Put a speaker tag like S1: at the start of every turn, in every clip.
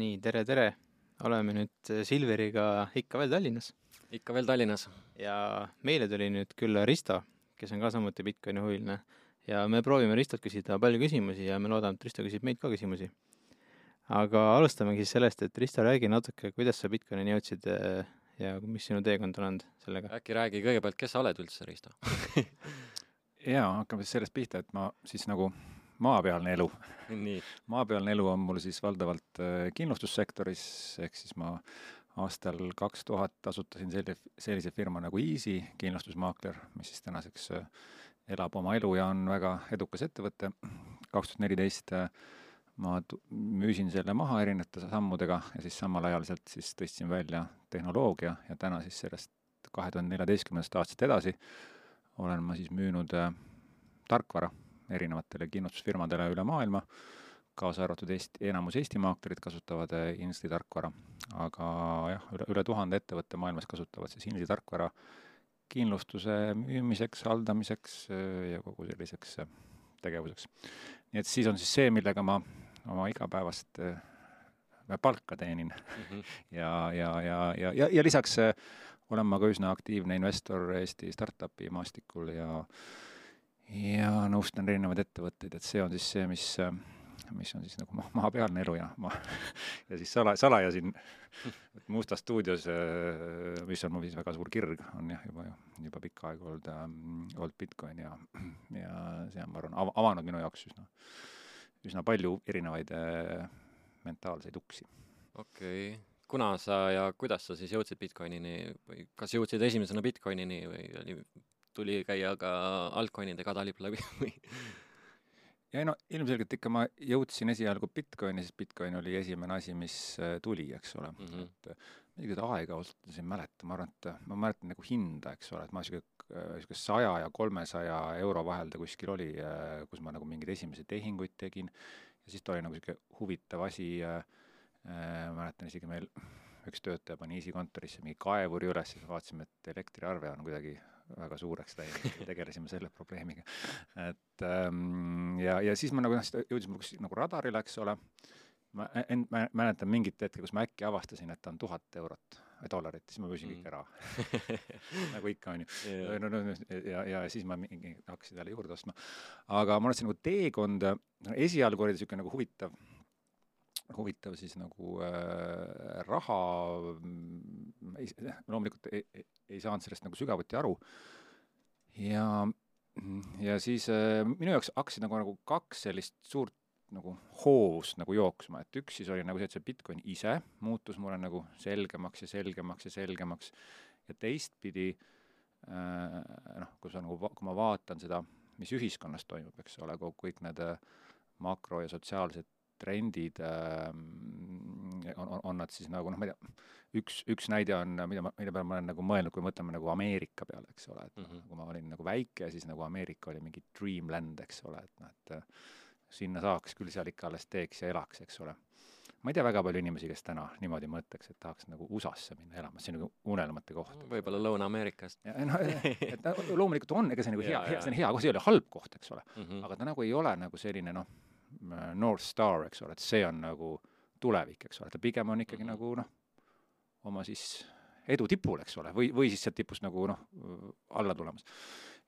S1: nii, tere, tere! oleme nüüd Silveriga ikka veel Tallinnas
S2: ikka veel Tallinnas.
S1: ja meile tuli nüüd külla Risto, kes on ka samuti Bitcoini huviline ja me proovime Ristolt küsida palju küsimusi ja me loodame, et Risto küsib meilt ka küsimusi. aga alustamegi siis sellest, et Risto, räägi natuke, kuidas sa Bitcoinini jõudsid eh, ja mis sinu teekond on olnud sellega?
S2: äkki räägi kõigepealt, kes sa oled üldse, Risto
S3: jaa, hakkame siis sellest pihta, et ma siis nagu maapealne elu. maapealne elu on mul siis valdavalt äh, kindlustussektoris, ehk siis ma aastal kaks tuhat asutasin selli-, sellise firma nagu Easy kindlustusmaakler, mis siis tänaseks äh, elab oma elu ja on väga edukas ettevõte. kaks tuhat neliteist äh, ma müüsin selle maha erinevate sammudega ja siis samal ajal sealt siis tõstsin välja tehnoloogia ja täna siis sellest kahe tuhande neljateistkümnendast aastast edasi olen ma siis müünud äh, tarkvara erinevatele kindlustusfirmadele üle maailma, kaasa arvatud Eesti, enamus Eesti maaklerid kasutavad äh, Insti tarkvara, aga jah, üle, üle tuhande ettevõtte maailmas kasutavad siis Insti tarkvara kindlustuse müümiseks, haldamiseks äh, ja kogu selliseks äh, tegevuseks. nii et siis on siis see, millega ma oma igapäevast palka teenin mm. -hmm. ja, ja, ja, ja, ja, ja lisaks olen ma ka üsna aktiivne investor Eesti startup'i maastikul ja ja nõustan erinevaid ettevõtteid, et see on siis see, mis, mis on siis nagu maa, maapealne elu ja ma ja siis sala, salaja siin Mustas stuudios, mis on mul siis väga suur kirg, on jah, juba, juba pikka aega olnud, olnud Bitcoin ja, ja see on, ma arvan, av-, avanud minu jaoks üsna, üsna palju erinevaid äh, mentaalseid uksi.
S2: okei okay kuna sa ja kuidas sa siis jõudsid Bitcoinini või kas jõudsid esimesena Bitcoinini või oli tuli käia ka altcoin'ide kadalipp läbi või?
S3: ja no ilmselgelt ikka ma jõudsin esialgu Bitcoini, sest Bitcoin oli esimene asi, mis äh, tuli, eks ole mm. -hmm. et äh, ma isegi seda aega ausalt öeldes ei mäleta, ma arvan, et äh, ma mäletan nagu hinda, eks ole, et ma sihuke, sihuke saja ja kolmesaja euro vahel ta kuskil oli, kus ma nagu mingeid esimesi tehinguid tegin ja siis ta oli nagu sihuke huvitav asi äh,, mäletan isegi meil üks töötaja pani Easy kontorisse mingi kaevuri üles, siis vaatasime, et elektriarve on kuidagi väga suureks läinud ja tegelesime selle probleemiga. et ähm, ja, ja siis ma nagu noh, jõudis mul nagu radarile, eks ole, ma end-, ma mäletan mingit hetke, kus ma äkki avastasin, et ta on tuhat eurot või dollarit, siis ma müüsin mm. kõik ära nagu ikka, on ju no, no, ja, ja siis ma mingi hakkasin jälle juurde ostma. aga mul on see nagu teekond, esialgu oli ta niisugune nagu huvitav huvitav siis nagu äh, raha, mm, loomulikult ei, ei, ei saanud sellest nagu sügavuti aru. ja, ja siis äh, minu jaoks hakkasid nagu, nagu kaks sellist suurt nagu hoovust nagu jooksma, et üks siis oli nagu see, et see Bitcoin ise muutus mulle nagu selgemaks ja selgemaks ja selgemaks ja teistpidi äh, noh, kui sa nagu, kui ma vaatan seda, mis ühiskonnas toimub, eks ole, kõik need äh, makro- ja sotsiaalsed trendid äh, on, on nad siis nagu noh, ma ei tea, üks, üks näide on, mida ma, mille peale ma olen nagu mõelnud, kui mõtleme nagu Ameerika peale, eks ole, et mm -hmm. kui ma olin nagu väike, siis nagu Ameerika oli mingi dreamland, eks ole, et noh, et äh, sinna saaks küll seal ikka alles teeks ja elaks, eks ole. ma ei tea väga palju inimesi, kes täna niimoodi mõtleks, et tahaks nagu USA-sse minna elama, see on nagu unelmate koht.
S2: võib-olla Lõuna-Ameerikast.
S3: noh, et loomulikult on, ega see nagu hea, hea, see on hea koht, see ei ole halb koht, eks ole mm, -hmm. aga ta nagu ei ole nagu selline noh, North Star, eks ole, et see on nagu tulevik, eks ole, ta pigem on ikkagi -hmm. nagu noh, oma siis edu tipul, eks ole, või, või siis sealt tipust nagu noh, alla tulemas.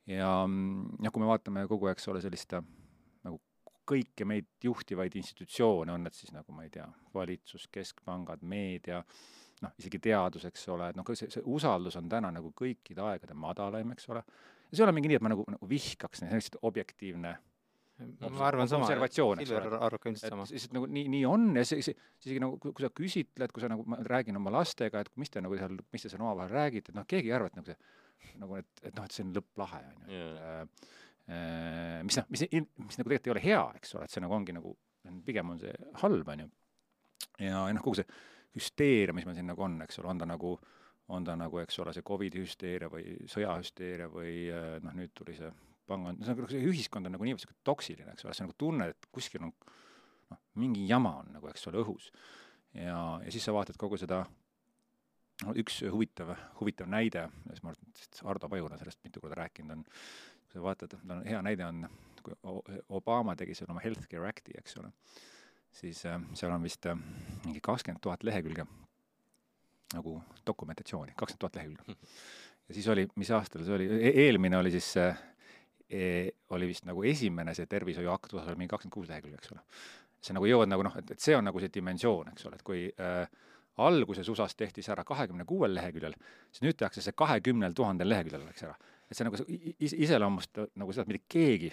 S3: ja noh, kui me vaatame kogu aeg, eks ole, sellist äh, nagu kõiki meid juhtivaid institutsioone, on need siis nagu ma ei tea, valitsus, keskpangad, meedia, noh, isegi teadus, eks ole, et noh, see, see usaldus on täna nagu kõikide aegade madalaim, eks ole, ja see ei ole mingi nii, et ma nagu, nagu vihkaks see on lihtsalt objektiivne
S1: ma arvan sama,
S3: Silver arvab ka ilmselt sama. lihtsalt nagu nii, nii on ja see, see, isegi nagu, kui sa küsitled, kui sa nagu, ma räägin oma lastega, et mis te nagu seal, mis te seal omavahel räägite, et noh, keegi ei arva, et nagu see, nagu et, et noh, et see on lõpplahe, on ju, et äh, äh, mis noh, mis, mis nagu tegelikult ei ole hea, eks ole, et see nagu ongi nagu, pigem on see halb, on ju. ja, ja noh, kogu see hüsteeria, mis meil siin nagu on, eks ole, on ta nagu, on ta nagu, eks ole, see Covidi hüsteeria või sõjahüsteeria või äh, noh, nüüd tuli see pangand, see on nagu see ühiskond on nagu niivõrd sihuke toksiline, eks ole, sa nagu tunned, et kuskil on noh, mingi jama on nagu, eks ole, õhus. ja, ja siis sa vaatad kogu seda, no üks huvitav, huvitav näide, mis ma arvan, et Ardo Pajur on sellest mitu korda rääkinud, on, kui sa vaatad, no hea näide on, kui Obama tegi selle oma Healthcare Acti, eks ole, siis äh, seal on vist äh, mingi kakskümmend tuhat lehekülge nagu dokumentatsiooni, kakskümmend tuhat lehekülge. ja siis oli, mis aastal see oli e, eelmine oli siis äh, e, oli vist nagu esimene see tervishoiuakt, kus oli mingi kakskümmend kuus lehekülge, eks ole. see nagu jõuad nagu noh, et, et see on nagu see dimensioon, eks ole, et kui äh, alguses USA-s tehti see ära kahekümne kuuel leheküljel, siis nüüd tehakse see kahekümnel tuhandel leheküljel, eks ole. et see nagu is, iseloomustab nagu seda, et mitte keegi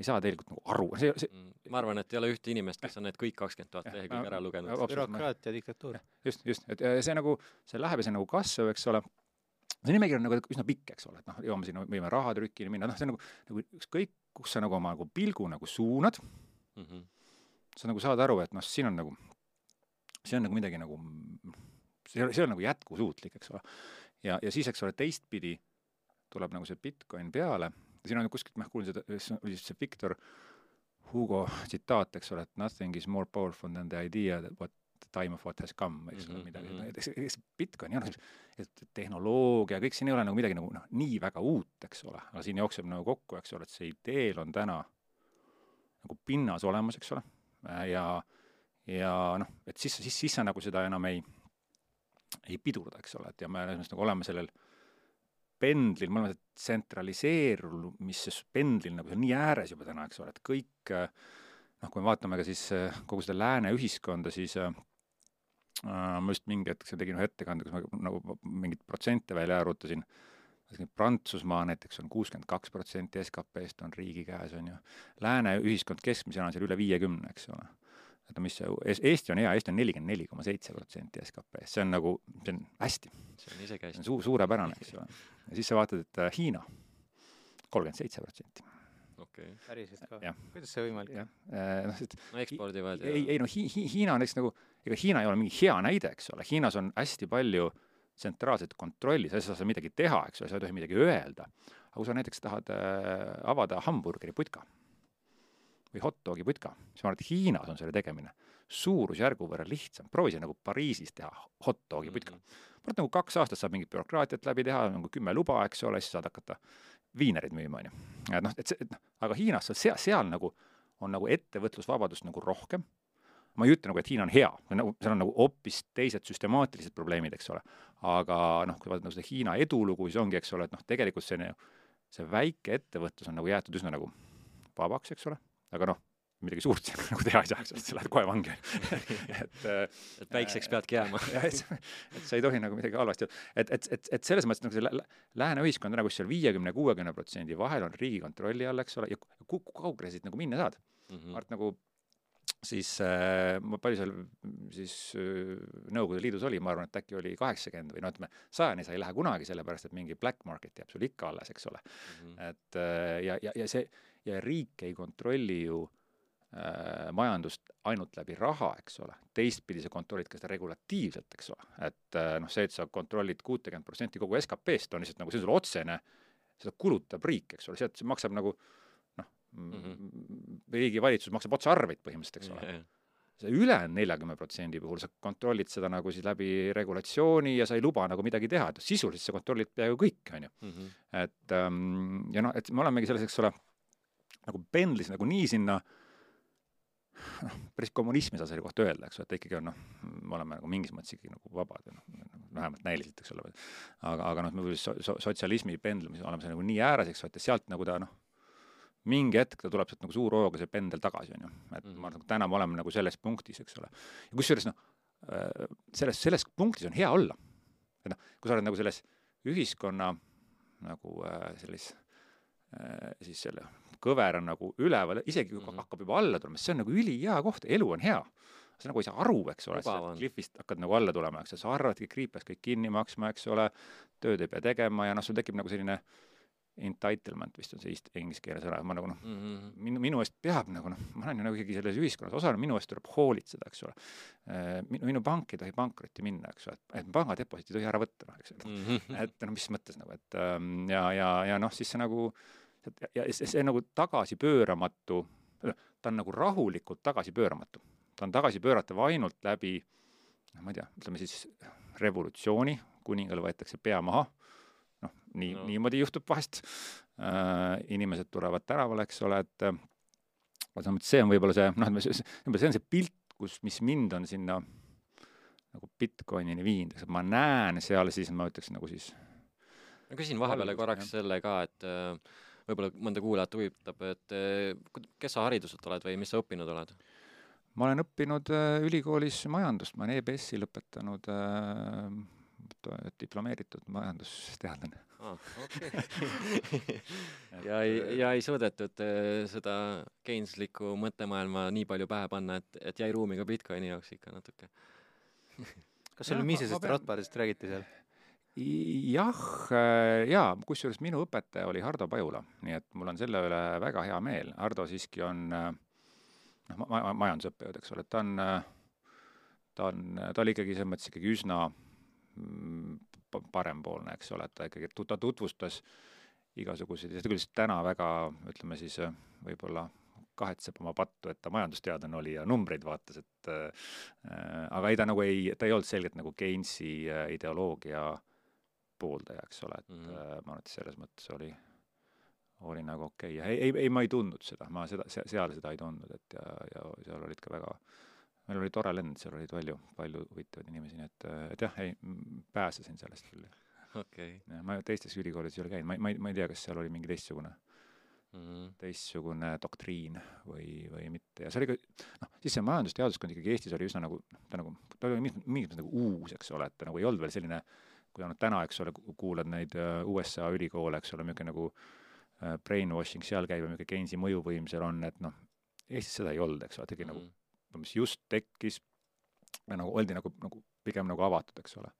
S3: ei saa tegelikult nagu aru, see, see
S2: mm, ma arvan, et ei ole ühte inimest, kes on need kõik kakskümmend tuhat lehekülge ära lugenud.
S1: bürokraatia, diktatuur.
S3: just, just, et see nagu, see läheb ja see nagu kasvab, eks ole, see nimekiri on nagu üsna pikk, eks ole, et noh, jõuame sinna, võime rahatrükini minna, noh, see on nagu, nagu ükskõik, kus sa nagu oma nagu pilgu nagu suunad mm, -hmm. sa nagu saad aru, et noh, siin on nagu, see on nagu midagi nagu, see, see on nagu jätkusuutlik, eks ole. ja, ja siis, eks ole, teistpidi tuleb nagu see Bitcoin peale, siin on kuskilt, ma kuulsin seda, oli see Victor Hugo tsitaat, eks ole, et nothing is more powerful than the idea that what time of what has come, eks ole mm -hmm., midagi, mhm. eks, eks Bitcoin jah, et tehnoloogia, kõik siin ei ole nagu midagi nagu noh, nii väga uut, eks ole, aga siin jookseb nagu kokku, eks ole, et see ideel on täna nagu pinnas olemas, eks ole, ja ja noh, et siis, siis, siis sa nagu seda enam ei, ei pidurda, eks ole, et ja me nagu oleme sellel pendlil, me oleme tsentraliseerumise pendlil nagu nii ääres juba täna, eks ole, et kõik noh, kui me vaatame ka siis kogu seda lääne ühiskonda, siis ma just mingi hetk tegin ühe ettekande, kus ma nagu mingeid protsente välja arvutasin, Prantsusmaa näiteks on kuuskümmend kaks protsenti SKP-st on riigi käes, on ju. Lääne ühiskond keskmisena on seal üle viiekümne, eks ole et no mis see, Eesti on hea, Eesti on nelikümmend neli koma seitse protsenti SKP-st, see on nagu, see on hästi.
S2: see on isegi hästi.
S3: Suu-, suurepärane, eks ole. ja siis sa vaatad, et äh, Hiina, kolmkümmend seitse protsenti.
S2: okei okay..
S1: päriselt ka? kuidas see võimalik on?
S3: Äh, noh, et
S2: no ekspordivad
S3: ja ei, ei no Hi-, Hi-, Hiina on näiteks nagu, ega Hiina ei ole mingi hea näide, eks ole, Hiinas on hästi palju tsentraalset kontrolli, sa ei saa midagi teha, eks ole, sa ei tohi midagi öelda. aga kui sa näiteks tahad äh, avada hamburgeri putka või hot dogi putka, siis ma arvan, et Hiinas on selle tegemine suurusjärgu võrra lihtsam, proovi see nagu Pariisis teha hot dogi putka mm. -hmm. ma arvan, et nagu kaks aastat saab mingit bürokraatiat läbi teha, nagu kümme luba, eks ole, siis saad hakata viinereid müüma, on ju. et noh, et see, et noh, aga Hiinas seal, seal nagu on nagu ettevõtlusvabadust nagu rohkem, ma ei ütle nagu, et Hiina on hea, nagu seal on nagu hoopis teised süstemaatilised probleemid, eks ole. aga noh, kui vaadata nagu seda Hiina edulugu, siis ongi, eks ole, et noh, tegelikult see, see väike ettevõtlus on nagu jäetud üsna nagu vabaks, eks ole aga noh, midagi suurt seal nagu teha ei saa, eks ole, sa lähed kohe vangi
S2: et et väikseks peadki jääma
S3: et, et sa ei tohi nagu midagi halvasti, et, et, et, et selles mõttes nagu see lä lääne ühiskond on nagu seal viiekümne, kuuekümne protsendi vahel on riigi kontrolli all, eks ole, ja kui kaugele siit nagu minna saad mm. -hmm. ma arvan, et nagu siis äh, palju seal siis äh, Nõukogude Liidus oli, ma arvan, et äkki oli kaheksakümmend või no ütleme, sajani sa ei lähe kunagi, sellepärast et mingi black market jääb sul ikka alles, eks ole mm. -hmm. et äh, ja, ja, ja see ja riik ei kontrolli ju äh, majandust ainult läbi raha, eks ole, teistpidi sa kontrollid ka seda regulatiivselt, eks ole, et äh, noh, see, et sa kontrollid kuutekümmet protsenti kogu SKP-st, on lihtsalt nagu, see on sul otsene, seda kulutab riik, eks ole, sealt see maksab nagu noh mm -hmm., riigi valitsus maksab otse arveid põhimõtteliselt, eks ole yeah,. Yeah see ülejäänud neljakümne protsendi puhul sa kontrollid seda nagu siis läbi regulatsiooni ja sa ei luba nagu midagi teha, et sisuliselt sa kontrollid peaaegu kõike, on ju. Mhm. et ähm, ja noh, et me olemegi selles, eks ole nagu pendlis nagu nii sinna noh, päris kommunismi ei saa selle kohta öelda, eks ju, et ikkagi on noh, me oleme nagu mingis mõttes ikkagi nagu vabad ja noh, vähemalt näiliselt, eks ole, aga, aga noh, me sotsialismi pendlumis oleme seal nagu nii ääres, eks ju, et sealt nagu ta noh, mingi hetk ta tuleb sealt nagu suure hooga see pendel tagasi, on ju. et mm -hmm. ma arvan, et täna me oleme nagu selles punktis, eks ole. ja kusjuures noh, äh, selles, selles punktis on hea olla. et noh, kui sa oled nagu selles ühiskonna nagu äh, sellis äh, siis selle kõver on nagu üleval, isegi kui mm -hmm. hakkab juba alla tulema, see on nagu ülihea koht, elu on hea. sa nagu ei saa aru, eks ole, sa klifist hakkad nagu alla tulema, eks ju, sa arvadki, kriip peaks kõik kinni maksma, eks ole, tööd ei pea tegema ja noh, sul tekib nagu selline entitlement vist on see ist-, inglise keele sõna, ma nagu noh mm -hmm., minu, minu eest peab nagu noh, ma olen ju nagu ikkagi selles ühiskonnas osalenud, minu eest tuleb hoolitseda, eks ole. Äh, minu, minu pank ei tohi pankrotti minna, eks ole, et, et pangadeposiiti ei tohi ära võtta, noh, eks ole mm. -hmm. et noh, mis mõttes nagu, et ähm, ja, ja, ja noh, siis see nagu ja see, see nagu tagasipööramatu, ta on nagu rahulikult tagasipööramatu. ta on tagasipööratav ainult läbi noh, ma ei tea, ütleme siis revolutsiooni, kuningal võetakse pea maha, noh, nii no., niimoodi juhtub vahest. Äh,, inimesed tulevad tänavale, eks ole, et selles mõttes see on võib-olla see, noh, see, on see pilt, kus, mis mind on sinna nagu Bitcoinini viinud, eks. Ma näen seal siis, ma ütleks nagu siis
S2: ma küsin vahepeale korraks selle ka, et äh, võib-olla mõnda kuulajat huvitab, et äh, kes sa hariduselt oled või mis sa õppinud oled?
S3: ma olen õppinud äh, ülikoolis majandust, ma olen EBS-i lõpetanud diplomeeritud majandusteadlane
S2: ah,. Okay. ja ei, ja ei suudetud seda Keyneslikku mõttemaailma nii palju pähe panna, et, et jäi ruumi ka Bitcoini jaoks ikka natuke
S1: kas sul Misesest ja Rotbardist räägiti seal?
S3: jah, äh, jaa, kusjuures minu õpetaja oli Hardo Pajula, nii et mul on selle üle väga hea meel, Hardo siiski on äh, noh, ma-, majandusõppejõud, eks ole, et ta on, äh, ta on, ta oli ikkagi selles mõttes ikkagi üsna mm, parempoolne, eks ole, et ta ikkagi, ta tutvustas igasuguseid, ta küll täna väga, ütleme siis võib-olla kahetseb oma pattu, et ta majandusteadlane oli ja numbreid vaatas, et äh, aga ei, ta nagu ei, ta ei olnud selgelt nagu Keinsi äh, ideoloogia pooldaja, eks ole, et mm -hmm. äh, ma arvan, et selles mõttes oli, oli nagu okei okay. ja ei, ei, ei, ma ei tundnud seda, ma seda, seal seda ei tundnud, et ja, ja seal olid ka väga, meil oli tore lend, seal oli palju, palju huvitavaid inimesi, nii et, et jah, ei, pääsesin sellest küll.
S2: okei okay..
S3: ma teistes ülikoolides ei ole käinud, ma, ma ei, ma ei tea, kas seal oli mingi teistsugune mm -hmm. teistsugune doktriin või, või mitte ja see oli ka, noh, siis see majandusteaduskond ikkagi Eestis oli üsna nagu, ta nagu, ta oli mingis mõttes nagu uus, eks ole, et ta nagu ei olnud veel selline, kui ainult täna, eks ole, kuulad neid äh, USA ülikoole, eks ole, niisugune nagu äh, brainwashing seal käib ja niisugune Keinsi mõjuvõim seal on, et noh, Eestis seda ei olnud, eks ole, tegi mm -hmm. nagu, mis just tekkis, nagu oldi nagu, nagu pigem nagu avatud, eks ole.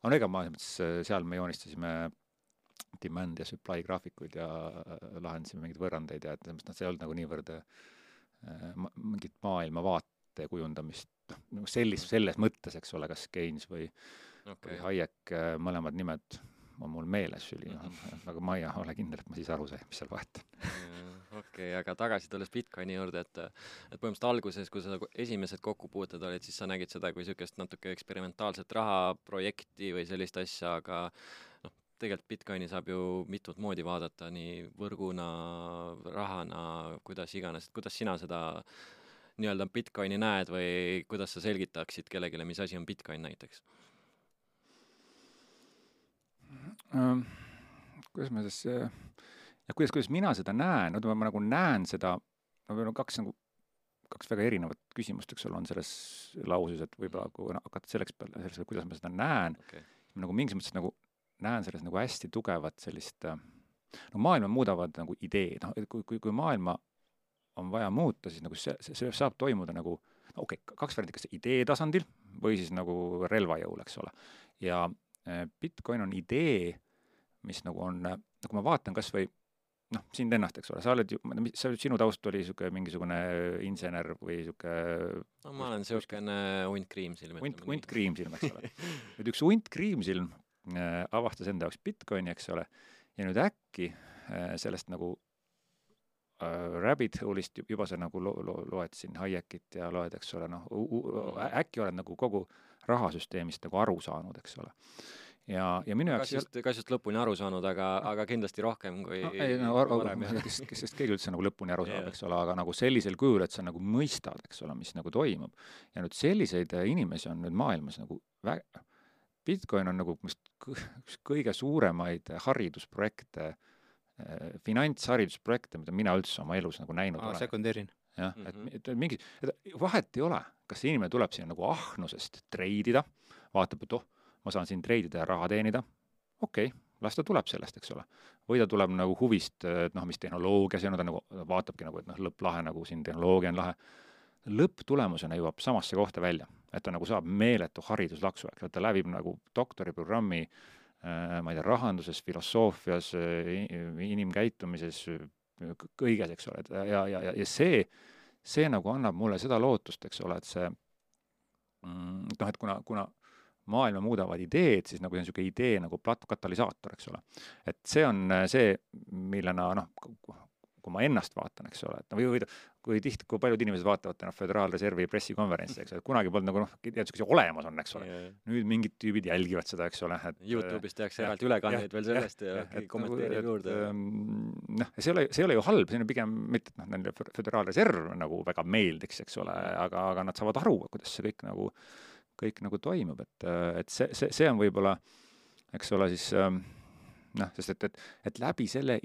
S3: aga no ega ma seal me joonistasime demand ja supply graafikuid ja äh, lahendasime mingeid võrrandeid ja et selles mõttes noh, see ei olnud nagu niivõrd äh, ma, mingit maailmavaate kujundamist, noh, nagu sellist, selles mõttes, eks ole, kas Keynes või okay. või Hayek, äh, mõlemad nimed on mul meeles üli, noh, aga ma ei ole kindel, et ma siis aru sain, mis seal vahet
S2: on. okei aga tagasi tulles Bitcoini juurde, et et põhimõtteliselt alguses, kui sa nagu esimesed kokkupuuted olid, siis sa nägid seda kui niisugust natuke eksperimentaalset rahaprojekti või sellist asja, aga tegelikult Bitcoini saab ju mitut moodi vaadata, nii võrguna, rahana, kuidas iganes, kuidas sina seda nii-öelda Bitcoini näed või kuidas sa selgitaksid kellelegi, mis asi on Bitcoin näiteks
S3: ähm,? Kuidas ma siis, ja kuidas, kuidas mina seda näen, no ma nagu näen seda, no meil on kaks nagu, kaks väga erinevat küsimust, eks ole, on selles lauses, et võib-olla kui hakata selleks peale, selles, kuidas ma seda näen okay., nagu mingis mõttes nagu näen selles nagu hästi tugevat sellist, no maailma muudavad nagu ideed, noh, et kui, kui, kui maailma on vaja muuta, siis nagu see, see, see saab toimuda nagu no okei okay,, kaks varianti, kas idee tasandil või siis nagu relva jõul, eks ole. ja Bitcoin on idee, mis nagu on, no kui ma vaatan kas või noh, sind ennast, eks ole, sa oled ju, sa, sinu taust oli niisugune mingisugune insener või niisugune
S2: no ma olen niisugune hunt kriimsilm.
S3: hunt, hunt kriimsilm, eks ole. nüüd üks hunt kriimsilm Äh, avastas enda jaoks Bitcoini, eks ole, ja nüüd äkki äh, sellest nagu äh, rabbit hole'ist juba sa nagu lo-, lo-, loed siin Hayekit ja loed, eks ole, noh, äkki oled nagu kogu rahasüsteemist nagu aru saanud, eks ole. ja, ja minu jaoks
S2: kas just, kas just lõpuni aru saanud, aga, aga kindlasti rohkem kui
S3: no, ei no aru, kes, kes sest keegi üldse nagu lõpuni aru saab yeah., eks ole, aga nagu sellisel kujul, et sa nagu mõistad, eks ole, mis nagu toimub. ja nüüd selliseid inimesi on nüüd maailmas nagu vä-, Bitcoin on nagu vist üks kõige suuremaid haridusprojekte, eh, finantsharidusprojekte, mida mina üldse oma elus nagu näinud
S1: olen. sekundeerin.
S3: jah mm, -hmm. et, et mingi, vahet ei ole, kas see inimene tuleb sinna nagu ahnusest treidida, vaatab, et oh, ma saan siin treidida ja raha teenida, okei okay,, las ta tuleb sellest, eks ole. või ta tuleb nagu huvist, et noh, mis tehnoloogia see on, ta nagu vaatabki nagu, et noh, lõpplahe nagu siin tehnoloogia on lahe. Lõpptulemusena jõuab samasse kohta välja, et ta nagu saab meeletu hariduslaksu, eks ole, ta läbib nagu doktoriprogrammi äh, ma ei tea, rahanduses, filosoofias, inimkäitumises, kõiges, eks ole, et ja, ja, ja see, see nagu annab mulle seda lootust, eks ole, et see mm, noh, et kuna, kuna maailma muudavad ideed, siis nagu see on niisugune idee nagu plat-, katalüsaator, eks ole. et see on see, millena noh, kui ma ennast vaatan, eks ole, et no või, või kui tihti, kui paljud inimesed vaatavad noh, Föderaalreservi pressikonverentsi, eks ole, et kunagi polnud nagu noh, tead, niisuguseid olemas on, eks ole. nüüd mingid tüübid jälgivad seda, eks ole, et
S2: Youtube'is tehakse eraldi ülekandeid veel sellest ja, ja keegi kommenteerib nagu, juurde.
S3: noh, see ei ole, see ei ole ju halb, see on pigem mitte, et noh, neile Föderaalreserv nagu väga meeldiks, eks ole, aga, aga nad saavad aru, kuidas see kõik nagu, kõik nagu toimub, et, et see, see, see on võib-olla, eks ole, siis noh, sest et, et, et läbi selle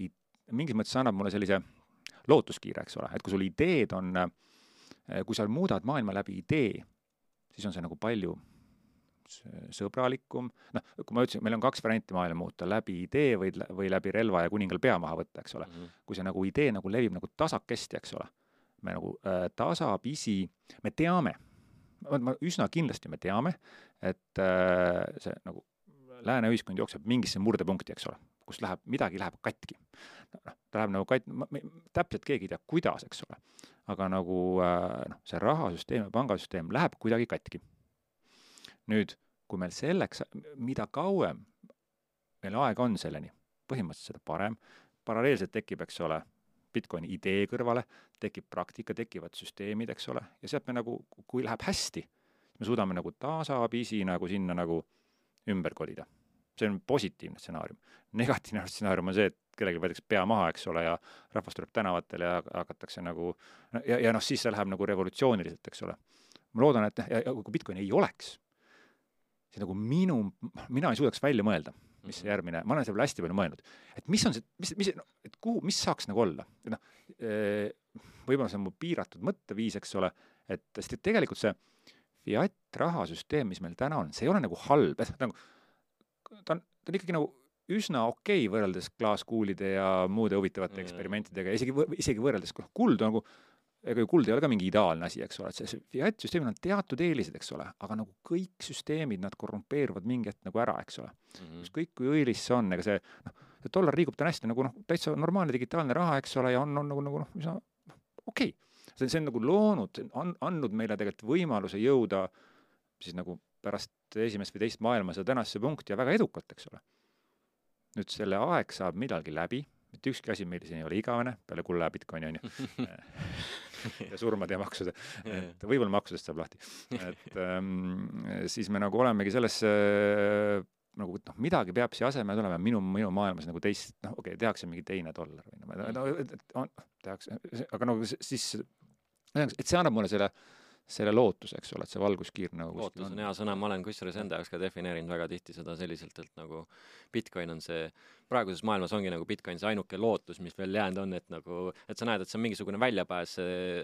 S3: mingis mõttes annab mulle sellise lootuskiire, eks ole, et kui sul ideed on, kui sa muudad maailma läbi idee, siis on see nagu palju sõbralikum, noh, kui ma ütlesin, meil on kaks varianti maailma muuta, läbi idee või, või läbi relva ja kuningal pea maha võtta, eks ole mm. -hmm. kui see nagu idee nagu levib nagu tasakesti, eks ole, me nagu äh, tasapisi, me teame, ma üsna kindlasti me teame, et äh, see nagu lääne ühiskond jookseb mingisse murdepunkti, eks ole, kus läheb, midagi läheb katki. noh, ta läheb nagu kat-, täpselt keegi ei tea, kuidas, eks ole. aga nagu äh, noh, see rahasüsteem ja pangasüsteem läheb kuidagi katki. nüüd, kui meil selleks, mida kauem meil aega on selleni, põhimõtteliselt seda parem, paralleelselt tekib, eks ole, Bitcoini idee kõrvale, tekib praktika, tekivad süsteemid, eks ole, ja sealt me nagu, kui läheb hästi, me suudame nagu tasapisi nagu sinna nagu ümber kolida. See on positiivne stsenaarium. negatiivne stsenaarium on see, et kellelgi võetakse pea maha, eks ole, ja rahvas tuleb tänavatele ja hakatakse nagu ja, ja noh, siis see läheb nagu revolutsiooniliselt, eks ole. ma loodan, et ja, ja kui Bitcoin ei oleks, siis nagu minu, mina ei suudaks välja mõelda, mis see järgmine, ma olen selle peale hästi palju mõelnud, et mis on see, mis, mis, no, et kuhu, mis saaks nagu olla, noh, võib-olla see on mu piiratud mõtteviis, eks ole, et sest et tegelikult see fiat rahasüsteem, mis meil täna on, see ei ole nagu halb, et nagu ta on, ta on ikkagi nagu üsna okei okay võrreldes klaaskuulide ja muude huvitavate mm. eksperimentidega, isegi, isegi võrreldes, noh, kuld on nagu, ega ju kuld ei ole ka mingi ideaalne asi, eks ole, et see fiat süsteemil on teatud eelised, eks ole, aga nagu kõik süsteemid, nad korrumpeeruvad mingi hetk nagu ära, eks ole. Mm -hmm.. ükskõik kui õilis see on, ega see noh, see dollar liigub täna hästi nagu noh, täitsa normaalne digitaalne raha, eks ole, ja on, on nagu, nagu noh, üsna okei. Okay see on, see on nagu loonud, on andnud meile tegelikult võimaluse jõuda siis nagu pärast esimest või teist maailmasõda tänasesse punkti ja väga edukalt, eks ole. nüüd selle aeg saab millalgi läbi, mitte ükski asi meil siin ei ole igavene, peale kulla ja Bitcoini on ju ja surmade ja maksude, et võib-olla maksudest saab lahti. et ähm, siis me nagu olemegi selles äh, nagu noh, midagi peab siia asemele tulema, minu, minu maailmas nagu teist, noh, okei okay,, tehakse mingi teine dollar või no, no, no tehakse, aga no siis et see annab mulle selle, selle lootuse, eks ole, et see valguskiir nagu
S2: lootus on hea sõna, ma olen kusjuures enda jaoks ka defineerinud väga tihti seda selliselt, et nagu Bitcoin on see, praeguses maailmas ongi nagu Bitcoin see ainuke lootus, mis veel jäänud on, et nagu, et sa näed, et see on mingisugune väljapääs,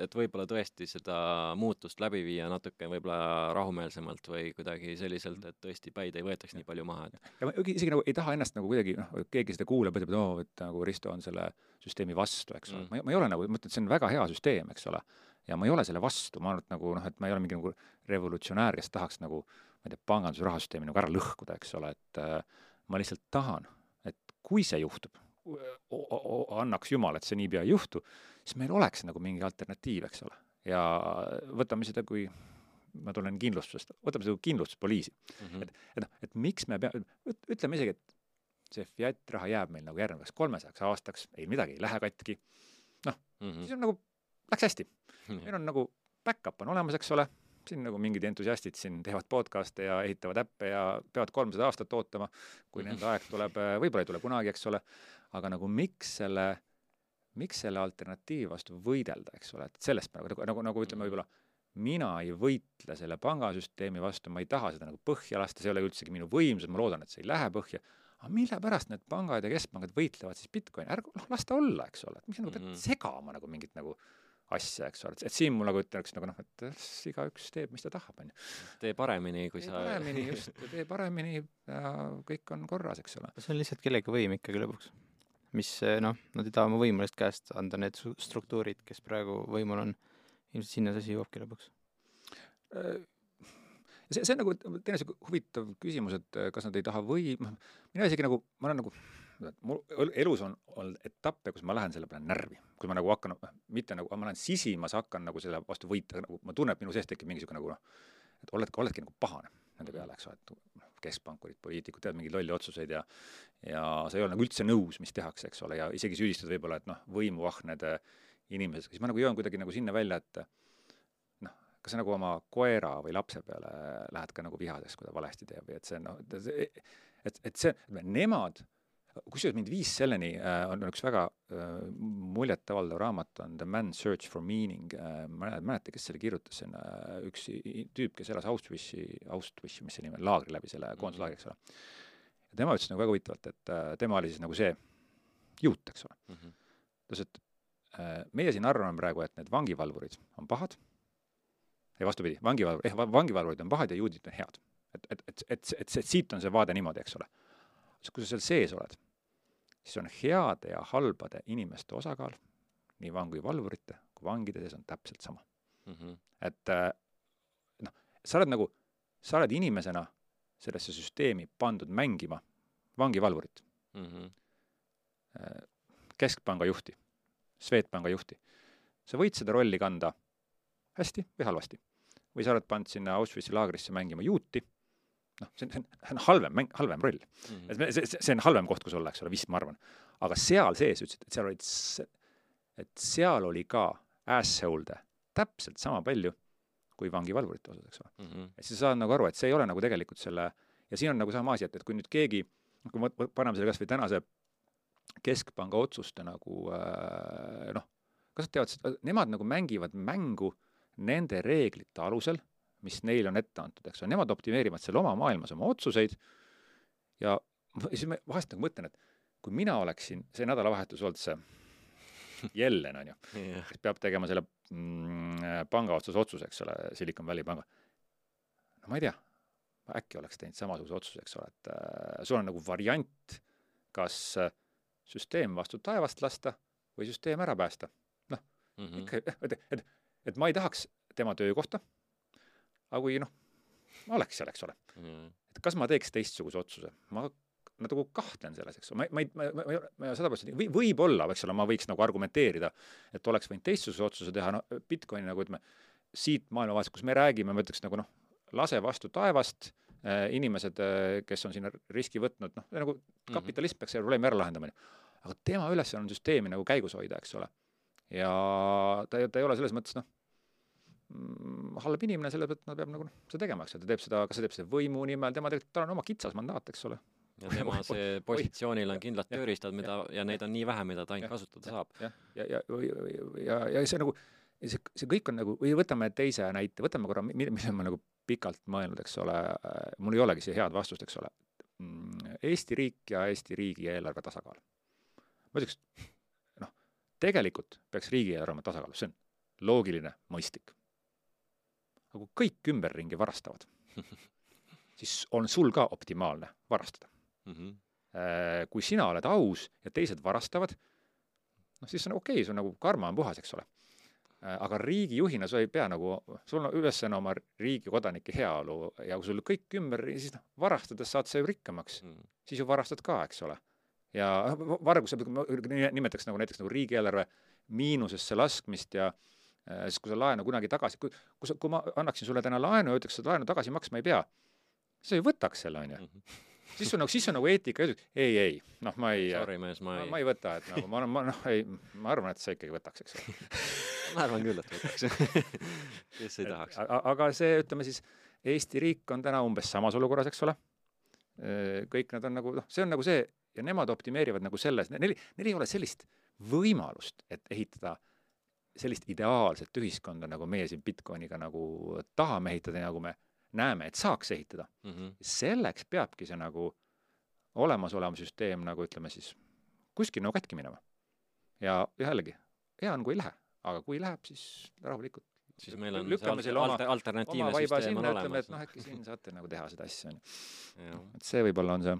S2: et võib-olla tõesti seda muutust läbi viia natuke võib-olla rahumeelsemalt või kuidagi selliselt, et tõesti päid ei võetaks nii palju maha, et
S3: ja ma isegi nagu ei taha ennast nagu kuidagi noh, keegi seda kuuleb, ütleb, et oo, et nagu Risto on selle süsteemi vastu, eks ole. Mm., ma, ma ei ole nagu, ma ütlen, et see on väga hea süsteem, eks ole ja ma ei ole selle vastu, ma arvan, et nagu noh, et ma ei ole mingi nagu revolutsionäär, kes tahaks nagu ma ei tea, panganduse rahasüsteemi nagu ära lõhkuda, eks ole, et äh, ma lihtsalt tahan, et kui see juhtub, annaks jumal, et see niipea ei juhtu, siis meil oleks nagu mingi alternatiiv, eks ole. ja võtame seda kui, ma tulen kindlustusest, võtame seda kindlustuspoliisi mm. -hmm. et, et noh, et miks me pea-, ütleme isegi, et see fiat raha jääb meil nagu järgnevaks kolmesajaks aastaks, ei midagi ei lähe katki, noh mm -hmm., siis on nagu, läks hästi. Meil on nagu back-up on olemas, eks ole, siin nagu mingid entusiastid siin teevad podcast'e ja ehitavad äppe ja peavad kolmsada aastat ootama, kui nende aeg tuleb, võib-olla ei tule kunagi, eks ole, aga nagu miks selle, miks selle alternatiivi vastu võidelda, eks ole, et sellest nagu, nagu, nagu, nagu ütleme võib-olla mina ei võitle selle pangasüsteemi vastu, ma ei taha seda nagu põhja lasta, see ei ole üldsegi minu võimsus, ma loodan, et see ei lähe põhja, aga mille pärast need pangad ja keskpangad võitlevad siis Bitcoini, ärge noh, las ta olla, eks ole, et miks nagu pead mm. -hmm. segama nagu mingit nagu asja, eks ole, et siin mul nagu ütleks nagu noh, et igaüks teeb, mis ta tahab, on ju.
S2: tee paremini, kui tee sa
S3: paremini, just, tee paremini ja kõik on korras, eks ole.
S1: see on lihtsalt kellegi võim ikkagi lõpuks. mis noh, nad ei taha oma võimu lihtsalt käest anda, need struktuurid, kes praegu võimul on, ilmselt sinna see asi jõuabki lõpuks.
S3: Äh, see, see on nagu teine sihuke huvitav küsimus, et kas nad ei taha või, noh, mina isegi nagu, ma olen nagu mul elus on olnud etappe, kus ma lähen selle peale närvi, kui ma nagu hakkan, mitte nagu, ma lähen sisimas, hakkan nagu selle vastu võita, nagu ma tunnen, et minu sees tekib mingisugune nagu noh, et oled, oledki nagu pahane nende peale, eks ole, et keskpankurid, poliitikud teevad mingeid lolle otsuseid ja ja sa ei ole nagu üldse nõus, mis tehakse, eks ole, ja isegi süüdistad võib-olla, et noh, võimuahned inimesed, siis ma nagu jõuan kuidagi nagu sinna välja, et noh, kas sa nagu oma koera või lapse peale lähed ka nagu vihaseks, kui ta valesti teeb või et see noh, et, et see, nemad kusjuures mind viis selleni äh,, on üks väga äh, muljetavaldav raamat, on The Man's Search for Meaning äh,, ma ei mäleta, kes selle kirjutas, see on äh, üks tüüp, kes elas Auschwitzi, Auschwitzi, mis see nimi on, laagri läbi selle koonduslaagri, eks ole. ja tema ütles nagu väga huvitavalt, et äh, tema oli siis nagu see juut, eks ole mm. -hmm. ta ütles, et äh, meie siin arvame praegu, et need vangivalvurid on pahad, ei vastupidi, vangivalvur, eh vangivalvurid on pahad ja juudid on head. et, et, et, et, et, et siit on see vaade niimoodi, eks ole siis kui sa seal sees oled, siis on heade ja halbade inimeste osakaal nii vangivalvurite kui vangide sees on täpselt sama mm. -hmm. et äh, noh, sa oled nagu, sa oled inimesena sellesse süsteemi pandud mängima vangivalvurit mm. -hmm. keskpanga juhti, Swedbanka juhti. sa võid seda rolli kanda hästi või halvasti. või sa oled pannud sinna Auschwitzi laagrisse mängima juuti noh, see on, see on, halvem mäng, halvem roll mm. -hmm. et see, see on halvem koht, kus olla, eks ole, vist ma arvan. aga seal sees ütlesid, et seal olid, et seal oli ka asshole'de täpselt sama palju kui vangivalvurite osas, eks ole mm. -hmm. et siis sa saad nagu aru, et see ei ole nagu tegelikult selle, ja siin on nagu sama asi, et, et kui nüüd keegi, kui me paneme selle kas või tänase keskpanga otsuste nagu äh, noh, kas nad teavad, nemad nagu mängivad mängu nende reeglite alusel mis neile on ette antud, eks ole, nemad optimeerivad seal oma maailmas oma otsuseid ja siis ma vahest nagu mõtlen, et kui mina oleksin see nädalavahetus olnud see Jellen, on ju yeah., kes peab tegema selle mm, panga otsuse otsuse, eks ole, Silicon Valley panga. no ma ei tea, äkki oleks teinud samasuguse otsuse, eks ole, et äh, sul on nagu variant, kas äh, süsteem vastu taevast lasta või süsteem ära päästa. noh mm -hmm., ikka, et, et, et ma ei tahaks tema töökohta aga kui noh, ma oleks seal, eks ole mm.. et kas ma teeks teistsuguse otsuse, ma nagu kahtlen selles, eks ole, ma, ma ei, ma, ma, ma, sada protsenti, või võib-olla, eks ole, ma võiks nagu argumenteerida, et oleks võinud teistsuguse otsuse teha, no Bitcoini nagu ütleme, siit maailmavaatest, kus me räägime, ma ütleks nagu noh, lase vastu taevast äh,, inimesed äh,, kes on sinna riski võtnud, noh, nagu mhm. kapitalism peaks selle probleemi ära lahendama, aga tema ülesanne on süsteemi nagu käigus hoida, eks ole. ja ta, ta ei ole selles mõttes noh halb inimene, selle pealt ta peab nagu noh, seda tegema, eks ju, ta teeb seda, kas ta teeb seda võimu nimel, tema tegelikult, tal on oma kitsas mandaat, eks ole.
S2: ja tema see positsioonil on kindlad tööriistad, mida, ja neid on nii vähe, mida ta ainult kasutada saab.
S3: jah, ja, ja, ja, ja, ja, ja see nagu, see, see kõik on nagu, või võtame teise näite, võtame korra, mida ma nagu pikalt mõelnud, eks ole, mul ei olegi siia head vastust, eks ole. Mm, Eesti riik ja Eesti riigieelarve tasakaal. ma ütleks, noh, tegelikult peaks riigieelarve olema tasakaalus, see on loogiline, mõistlik aga kui kõik ümberringi varastavad siis on sul ka optimaalne varastada mm. -hmm. Kui sina oled aus ja teised varastavad, noh, siis on okei okay,, sul nagu karma on puhas, eks ole. Äh, aga riigijuhina sa ei pea nagu, sul on ülesanne oma riigi kodanike heaolu ja kui sul kõik ümber, siis noh, varastades saad sa ju rikkamaks mm, -hmm. siis ju varastad ka, eks ole. ja varguse, nimetaks nagu näiteks nagu riigieelarve miinusesse laskmist ja äh, Äh, siis kui sa laenu kunagi tagasi, kui, kui sa, kui ma annaksin sulle täna laenu ja ütleks, et laenu tagasi maksma ei pea, sa ju võtaks selle, on ju. Mhm. siis on nagu, siis on nagu eetika, ei, ei, noh, ma ei,
S2: ma
S3: ei, ma ei võta, et nagu ma, ma noh, ei, ma arvan, et sa ikkagi võtaks, eks ole
S2: ma arvan küll, et võtaks kes ei tahaks.
S3: aga see, ütleme siis, Eesti riik on täna umbes samas olukorras, eks ole. Äh, kõik nad on nagu, noh, see on nagu see ja nemad optimeerivad nagu selles, neil, neil ei ole sellist võimalust, et ehitada äh, sellist ideaalset ühiskonda, nagu meie siin Bitcoiniga nagu tahame ehitada ja nagu me näeme, et saaks ehitada mm. -hmm. selleks peabki see nagu olemasolev süsteem nagu ütleme siis kuskil nagu katki minema. ja jällegi, hea on, kui ei lähe, aga kui läheb, siis rahulikult
S2: siis meil on lükkame see alter, alternatiivne süsteem on olemas.
S3: et noh, äkki siin saate nagu teha seda asja, on ju. et see võib-olla on see,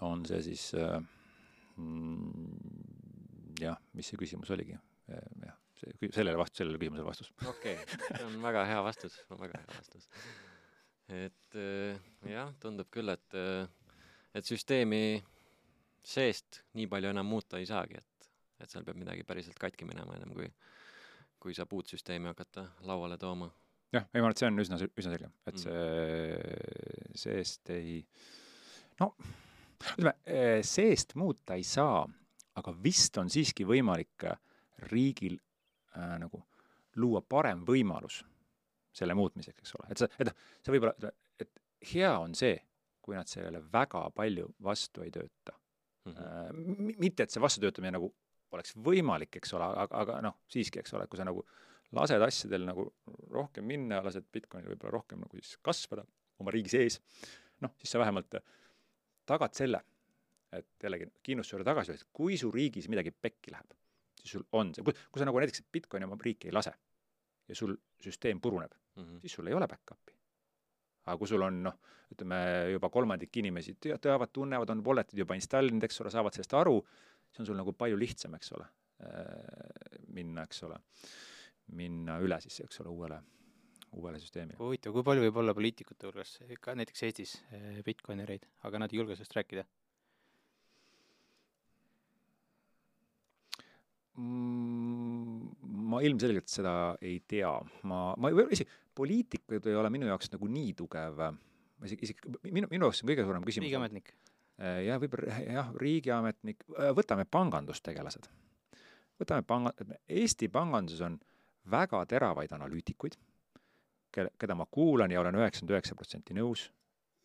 S3: on see siis äh, mm, jah, mis see küsimus oligi, jah see, sellele vast-, sellele küsimusele vastus.
S2: okei okay., see on väga hea vastus, väga hea vastus. et äh, jah, tundub küll, et, äh, et süsteemi seest nii palju enam muuta ei saagi, et, et seal peab midagi päriselt katki minema, ennem kui, kui saab uut süsteemi hakata lauale tooma.
S3: jah, ei ma arvan, et see on üsna, üsna selge, et see seest ei, no ütleme, seest muuta ei saa, aga vist on siiski võimalik riigil äh, nagu luua parem võimalus selle muutmiseks, eks ole, et sa, et noh, see võib-olla, et hea on see, kui nad sellele väga palju vastu ei tööta mm. -hmm. mitte, et see vastutöötamine nagu oleks võimalik, eks ole, aga, aga noh, siiski, eks ole, kui sa nagu lased asjadel nagu rohkem minna, lased Bitcoinil võib-olla rohkem nagu siis kasvada oma riigi sees, noh, siis sa vähemalt tagad selle, et jällegi kindlustuse juurde tagasi, et kui su riigis midagi pekki läheb, siis sul on see, kui, kui sa nagu näiteks Bitcoini oma riiki ei lase ja sul süsteem puruneb mm, -hmm. siis sul ei ole back-up'i. aga kui sul on noh, ütleme juba kolmandik inimesi teavad, tunnevad, on wallet'id juba installinud, eks ole, saavad sellest aru, siis on sul nagu palju lihtsam, eks ole, äh, minna, eks ole, minna üle siis, eks ole, uuele, uuele süsteemile.
S1: huvitav, kui palju võib olla poliitikute hulgas, ka näiteks Eestis, äh, Bitcoinereid, aga nad ei julge sellest rääkida
S3: ma ilmselgelt seda ei tea, ma, ma isegi, poliitikud ei ole minu jaoks nagu nii tugev, isegi, isegi minu, minu jaoks on kõige suurem küsimus
S1: riigiametnik?
S3: Äh, jah, võib-olla jah, riigiametnik, äh, võtame pangandustegelased. võtame panga, Eesti panganduses on väga teravaid analüütikuid, kelle, keda ma kuulan ja olen üheksakümmend üheksa protsenti nõus,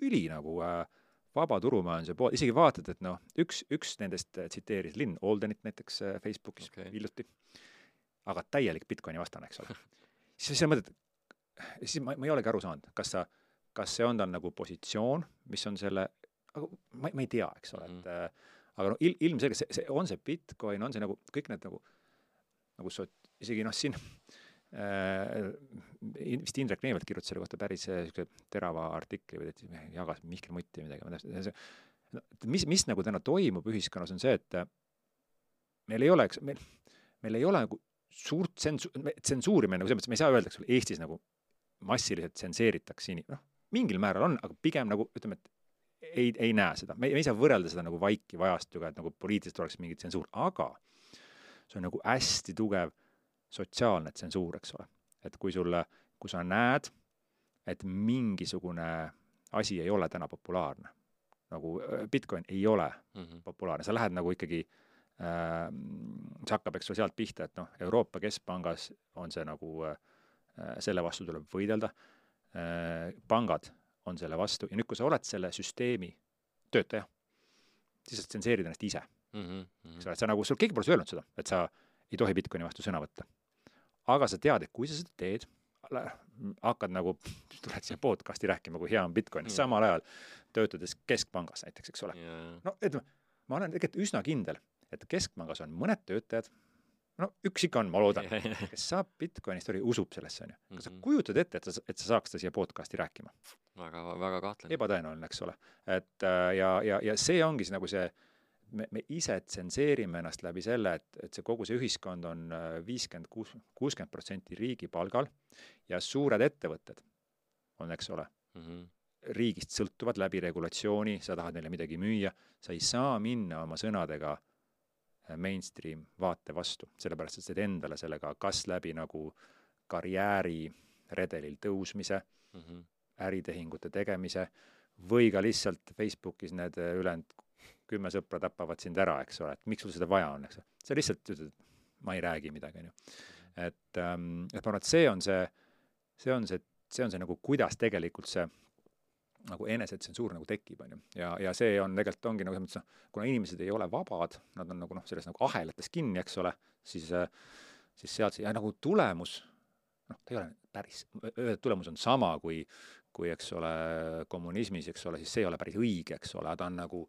S3: üli nagu äh, vaba turumajanduse pool, isegi vaatad, et noh, üks, üks nendest äh, tsiteeris Lynn Aldenit näiteks äh, Facebookis okay. hiljuti, aga täielik Bitcoini vastane, eks ole. siis sa mõtled, siis ma, ma ei olegi aru saanud, kas sa, kas see on tal nagu positsioon, mis on selle, aga ma, ma ei tea, eks ole mm, et äh, aga no il-, ilmselgelt see, see, on see Bitcoin, on see nagu, kõik need nagu, nagu sa isegi noh, siin vist Indrek Neivelt kirjutas selle kohta päris niisuguse terava artikli või jagas Mihkel Mutti midagi, ma täpselt, no mis, mis nagu täna toimub ühiskonnas, on see, et meil ei ole, eks, meil, meil ei ole nagu suurt tsensu-, tsensuuri meil nagu selles mõttes, me ei saa öelda, eks ole, Eestis nagu massiliselt tsenseeritakse inim-, noh, mingil määral on, aga pigem nagu ütleme, et ei, ei näe seda, me, ei saa võrrelda seda nagu vaikiva ajastuga, et nagu poliitiliselt oleks mingi tsensuur, aga see on nagu hästi tugev sotsiaalne tsensuur, eks ole. et kui sulle, kui sa näed, et mingisugune asi ei ole täna populaarne, nagu äh, Bitcoin ei ole mm -hmm. populaarne, sa lähed nagu ikkagi äh,, see hakkab, eks ole, sealt pihta, et noh, Euroopa Keskpangas on see nagu äh,, selle vastu tuleb võidelda äh,, pangad on selle vastu ja nüüd, kui sa oled selle süsteemi töötaja, siis sa tsenseerid ennast ise mm. -hmm. eks ole, et sa nagu, sul keegi pole öelnud seda, et sa ei tohi Bitcoini vastu sõna võtta aga sa tead, et kui sa seda teed, hakkad nagu, tuled siia podcast'i rääkima, kui hea on Bitcoin, samal ajal töötades keskpangas näiteks, eks ole yeah.. no ütleme, ma olen tegelikult üsna kindel, et keskpangas on mõned töötajad, no üks ikka on, ma loodan yeah., kes saab Bitcoinist usub sellesse, on ju. kas sa mhm. kujutad ette, et sa, et sa saaks ta siia podcast'i rääkima?
S2: väga, väga kahtlen.
S3: ebatõenäoline, eks ole. et äh, ja, ja, ja see ongi see nagu see me, me ise tsenseerime ennast läbi selle, et, et see kogu see ühiskond on äh, viiskümmend, kuus, kuuskümmend protsenti riigi palgal ja suured ettevõtted on, eks ole mm, -hmm. riigist sõltuvad läbi regulatsiooni, sa tahad neile midagi müüa, sa ei saa minna oma sõnadega äh, mainstream vaate vastu, sellepärast et sa teed endale sellega kas läbi nagu karjääriredelil tõusmise mm, -hmm. äritehingute tegemise või ka lihtsalt Facebookis need äh, ülejäänud kümme sõpra tapavad sind ära, eks ole, et miks sul seda vaja on, eks. sa lihtsalt ütled, ma ei räägi midagi, on ju. et ähm,, et ma arvan, et see on see, see on see, see on see nagu, kuidas tegelikult see nagu enesetsensuur nagu tekib, on ju. ja, ja see on tegelikult ongi nagu selles mõttes, noh, kuna inimesed ei ole vabad, nad on nagu noh, selles nagu ahelates kinni, eks ole, siis, siis sealt see, ja nagu tulemus, noh, ta ei ole päris, tulemus on sama kui, kui eks ole, kommunismis, eks ole, siis see ei ole päris õige, eks ole, ta on nagu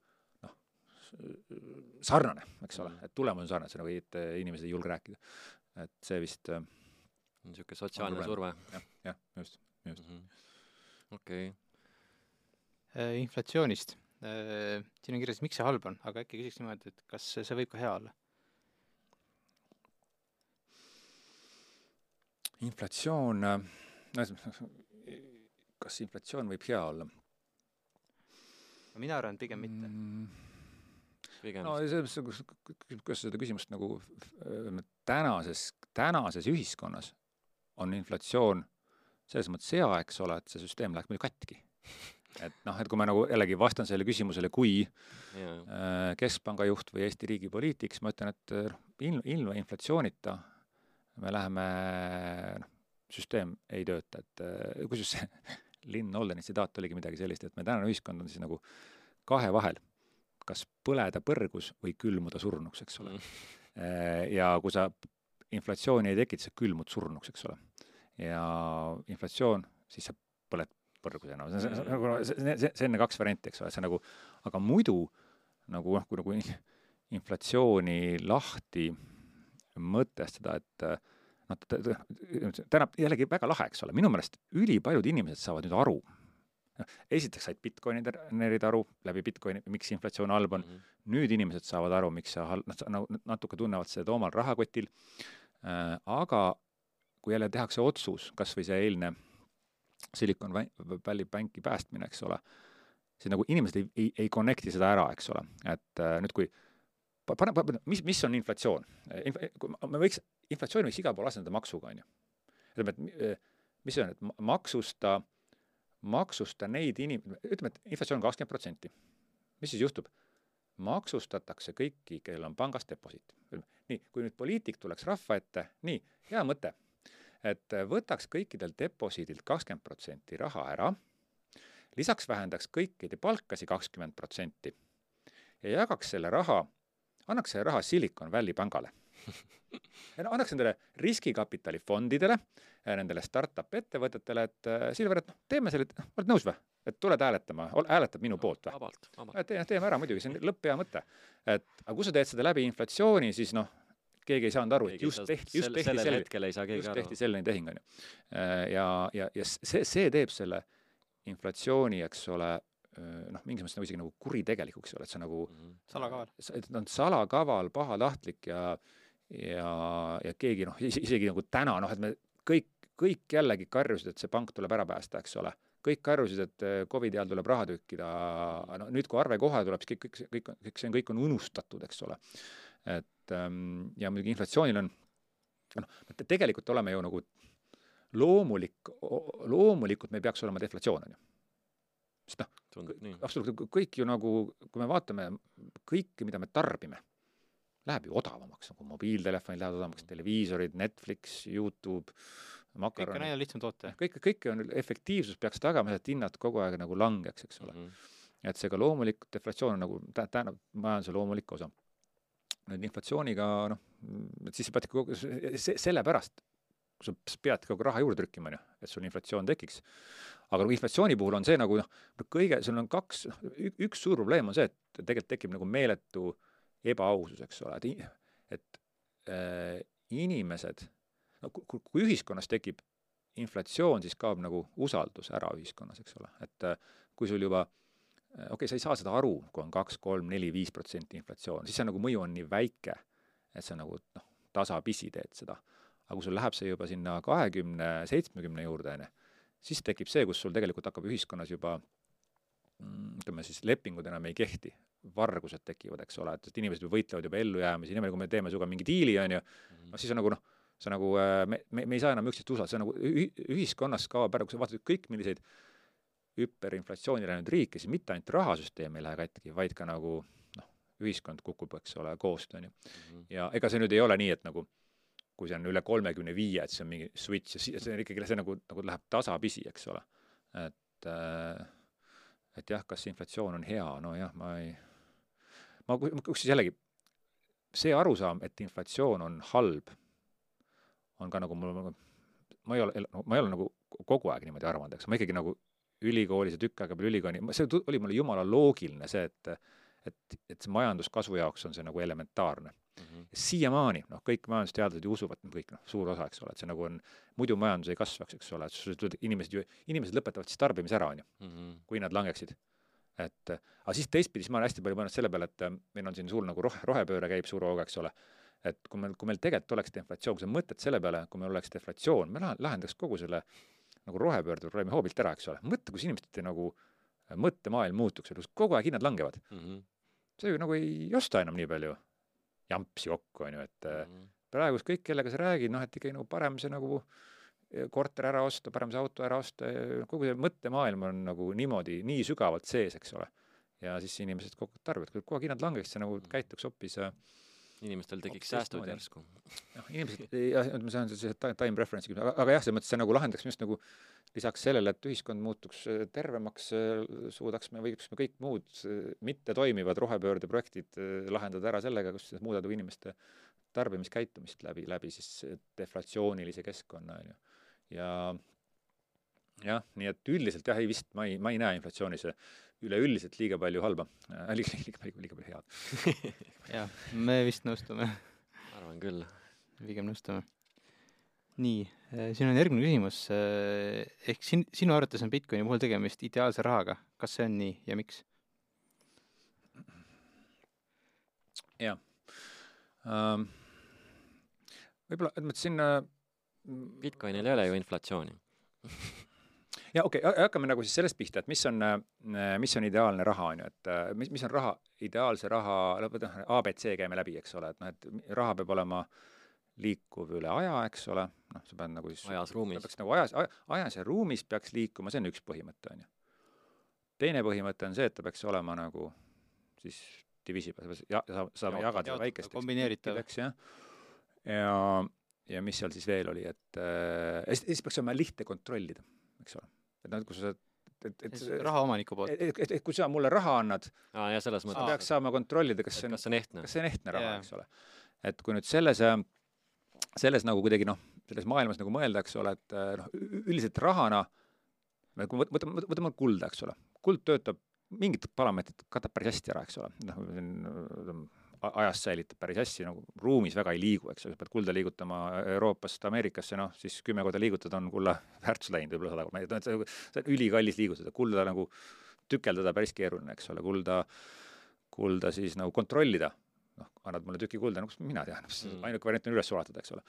S3: sarnane, eks ole, et tulemus on sarnane, see nagu, et inimesed ei julge rääkida. et see vist
S2: äh, niisugune sotsiaalne surve ja,.
S3: jah, jah, just, just mm -hmm..
S2: okei okay.
S1: Äh,. inflatsioonist äh,. siin on kirjas, miks see halb on, aga äkki küsiks niimoodi, et kas see võib ka hea olla?
S3: inflatsioon, äh, kas inflatsioon võib hea olla?
S1: mina arvan, pigem mitte mm.
S3: No selles mõttes, kuidas seda küsimust nagu tänases, tänases ühiskonnas on inflatsioon selles mõttes hea, eks ole, et see süsteem läheks muidu katki. et noh, et kui ma nagu jällegi vastan sellele küsimusele, kui
S2: jaa,
S3: äh, keskpanga juht või Eesti riigi poliitik, siis ma ütlen, et äh, noh, ilm, ilma inflatsioonita me läheme, noh, süsteem ei tööta, et äh, kusjuures see Lynn Noldeni tsitaat oligi midagi sellist, et meie tänane ühiskond on siis nagu kahe vahel, kas põleda põrgus või külmuda surnuks, eks ole.
S2: Mm.
S3: ja kui sa inflatsiooni ei tekita, sa külmud surnuks, eks ole. ja inflatsioon, siis sa põled põrgusena, see, see, see, nagu see, see, see on need kaks varianti, eks ole, see nagu, aga muidu nagu noh, kui nagu inflatsiooni lahti mõtestada, et noh, täna jällegi väga lahe, eks ole, minu meelest ülipaljud inimesed saavad nüüd aru, noh, esiteks said Bitcoinid aru läbi Bitcoini, miks inflatsioon halb on mm, -hmm. nüüd inimesed saavad aru, miks see halb, noh, nagu natuke tunnevad seda omal rahakotil äh,, aga kui jälle tehakse otsus, kas või see eilne Silicon Valley Banki päästmine, eks ole, siis nagu inimesed ei, ei, ei connect'i seda ära, eks ole, et äh, nüüd kui pane, pane, mis, mis on inflatsioon Inf,? me võiks, inflatsiooni võiks igal pool asendada maksuga, on ju. ütleme, et äh, mis see on, et maksusta, maksusta neid inim-, ütleme, et inflatsioon on kakskümmend protsenti. mis siis juhtub? maksustatakse kõiki, kellel on pangas deposiit. nii, kui nüüd poliitik tuleks rahva ette, nii, hea mõte et võtaks kõikidelt deposiidilt kakskümmend protsenti raha ära, lisaks vähendaks kõikide palkasid kakskümmend protsenti ja jagaks selle raha, annaks selle raha Silicon Valley pangale. annaks nendele riskikapitalifondidele, nendele startup ettevõtetele, et äh, Silver, et noh, teeme selle, noh, oled nõus või? et tuled hääletama, hääletad minu poolt või?
S2: vabalt, vabalt.
S3: teeme, teeme ära muidugi, see on lõpp hea mõte. et aga kui sa teed seda läbi inflatsiooni, siis noh, keegi ei saanud aru, et just tehti, just tehti
S2: sellel
S3: selline,
S2: hetkel ei saa keegi
S3: just
S2: aru.
S3: tehti selline tehing, on ju. ja, ja, ja see, see teeb selle inflatsiooni, eks ole, noh, mingis mõttes nagu isegi nagu kuritegelikuks, eks ole, et see nagu
S2: Mhm.
S1: salakaval.
S3: et ta on salakaval, pahatahtlik ja ja, ja keegi noh, isegi nagu täna noh, et me kõik, kõik jällegi karjusid, et see pank tuleb ära päästa, eks ole. kõik karjusid, et eh, Covidi ajal tuleb raha tükkida, no nüüd, kui arve kohe tuleb, siis kõik, kõik, kõik, kõik see on, kõik on unustatud, eks ole. et ähm, ja muidugi inflatsioonil on, noh, me tegelikult oleme ju nagu loomulik, loomulikult meil peaks olema deflatsioon, on ju. sest noh, absoluutselt kõik ju nagu, kui me vaatame kõike, mida me tarbime, läheb ju odavamaks, nagu mobiiltelefonid lähevad odavamaks, televiisorid, Netflix, Youtube,
S1: kõik on
S3: makaronid,
S1: aina lihtsam toota.
S3: kõik, kõike on, efektiivsus peaks tagama, et hinnad kogu aeg nagu langeks, eks ole.
S2: Mhm.
S3: et seega loomulik deflatsioon on nagu tä-, tähendab majanduse loomulik osa. nüüd inflatsiooniga noh, et siis sa pead kogu, see, sellepärast sa pead kogu raha juurde trükkima, on ju, et sul inflatsioon tekiks. aga nagu inflatsiooni puhul on see nagu noh, kõige, sul on kaks, noh, üks suur probleem on see, et tegelikult tekib nagu meeletu ebaausus, eks ole, et et äh, inimesed, no kui, kui ühiskonnas tekib inflatsioon, siis kaob nagu usaldus ära ühiskonnas, eks ole, et äh, kui sul juba okei okay,, sa ei saa seda aru, kui on kaks, kolm, neli, viis protsenti inflatsioon, siis see nagu mõju on nii väike, et sa nagu noh, tasapisi teed seda. aga kui sul läheb see juba sinna kahekümne, seitsmekümne juurde, on ju, siis tekib see, kus sul tegelikult hakkab ühiskonnas juba mm, ütleme siis, lepingud enam ei kehti, vargused tekivad, eks ole, et inimesed võitlevad juba ellujäämise nimel, kui me teeme sinuga mingi diili, on ju,
S2: Mhm.
S3: no siis on nagu noh, sa nagu, äh, me, me, me ei saa enam üksteist usaldada, see on nagu ühi-, ühiskonnas kaob ära, kui sa vaatad kõik milliseid hüperinflatsiooni läinud riike, siis mitte ainult rahasüsteem ei lähe katki, vaid ka nagu noh, ühiskond kukub, eks ole, koost, on ju.
S2: Mhm.
S3: ja ega see nüüd ei ole nii, et nagu kui see on üle kolmekümne viie, et see on mingi switch ja si-, see on ikkagi, see nagu, nagu läheb tasapisi, eks ole. et äh, et jah, kas inflatsioon on hea, nojah, ma ei, ma, kus siis jällegi, see arusaam, et inflatsioon on halb, on ka nagu mul, ma ei ole, ma ei ole nagu kogu aeg niimoodi arvanud, eks ma ikkagi nagu ülikoolis ja tükk aega peale ülikooli, see oli mulle jumala loogiline, see, et et, et see majanduskasvu jaoks on see nagu elementaarne.
S2: Mhm.
S3: siiamaani, noh, kõik majandusteadlased ju usuvad, kõik noh, suur osa, eks ole, et see nagu on, muidu majandus ei kasvaks, eks ole, et inimesed ju, inimesed lõpetavad siis tarbimise ära, on ju,
S2: Mhm.
S3: kui nad langeksid. Et aga siis teistpidi, siis ma olen hästi palju mõelnud selle peale, et äh, meil on siin suur nagu rohe, rohepööre käib suure hooga, eks ole, et kui meil, kui meil tegelikult oleks deflatsioon, kui sa mõtled selle peale, kui meil oleks deflatsioon, me lah-, lahendaks kogu selle nagu rohepöörde probleemi hoobilt ära, eks ole, mõtle, kus inimeste nagu äh, mõttemaailm muutuks, kus kogu aeg hinnad langevad.
S2: Mhm.
S3: see ju nagu ei osta enam nii palju jampsi kokku, on ju, et äh,
S2: Mhm.
S3: praegust kõik, kellega sa räägid, noh, et ikkagi nagu parem see nagu korter ära osta, parem see auto ära osta, kogu see mõttemaailm on nagu niimoodi, nii sügavalt sees, eks ole. ja siis inimesed kogu aeg tarbivad, kui kogu aeg hinnad langeks, see nagu käituks hoopis äh,
S2: inimestel tekiks säästud järsku.
S3: noh, inimesed, jah, on see ti- time preference'i aga, aga jah, selles mõttes see nagu lahendaks minu arust nagu lisaks sellele, et ühiskond muutuks äh, tervemaks, suudaks me, võiksime kõik muud äh, mittetoimivad rohepöördeprojektid äh, lahendada ära sellega, kus muudab inimeste tarbimiskäitumist läbi, läbi siis äh, deflatsioonilise keskkonna, on ju. Ja jah, nii et üldiselt jah, ei vist ma ei, ma ei näe inflatsioonis üleüldiselt liiga palju halba äh,, liiga, liiga palju, liiga palju head.
S1: jah, me vist nõustume,
S2: arvan küll.
S1: pigem nõustume. nii, siin on järgmine küsimus. ehk sin-, sinu arvates on Bitcoini puhul tegemist ideaalse rahaga, kas see on nii ja miks?
S3: Ähm, võib-olla, et ma siin äh,
S2: Bitcoinil ei ole ju inflatsiooni.
S3: ja okei okay,, hakkame nagu siis sellest pihta, et mis on, mis on ideaalne raha, on ju, et äh, mis, mis on raha, ideaalse raha, noh, abc käime läbi, eks ole, et noh, et raha peab olema liikuv üle aja, eks ole, noh, sa pead nagu siis
S2: Ajas, ruumis.
S3: peaks nagu ajas, ajas ja ruumis peaks liikuma, see on üks põhimõte, on ju. teine põhimõte on see, et ta peaks olema nagu siis divisible, ja saab, saame
S1: Jaotav-
S3: jagada väikesteks
S1: kombineeritav.
S3: tükkideks, jah. ja, ja mis seal siis veel oli, et äh, ja siis, siis peaks olema lihtne kontrollida, eks ole. et noh, kui sa, et, et, et
S1: raha omaniku poolt.
S3: et, et, et kui sa mulle raha annad,
S2: ja
S3: sa
S2: mõttes,
S3: peaks saama kontrollida, kas see on
S2: kas see on ehtne
S3: kas. see on ehtne raha yeah., eks ole. et kui nüüd selles, selles nagu kuidagi noh, selles maailmas nagu mõelda, eks ole, et äh, noh, üldiselt rahana, kui võt- võtame, võtame kulda, eks ole, kuld töötab mingit parameetrit katab päris hästi ära, eks ole, noh, ajas säilitab päris hästi, nagu ruumis väga ei liigu, eks. Ole, sa pead kulda liigutama Euroopast Ameerikasse, noh siis kümme korda liigutad, on kulla väärtus läinud võib-olla sada korda, see on ülikallis liigutada, kulda nagu tükeldada päris keeruline, eks ole, kulda, kulda siis nagu kontrollida. Noh, annad mulle tüki kulda, no kust mina tean,
S2: Mm.
S3: ainuke variant on üles sulatada, eks ole.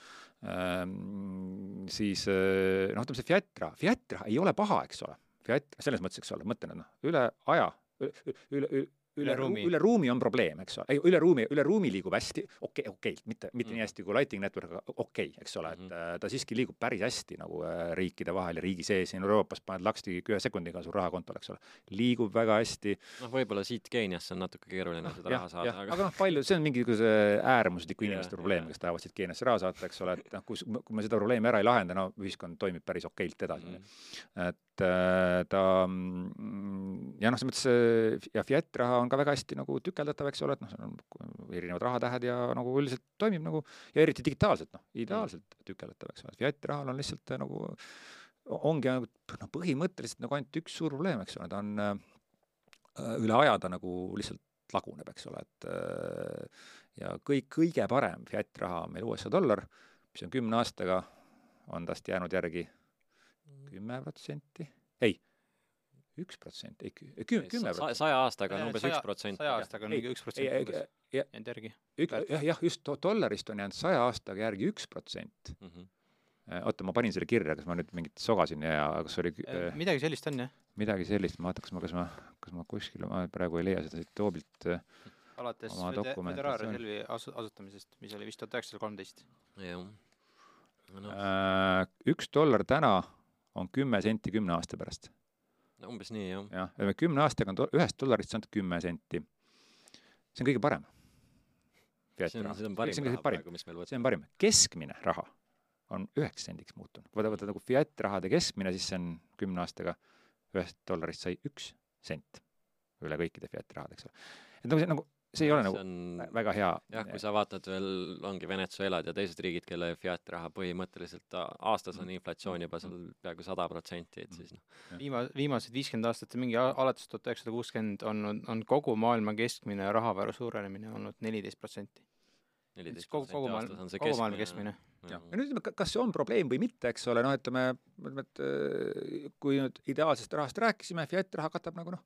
S3: Ehm,. siis eh, noh, ütleme see fiat raha, fiat raha ei ole paha, eks ole, fiat selles mõttes, eks ole, mõtlen, et noh, üle aja, üle, üle, üle
S1: Üle
S3: ruumi üle ruumi on probleem, eks ole, ei üle ruumi, üle ruumi liigub hästi, okei okay,, okei okay,, mitte, mitte
S2: Mm.
S3: nii hästi kui Lighting Network, aga okei okay,, eks ole, et
S2: Mhm.
S3: äh, ta siiski liigub päris hästi nagu äh, riikide vahel ja riigi sees, siin Euroopas paned laksti ühe sekundiga su rahakontole, eks ole, liigub väga hästi
S2: noh, võib-olla siit Keeniasse on natuke keeruline seda raha saada, aga
S3: aga noh, palju, see on mingisuguse äärmusliku
S2: Jah,
S3: inimeste probleem,
S2: jah.
S3: kes tahavad siit Keeniasse raha saata, eks ole, et noh, kus, kui me seda probleemi ära ei lahenda, no ühiskond toimib päris okeilt edasi
S2: Mm.
S3: et äh, ta mm, ja noh, selles mõttes äh, ja fiat raha on ka väga hästi nagu tükeldatav, eks ole, et noh, seal on erinevad rahatähed ja nagu üldiselt toimib nagu ja eriti digitaalselt, noh, ideaalselt tükeldatav, eks ole, fiat rahal on lihtsalt äh, nagu ongi nagu noh, põhimõtteliselt nagu ainult üks suur probleem, eks ole, ta on äh, üle aja ta nagu lihtsalt laguneb, eks ole, et äh, ja kõik, kõige parem fiat raha on meil USA dollar, mis on kümne aastaga, on tast jäänud järgi kümme protsenti, ei, üks protsent, ei kü- kümme, kümme
S2: Sa- saja aastaga on
S1: Äh,
S2: umbes üks protsent.
S1: saja aastaga on üks
S3: ei,
S1: protsent jäänud järgi.
S3: jah, jah, just do- dollarist on jäänud saja aastaga järgi üks protsent.
S2: Mhm.
S3: oota, ma panin selle kirja, kas ma nüüd mingit sogasin ja kas oli äh,
S1: midagi sellist on jah,
S3: midagi sellist, ma vaatan, kas ma, kas ma, kas ma kuskil, ma praegu ei leia seda siit toobilt äh,
S1: alates föderaalreservi asu-, asutamisest, mis oli vist tuhat üheksasada kolmteist.
S2: jah.
S3: äh,. üks dollar täna on kümme senti kümne aasta pärast.
S2: Umbes nii jah.
S3: jah, ütleme kümne aastaga on ühest dollarist saanud kümme senti. see on kõige parem.
S2: see on, see on parim
S3: see on
S2: raha
S3: parim,
S2: praegu, mis meil
S3: see
S2: võtta.
S3: on parim. keskmine raha on üheks sendiks muutunud. kui võtta nagu fiat rahade keskmine, siis see on kümne aastaga ühest dollarist sai üks sent üle kõikide fiat rahade, eks ole. et nagu see nagu, see ei ole nagu
S2: see on
S3: väga hea.
S2: jah, kui sa vaatad veel, ongi Venezuelad ja teised riigid, kelle fiat raha põhimõtteliselt aastas on inflatsioon juba seal peaaegu sada protsenti, et siis noh,
S1: viima-, viimased viiskümmend aastat, mingi a- alates tuhat üheksasada kuuskümmend on, on kogu maailma keskmine rahavara suurenemine olnud neliteist protsenti.
S2: neliteist protsenti aastas, on see
S1: kogu maailma keskmine.
S3: ja nüüd ütleme, kas see on probleem või mitte, eks ole, noh, ütleme, ütleme, et äh, kui nüüd ideaalsest rahast rääkisime, fiat raha katab nagu noh,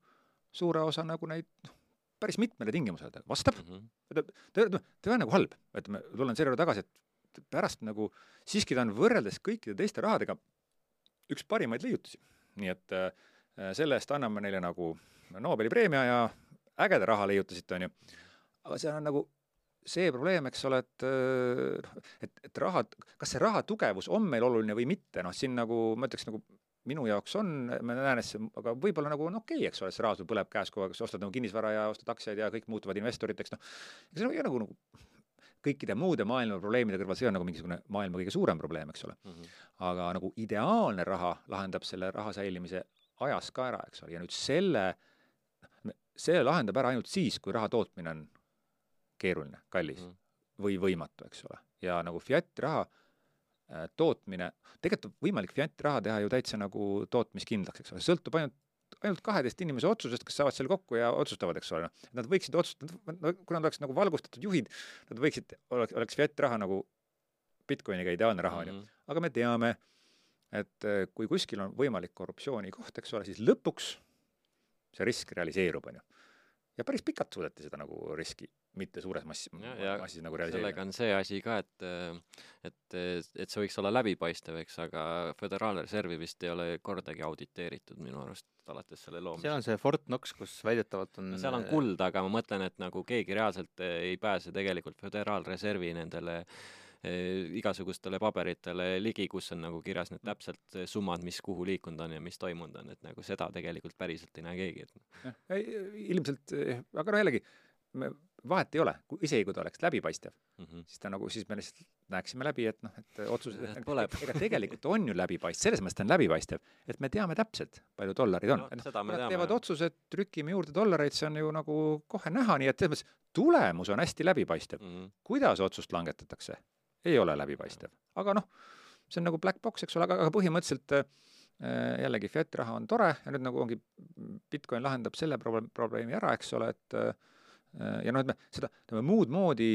S3: suure osa nagu neid noh, päris mitmele tingimusele ta vastab,
S2: Mhm.
S3: ta, ta, ta ei ole nagu halb, ütleme, tulen selle juurde tagasi, et pärast nagu siiski ta on võrreldes kõikide teiste rahadega üks parimaid leiutusi. nii et äh, selle eest anname neile nagu Nobeli preemia ja ägeda raha leiutasite, onju. aga seal on nagu see probleem, eks ole, et noh, et, et raha, kas see raha tugevus on meil oluline või mitte, noh siin nagu ma ütleks nagu minu jaoks on, ma näen, et see, aga võib-olla nagu on okei okay,, eks ole, see raha sul põleb käes kogu aeg, sa ostad nagu kinnisvara ja ostad aktsiaid ja kõik muutuvad investoriteks, noh. ega see nagu, nagu kõikide muude maailma probleemide kõrval, see on nagu mingisugune maailma kõige suurem probleem, eks ole mm. -hmm. aga nagu ideaalne raha lahendab selle raha säilimise ajas ka ära, eks ole, ja nüüd selle, see lahendab ära ainult siis, kui raha tootmine on keeruline, kallis mm -hmm. või võimatu, eks ole. ja nagu fiat raha tootmine, tegelikult on võimalik fiat raha teha ju täitsa nagu tootmiskindlaks, eks ole, sõltub ainult ainult kaheteist inimese otsusest, kes saavad seal kokku ja otsustavad, eks ole, noh. Nad võiksid otsustada, kui nad oleks nagu valgustatud juhid, nad võiksid, oleks, oleks fiat raha nagu Bitcoiniga ideaalne raha, on ju. Mhm. aga me teame, et äh, kui kuskil on võimalik korruptsiooni koht, eks ole, siis lõpuks see risk realiseerub, on ju. Ja päris pikalt suudeti seda nagu riski mitte suures massi, massis nagu realiseerida.
S2: sellega on see asi ka, et et, et see võiks olla läbipaistev, eks, aga Föderaalreservi vist ei ole kordagi auditeeritud minu arust alates selle loomisest.
S1: seal on see Fort Knox, kus väidetavalt on
S2: no seal on kuld, aga ma mõtlen, et nagu keegi reaalselt ei pääse tegelikult Föderaalreservi nendele eh, igasugustele paberitele ligi, kus on nagu kirjas need täpselt summad, mis kuhu liikunud on ja mis toimunud on, et nagu seda tegelikult päriselt ei näe keegi, et
S3: jah, ilmselt, aga no jällegi, me vahet ei ole, isegi kui ta oleks läbipaistev mm, -hmm. siis ta nagu, siis me lihtsalt näeksime läbi, et noh, et otsused, ega tegelikult on ju läbipaistev, selles mõttes ta on läbipaistev, et me teame täpselt, palju dollarid on
S2: no,. Nad
S3: teame, teevad jah. otsused, trükime juurde dollareid, see on ju nagu kohe näha, nii et selles mõttes tulemus on hästi läbipaistev mm. -hmm. kuidas otsust langetatakse, ei ole läbipaistev, aga noh, see on nagu black box, eks ole, aga, aga põhimõtteliselt äh, jällegi fiat raha on tore ja nüüd nagu ongi, Bitcoin lahendab selle probleemi, probleemi ära, eks ole, et äh, ja noh, ütleme seda, ütleme muud moodi,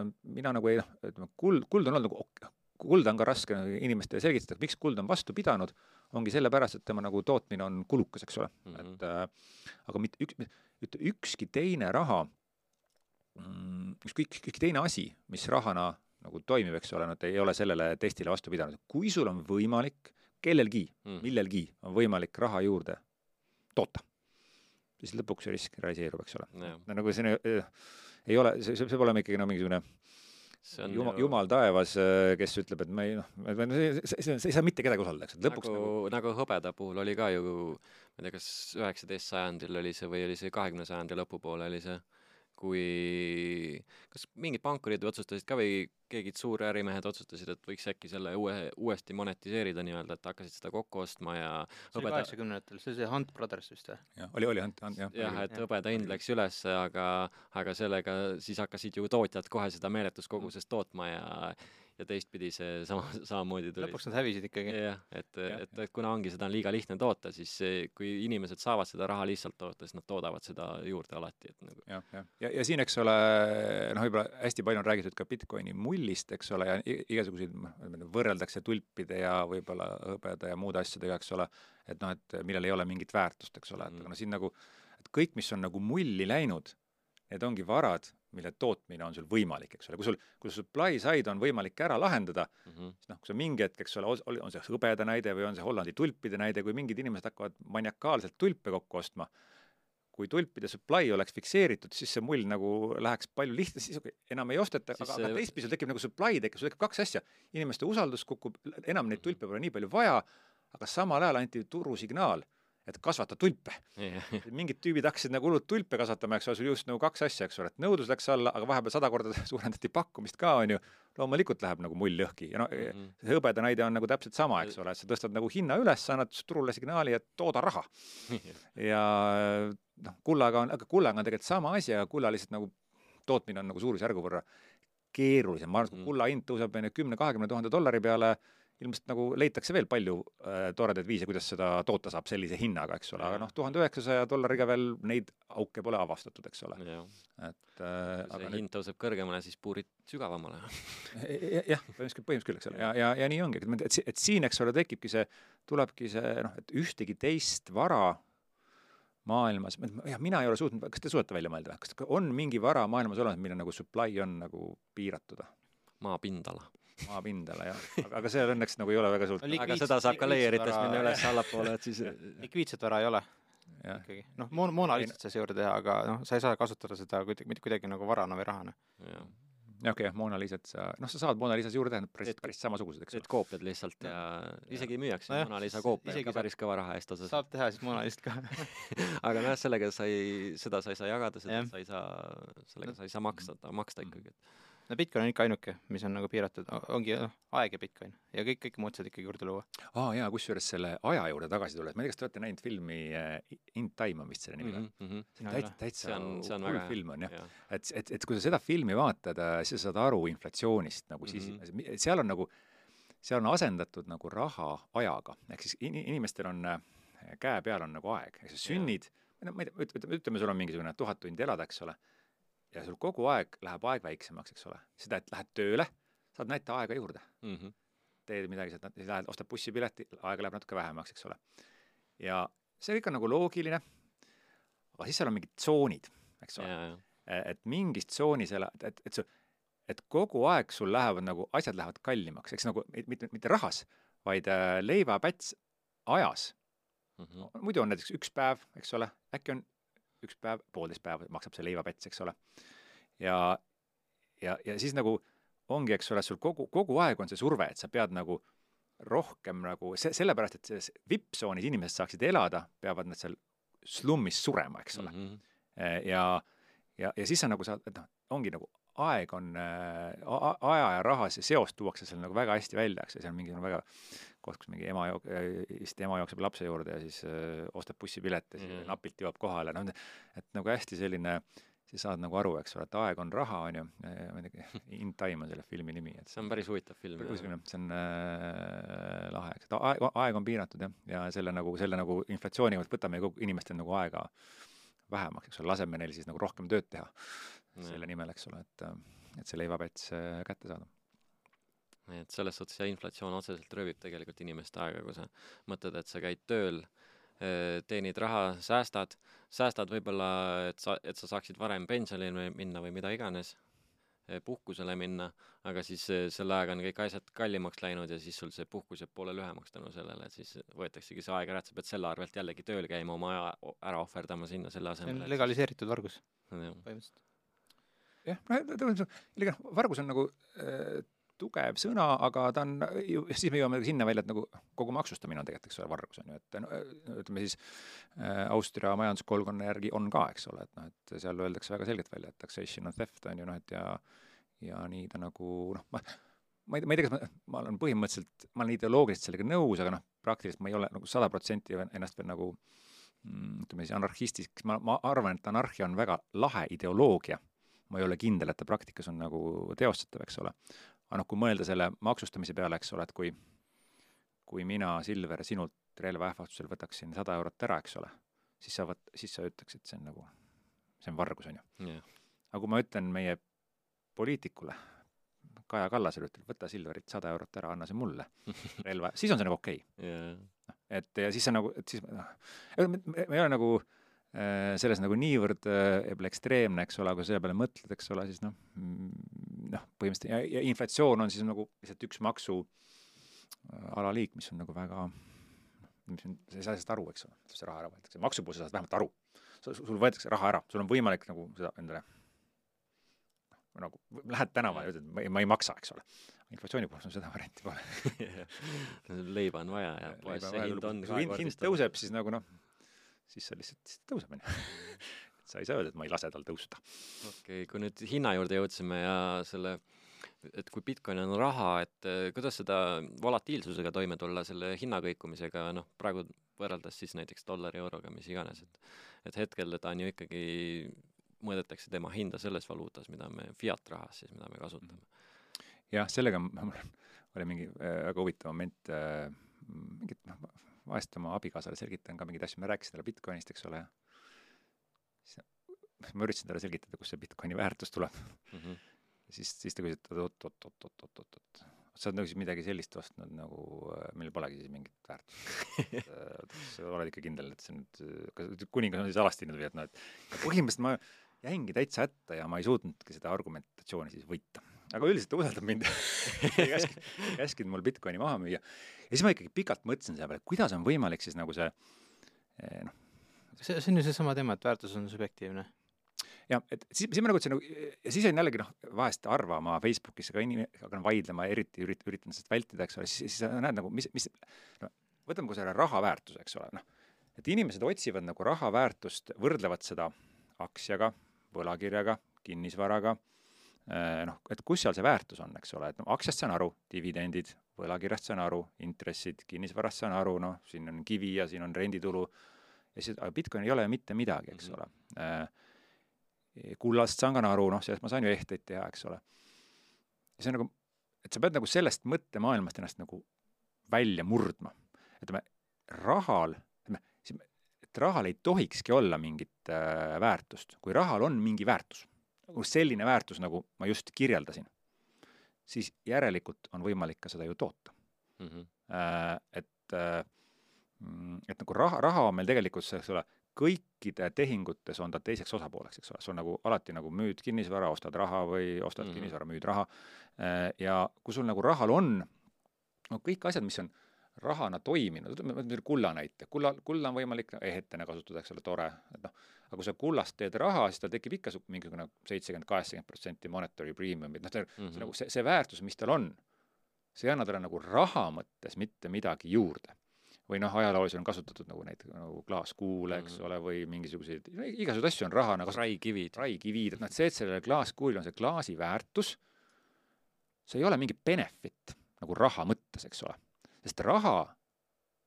S3: no mina nagu ei noh, ütleme kuld, kuld on olnud nagu, kulda on ka raske nagu inimestele selgitada, miks kuld on vastu pidanud, ongi sellepärast, et tema nagu tootmine on kulukas, eks ole mm, -hmm. et äh, aga mitte üks, ütle ükski teine raha mm,, ükskõik, ükski teine asi, mis rahana nagu toimib, eks ole, nad ei ole sellele testile vastu pidanud. kui sul on võimalik kellelgi mm., millelgi on võimalik raha juurde toota siis lõpuks see risk realiseerub, eks ole. no nagu see ei ole, see, see peab olema ikkagi no mingisugune jumal ju..., jumal taevas, äh, kes ütleb, et me ei noh, see ei saa mitte kedagi usaldada, eks, et lõpuks
S2: nagu, nagu nagu hõbeda puhul oli ka ju, ma ei tea, kas üheksateist sajandil oli see või oli see kahekümne sajandi lõpupoole oli see kui, kas mingid pankurid otsustasid ka või keegi suurärimehed otsustasid, et võiks äkki selle uue, uuesti monetiseerida nii-öelda, et hakkasid seda kokku ostma ja
S1: see oli kaheksakümnendatel, see oli see Hunt Brothers vist või?
S3: jah, oli, oli Hunt, Hunt, jah.
S2: jah, et hõbeda hind läks üles, aga, aga sellega siis hakkasid ju tootjad kohe seda meeletus koguses tootma ja ja teistpidi see sama, samamoodi tuli.
S1: lõpuks nad hävisid ikkagi.
S2: jah, et, et, et kuna ongi seda on liiga lihtne toota, siis kui inimesed saavad seda raha lihtsalt toota, siis nad toodavad seda juurde alati, et nagu.
S3: jah, jah, ja, ja, ja siin, eks ole, noh, võib-olla hästi palju on räägitud ka Bitcoini mullist, eks ole, ja igasuguseid, noh, võrreldakse tulpide ja võib-olla hõbeda ja muude asjadega, eks ole, et noh, et millel ei ole mingit väärtust, eks ole, et mm. aga no siin nagu, et kõik, mis on nagu mulli läinud, need ongi varad, mille tootmine on sul võimalik, eks ole, kui sul, kui supply side on võimalik ära lahendada mm, -hmm. siis noh, kui sa mingi hetk, eks ole, on see hõbeda näide või on see Hollandi tulpide näide, kui mingid inimesed hakkavad maniakaalselt tulpe kokku ostma, kui tulpide supply oleks fikseeritud, siis see mull nagu läheks palju lihtsam, siis enam ei osteta, aga, aga teistpidi sul tekib nagu supply tekib, sul tekib kaks asja. inimeste usaldus kukub, enam neid tulpe pole nii palju vaja, aga samal ajal anti turusignaal et kasvata tulpe. Mingid tüübid hakkasid nagu hullult tulpe kasvatama, eks ole, sul just nagu kaks asja, eks ole, et nõudlus läks alla, aga vahepeal sada korda suurendati pakkumist ka, on ju, loomulikult läheb nagu mull lõhki ja no mm -hmm. see hõbeda näide on nagu täpselt sama, eks ole, et sa tõstad nagu hinna üles, annad turule signaali, et tooda raha. Ja noh, kullaga on, aga kullaga on tegelikult sama asi, aga kulla lihtsalt nagu tootmine on nagu suurusjärgu võrra keerulisem, ma arvan, et kui mhm. kulla hind tõuseb, on ju, kümne-kahekümne tuhande dollari peale, ilmselt nagu leitakse veel palju äh, toredaid viise, kuidas seda toota saab sellise hinnaga, eks ole, aga noh, tuhande üheksasaja dollariga veel neid auke pole avastatud, eks ole.
S2: et äh, aga hind tõuseb kõrgemale, siis puurid sügavamale.
S3: Jah, põhimõtteliselt, põhimõtteliselt küll, eks ole, ja, ja, ja nii ongi, et, et, et siin, eks ole, tekibki see, tulebki see noh, et ühtegi teist vara maailmas, jah, mina ei ole suutnud, kas te suudate välja mõelda kas on mingi vara maailmas olemas, mille nagu supply on nagu piiratud?
S2: maapindala
S3: maapindala jah, aga, aga see õnneks nagu ei ole väga suurt
S2: no,. aga seda saab ka layeritest minna üles-allapoole, et siis
S1: likviidset vara ei ole ikkagi. noh, moon-, moona lihtsalt sai seejuurde teha, aga noh, sa ei saa kasutada seda kuidagi, mitte kuidagi nagu varana või rahana.
S3: jah, okei okay,, Mona Lisat sa, noh, sa saad Mona Lisas juurde teha, päris, päris samasugused, eks ole.
S2: koopiad lihtsalt ja isegi müüakse
S1: Nojah,
S2: Mona Lisa koopiaid
S1: isegi
S2: ka
S1: saab-
S2: päris kõva raha eest osas.
S1: saab teha siis Mona Lisat ka.
S2: aga nojah, sellega sa ei, seda sa ei saa jagada, seda
S1: Jah.
S2: sa ei saa, sellega sa ei saa maksta, maksta ikkagi.
S1: No Bitcoin on ikka ainuke, mis on nagu piiratud, ongi noh, aeg ja Bitcoin ja kõik, kõik muud saad ikkagi juurde luua.
S3: aa jaa, kusjuures selle aja juurde tagasi tulles, ma ei tea, kas te olete näinud filmi äh, In Time on vist selle nimi või?
S2: Mhm,
S3: see on täitsa, täitsa hull
S2: väga
S3: film on jah.
S2: jah.
S3: et, et, et kui sa seda filmi vaatad, siis sa saad aru inflatsioonist nagu siis mm. -hmm. seal on nagu, seal on asendatud nagu raha ajaga, ehk siis in-, inimestel on äh, käe peal on nagu aeg, ehk sa sünnid, no ma ei tea, ütleme, ütleme, sul on mingisugune tuhat tundi elada, eks ole, ja sul kogu aeg läheb aeg väiksemaks, eks ole, seda, et lähed tööle, saad näita aega juurde,
S2: Mhm.
S3: teed midagi, siis lähed, ostad bussipileti, aega läheb natuke vähemaks, eks ole. ja see kõik on nagu loogiline, aga siis seal on mingid tsoonid, eks ole. E, et mingis tsoonis ela-, et, et su, et kogu aeg sul lähevad nagu, asjad lähevad kallimaks, eks nagu mit- mitte, mitte rahas, vaid äh, leivapäts ajas.
S2: Mhm.
S3: muidu on näiteks üks päev, eks ole, äkki on üks päev, poolteist päeva maksab see leivapäts, eks ole. ja, ja, ja siis nagu ongi, eks ole, sul kogu, kogu aeg on see surve, et sa pead nagu rohkem nagu se-, sellepärast, et selles vipptsoonis inimesed saaksid elada, peavad nad seal slummis surema, eks ole.
S2: Mhm.
S3: ja, ja, ja siis sa nagu saad, et noh, ongi nagu aeg on äh,, aja ja raha see seos tuuakse seal nagu väga hästi välja, eks ju, seal on mingisugune väga koht, kus mingi ema jook-, vist ema jookseb lapse juurde ja siis öö, ostab bussipileti ja siis
S2: Mhm.
S3: napilt jõuab kohale, noh, et nagu hästi selline, siis saad nagu aru, eks ole, et aeg on raha, on ju, muidugi In Time on selle filmi nimi, et
S2: see on päris huvitav film.
S3: uskuge, see on äh, lahe, eks, et aeg, aeg on piiratud jah, ja selle nagu, selle nagu inflatsiooniga võtame kogu inimestel nagu aega vähemaks, eks ole, laseme neil siis nagu rohkem tööd teha selle nimel, eks ole, et, et see leivapäts äh, kätte saada.
S2: nii et selles suhtes jah, inflatsioon otseselt röövib tegelikult inimeste aega, kui sa mõtled, et sa käid tööl, teenid raha, säästad, säästad võib-olla, et sa, et sa saaksid varem pensionile minna või mida iganes, puhkusele minna, aga siis selle ajaga on kõik asjad kallimaks läinud ja siis sul see puhkus jääb poole lühemaks tänu sellele, et siis võetaksegi see aeg ära, et sa pead selle arvelt jällegi tööl käima, oma aja ära ohverdama sinna selle asemel.
S1: legaliseeritud vargus põhimõtteliselt.
S3: jah, no vargus on nagu äh, tugev sõna, aga ta on ju, siis me jõuame sinna välja, et nagu kogu maksustamine on tegelikult, eks ole, vargus on ju, et no äh, ütleme siis äh, Austria majanduskoolkonna järgi on ka, eks ole, et noh, et seal öeldakse väga selgelt välja, et taxation on theft on ju noh, et ja ja nii ta nagu noh, ma ma ei ma ei tea, kas ma, ma olen põhimõtteliselt, ma olen ideoloogiliselt sellega nõus, aga noh, praktiliselt ma ei ole nagu sada protsenti ennast veel nagu mm, ütleme siis anarhistiks, ma, ma arvan, et anarhia on väga lahe ideoloogia ma ei ole kindel, et ta praktikas on nagu teostatav, eks ole. aga noh, kui mõelda selle maksustamise peale, eks ole, et kui kui mina, Silver, sinult relva ähvardusel võtaksin sada eurot ära, eks ole, siis sa võt-, siis sa ütleks, et see on nagu, see on vargus, on ju.
S2: jah,
S3: aga kui ma ütlen meie poliitikule, Kaja Kallasele ütlen, võta Silverit sada eurot ära, anna see mulle, relva, siis on see nagu okei okay
S2: ja,
S3: et ja siis on nagu, et siis noh, me, me ei ole nagu selles nagu niivõrd äh, võib-olla ekstreemne, eks ole, kui selle peale mõtled, eks ole, siis noh, noh, põhimõtteliselt ja, ja inflatsioon on siis nagu lihtsalt üks maksu äh, alaliik, mis on nagu väga mis on, sa ei saa sellest aru, eks ole, see raha ära võetakse, maksu puhul sa saad vähemalt aru. sul võetakse raha ära, sul on võimalik nagu seda endale nagu lähed tänavale ja ütled, ma ei, ma ei maksa, eks ole. inflatsiooni puhul sul seda varianti pole
S2: leiba on vaja ja poes see hind on
S3: kui hind tõuseb, siis nagu noh, siis sa lihtsalt, ta tõuseb, onju. sa ei saa öelda, et ma ei lase tal tõusta.
S2: okei okay,, kui nüüd hinna juurde jõudsime ja selle et kui Bitcoin on raha, et eh, kuidas seda volatiilsusega toime tulla, selle hinnakõikumisega, noh, praegu võrreldes siis näiteks dollari, euroga, mis iganes, et et hetkel ta on ju ikkagi, mõõdetakse tema hinda selles valuutas, mida me, fiat rahas siis, mida me kasutame.
S3: jah, sellega oli mingi äh, väga huvitav moment äh,, mingit noh, vahest oma abikaasale selgitan ka mingeid asju, me rääkisime talle Bitcoinist, eks ole, siis ma üritasin talle selgitada, kust see Bitcoini väärtus tuleb.
S2: Mhm.
S3: siis, siis ta küsis, et oot-oot-oot-oot-oot-oot, sa oled nagu siis midagi sellist ostnud nagu, millel polegi siis mingit väärtust. sa oled ikka kindel, et see nüüd, kas kuningas on siis alastinud või et noh, et põhimõtteliselt ma jäingi täitsa hätta ja ma ei suutnudki seda argumentatsiooni siis võita. aga üldiselt ta usaldab mind käskinud, käskinud mul Bitcoini maha müüa. Ja siis ma ikkagi pikalt mõtlesin selle peale, kuidas on võimalik siis nagu see eh, noh,
S1: see, see on ju seesama teema, et väärtus on subjektiivne.
S3: jah, et siis, siis ma nagu ütlesin nagu, ja siis olin jällegi noh, vahest arvama Facebookis ka inim-, hakkan vaidlema, eriti ürit-, üritan sellest vältida, eks ole, siis, siis sa näed nagu, mis, mis, no võtame kohe selle raha väärtuse, eks ole, noh. et inimesed otsivad nagu raha väärtust, võrdlevad seda aktsiaga, võlakirjaga, kinnisvaraga, noh, et kus seal see väärtus on, eks ole, et no aktsiast saan aru, dividendid, võlakirjast saan aru, intressid, kinnisvarast saan aru, noh, siin on kivi ja siin on renditulu, ja siis, aga Bitcoin ei ole mitte midagi, eks mm -hmm. ole. kullast saan ka aru, noh, sellest ma saan ju ehteid teha, eks ole. ja see on nagu, et sa pead nagu sellest mõttemaailmast ennast nagu välja murdma. ütleme, rahal, ütleme, et rahal ei tohikski olla mingit äh, väärtust, kui rahal on mingi väärtus, nagu selline väärtus, nagu ma just kirjeldasin, siis järelikult on võimalik ka seda ju toota mm. -hmm. Et äh, et nagu raha, raha on meil tegelikult, eks ole, kõikide tehingutes on ta teiseks osapooleks, eks ole, see on nagu alati nagu müüd kinnisvara, ostad raha või ostad mm -hmm. kinnisvara, müüd raha. Äh, ja kui sul nagu rahal on, no kõik asjad, mis on rahana toiminud, võtame kulla näite, kulla, kulla on võimalik ehetena kasutada, eks ole, tore, et noh, aga kui sa kullast teed raha, siis tal tekib ikka mingisugune seitsekümmend, kaheksakümmend protsenti monetary premium'it, noh, see mm -hmm. nagu see, see väärtus, mis tal on, see ei anna talle nagu raha mõttes mitte midagi juurde või noh, ajalooliselt on kasutatud nagu näiteks nagu klaaskuule, eks mm -hmm. ole, või mingisuguseid, igasuguseid asju on rahana kasutatud.
S2: raikivid.
S3: raikivid, et noh, et see, et sellel klaaskuulil on see klaasi väärtus, see ei ole mingi benefit nagu raha mõttes, eks ole. sest raha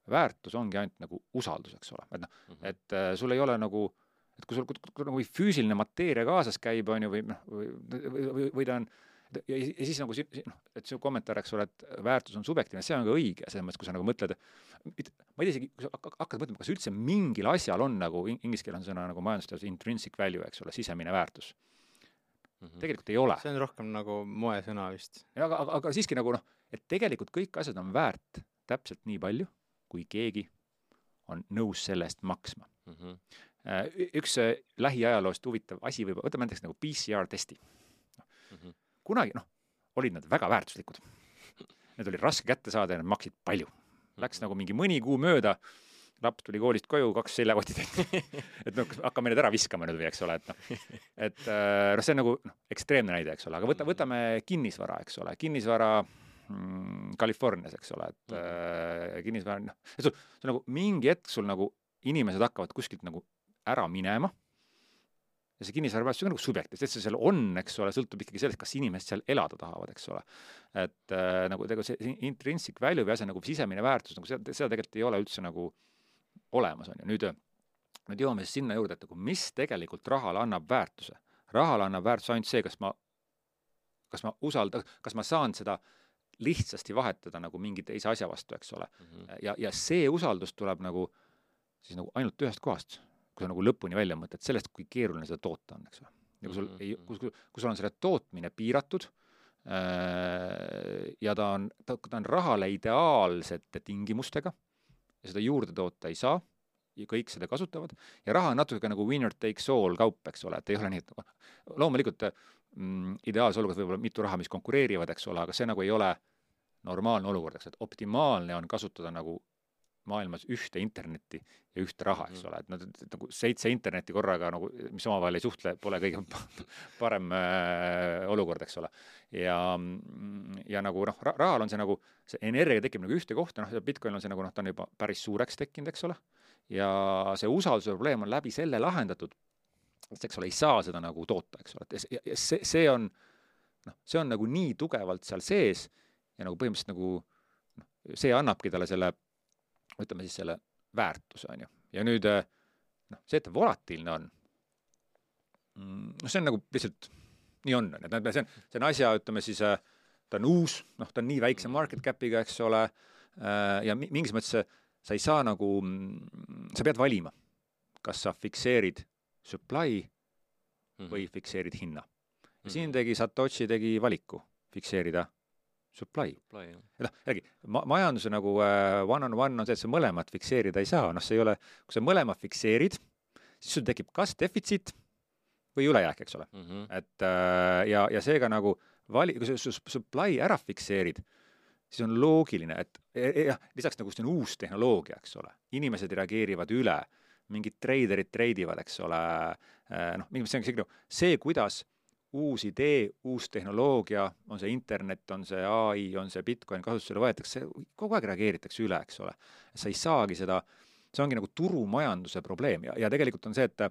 S3: väärtus ongi ainult nagu usaldus, eks ole, et noh mm, -hmm. et äh, sul ei ole nagu, et kui sul kui, nagu füüsiline mateeria kaasas käib, on ju, või noh, või, või, või, või ta on ja, ja siis nagu noh, et su kommentaar, eks ole, et väärtus on subjektiivne, see on ka õige, selles mõttes, kui sa nagu mõtled, ma ei tea isegi, kui sa hakkad mõtlema, kas üldse mingil asjal on nagu, inglise keel on sõna nagu majandusteaduses intrinsic value, eks ole, sisemine väärtus mm. -hmm. tegelikult ei ole.
S1: see on rohkem nagu moesõna vist.
S3: aga, aga, aga siiski nagu noh, et tegelikult kõik asjad on väärt täpselt nii palju, kui keegi on nõus selle eest maksma mm. -hmm. Üks äh, lähiajaloost huvitav asi võib, võtame näiteks nagu PCR testi. Mm. -hmm. kunagi, noh, olid nad väga väärtuslikud. Need oli raske kätte saada ja nad maksid palju. Läks nagu mingi mõni kuu mööda, laps tuli koolist koju, kaks seljakotti täit et noh, hakkame need ära viskama nüüd või, eks ole, et noh, et äh, noh, see on nagu noh, ekstreemne näide, eks ole, aga võta, võtame kinnisvara, eks ole, kinnisvara mm, Californias, eks ole, et äh, kinnisvara, noh, sul, sul nagu mingi hetk sul nagu inimesed hakkavad kuskilt nagu ära minema ja see kinnisvaraväärtus on nagu subjektiivne, et see seal on, eks ole, sõltub ikkagi sellest, kas inimesed seal elada tahavad, eks ole. et äh, nagu tegelikult see intrinsic value või asja nagu sisemine väärtus, nagu seda, seda tegelikult ei ole üldse nagu olemas, on ju, nüüd nüüd jõuame siis sinna juurde, et nagu mis tegelikult rahale annab väärtuse. rahale annab väärtuse ainult see, kas ma, kas ma usaldan, kas ma saan seda lihtsasti vahetada nagu mingi teise asja vastu, eks ole mm. -hmm. ja, ja see usaldus tuleb nagu siis nagu ainult ühest kohast kui sa nagu lõpuni välja mõtled, sellest, kui keeruline seda toota on, eks ole. ja kui sul -hmm. ei, kui, kui, kui sul on selle tootmine piiratud äh, ja ta on, ta, ta on rahale ideaalsete tingimustega ja seda juurde toota ei saa ja kõik seda kasutavad ja raha on natuke nagu winner takes all kaup, eks ole, et ei ole nii, et loomulikult mm, ideaalses olukorras võib olla mitu raha, mis konkureerivad, eks ole, aga see nagu ei ole normaalne olukord, eks, et optimaalne on kasutada nagu maailmas ühte internetti ja ühte raha, eks mm. ole, et et nagu seitse internetti korraga nagu, mis omavahel ei suhtle, pole kõige parem äh, olukord, eks ole. ja, ja nagu noh, rahal on see nagu, see energia tekib nagu ühte kohta, noh, Bitcoin on see nagu noh, ta on juba päris suureks tekkinud, eks ole, ja see usalduse probleem on läbi selle lahendatud, et eks ole, ei saa seda nagu toota, eks ole, et see, see on noh, see on nagu nii tugevalt seal sees ja nagu põhimõtteliselt nagu noh, see annabki talle selle ütleme siis selle väärtuse, on ju. ja nüüd eh, noh, see, et ta volatiilne on, mm, noh, see on nagu lihtsalt nii on, on ju, et see on, see on asja, ütleme siis, eh, ta on uus, noh, ta on nii väikse market cap'iga, eks ole, eh, ja mingis mõttes sa ei saa nagu, mm, sa pead valima, kas sa fikseerid supply või mhm. fikseerid hinna. ja siin mhm. tegi Satoshi tegi valiku fikseerida supply, supply. noh, jällegi ma-, majanduse nagu uh, one on one on see, et sa mõlemat fikseerida ei saa, noh, see ei ole, kui sa mõlemad fikseerid, siis sul tekib kas defitsiit või ülejääk, eks ole mm. -hmm. et uh, ja, ja seega nagu vali-, kui sa su supply ära fikseerid, siis on loogiline, et e, e, jah, lisaks nagu see on uus tehnoloogia, eks ole, inimesed reageerivad üle, mingid treiderid treidivad, eks ole, noh, see on see, see, kuidas uus idee, uus tehnoloogia, on see internet, on see ai, on see Bitcoin kasutusele võetakse, kogu aeg reageeritakse üle, eks ole. sa ei saagi seda, see ongi nagu turumajanduse probleem ja, ja tegelikult on see, et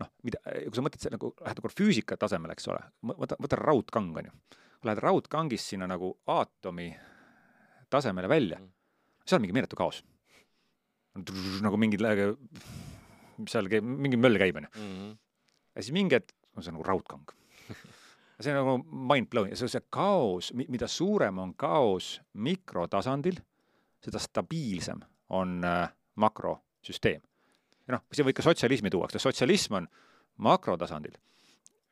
S3: noh, mida, kui sa mõtled nagu, lähed nagu füüsika tasemele, eks ole, võta, võta raudkang, on ju. Lähed raudkangist sinna nagu aatomi tasemele välja, mm. seal on mingi meeletu kaos. nagu mingid, seal käib, mingi möll käib, on ju. Mm-hmm. ja siis mingi hetk on see nagu raudkang see on nagu mind-blowing. Ja see, see kaos, mida suurem on kaos mikrotasandil, seda stabiilsem on äh, makrosüsteem. ja noh, siin võib ka sotsialismi tuua, eks sotsialism on makrotasandil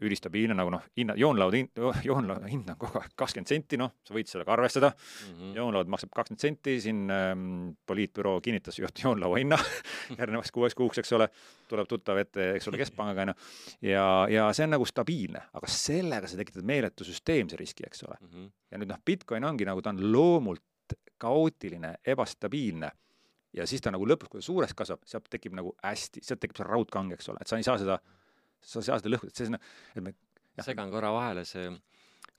S3: ülistabiilne, nagu noh, hinna, joonlaud hind, joonlaud hind on kogu aeg kakskümmend senti, noh, sa võid sellega arvestada mm. -hmm. joonlaud maksab kakskümmend senti, siin ähm, poliitbüroo kinnitas joonlaua hinna järgnevaks kuueks kuuks, eks ole, tuleb tuttav ette, eks ole, keskpangaga, on ju. ja, ja see on nagu stabiilne, aga sellega sa tekitad meeletu süsteemse riski, eks ole mm. -hmm. ja nüüd noh, Bitcoin ongi nagu, ta on loomult kaootiline, ebastabiilne ja siis ta nagu lõpuks, kui ta suureks kasvab, sealt tekib nagu hästi, sealt tekib see raudkang, eks ole, et sa ei saa seda mm ei saa seda lõhkuda, et see, me
S2: segan korra vahele, see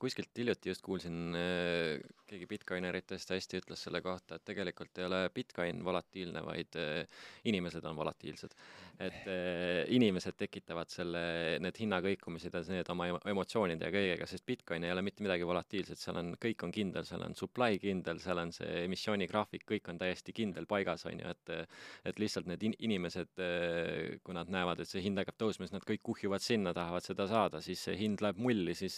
S2: kuskilt hiljuti just kuulsin, äh, keegi Bitcoineritest hästi ütles selle kohta, et tegelikult ei ole Bitcoin volatiilne, vaid äh, inimesed on volatiilsed. Et äh, inimesed tekitavad selle, need hinnakõikumised ja need oma emotsioonide ja kõigega, sest Bitcoin ei ole mitte midagi volatiilset, seal on, kõik on kindel, seal on supply kindel, seal on see emissioonigraafik, kõik on täiesti kindel paigas, on ju, et et lihtsalt need in inimesed, kui nad näevad, et see hind hakkab tõusma, siis nad kõik kuhjuvad sinna, tahavad seda saada, siis see hind läheb mulli, siis,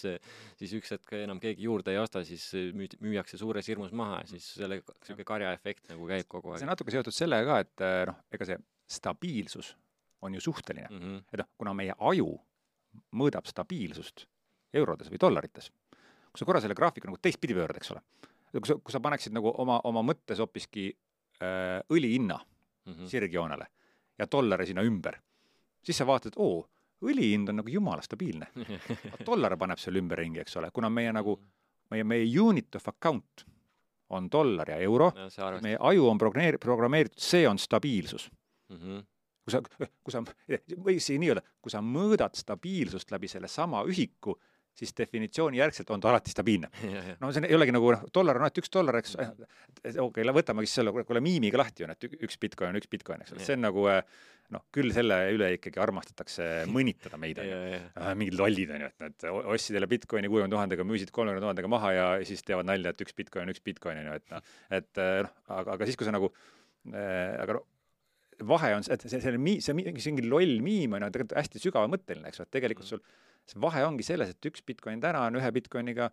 S2: siis üks hetk enam keegi juurde ei osta, siis müü-, müüakse suures hirmus maha ja siis selle niisugune karjaefekt nagu käib kogu aeg.
S3: see on natuke seotud sellega ka, et noh, ega see stabiilsus on ju suhteline mm. -hmm. et noh, kuna meie aju mõõdab stabiilsust eurodes või dollarites, kui sa korra selle graafiku nagu teistpidi pöörad, eks ole, kui sa, kui sa paneksid nagu oma, oma mõttes hoopiski äh, õli hinna mm -hmm. sirgjoonele ja dollari sinna ümber, siis sa vaatad, oo õli hind on nagu jumala stabiilne. dollar paneb selle ümberringi, eks ole, kuna meie nagu, meie, meie unit of account on dollar ja euro no,, meie aju on programmeeritud, see on stabiilsus mm. -hmm. Kui sa, kui sa, või siis nii öelda, kui sa mõõdad stabiilsust läbi sellesama ühiku, siis definitsiooni järgselt on ta alati stabiilne. no see ei olegi nagu noh, dollar on alati üks dollar, eks, okei okay,, võtamegi siis selle, kuule miimiga lahti on, et üks Bitcoin on üks Bitcoin, eks ole, see on nagu äh, noh, küll selle üle ikkagi armastatakse mõnitada meid, on ju. mingid lollid, on ju, et nad ostsid jälle Bitcoini kuuekümne tuhandega, müüsid kolmekümne tuhandega maha ja siis teevad nalja, et üks Bitcoin on üks Bitcoin, on ju, et noh, et eh, noh, aga, aga siis, kui sa nagu äh,, aga noh, vahe on see, et see, see, see, see mingi, loll miim on ju tegelikult hästi sügavamõtteline, eks ole, et tegelikult mm. sul see vahe ongi selles, et üks Bitcoin täna on ühe Bitcoiniga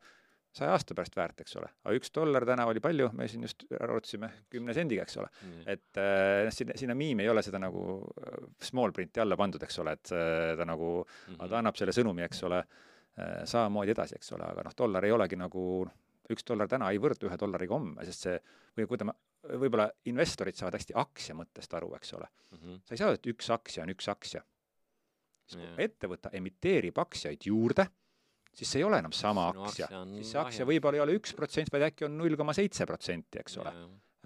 S3: saja aasta pärast väärt, eks ole. aga üks dollar täna oli palju, me siin just arutasime kümne sendiga, eks ole mm.. et äh, sinna, sinna miimi ei ole seda nagu äh, small print'i alla pandud, eks ole, et äh, ta nagu mm, -hmm. ta annab selle sõnumi, eks ole äh,, samamoodi edasi, eks ole, aga noh, dollar ei olegi nagu, üks dollar täna ei võrdu ühe dollariga homme, sest see, või kui ütleme, võib-olla investorid saavad hästi aktsia mõttest aru, eks ole mm. -hmm. sa ei saa, et üks aktsia on üks aktsia. siis kui ettevõte emiteerib aktsiaid juurde siis see ei ole enam sama Sinu aktsia, siis see aktsia võib-olla ei ole üks protsent, vaid äkki on null koma seitse protsenti, eks ole.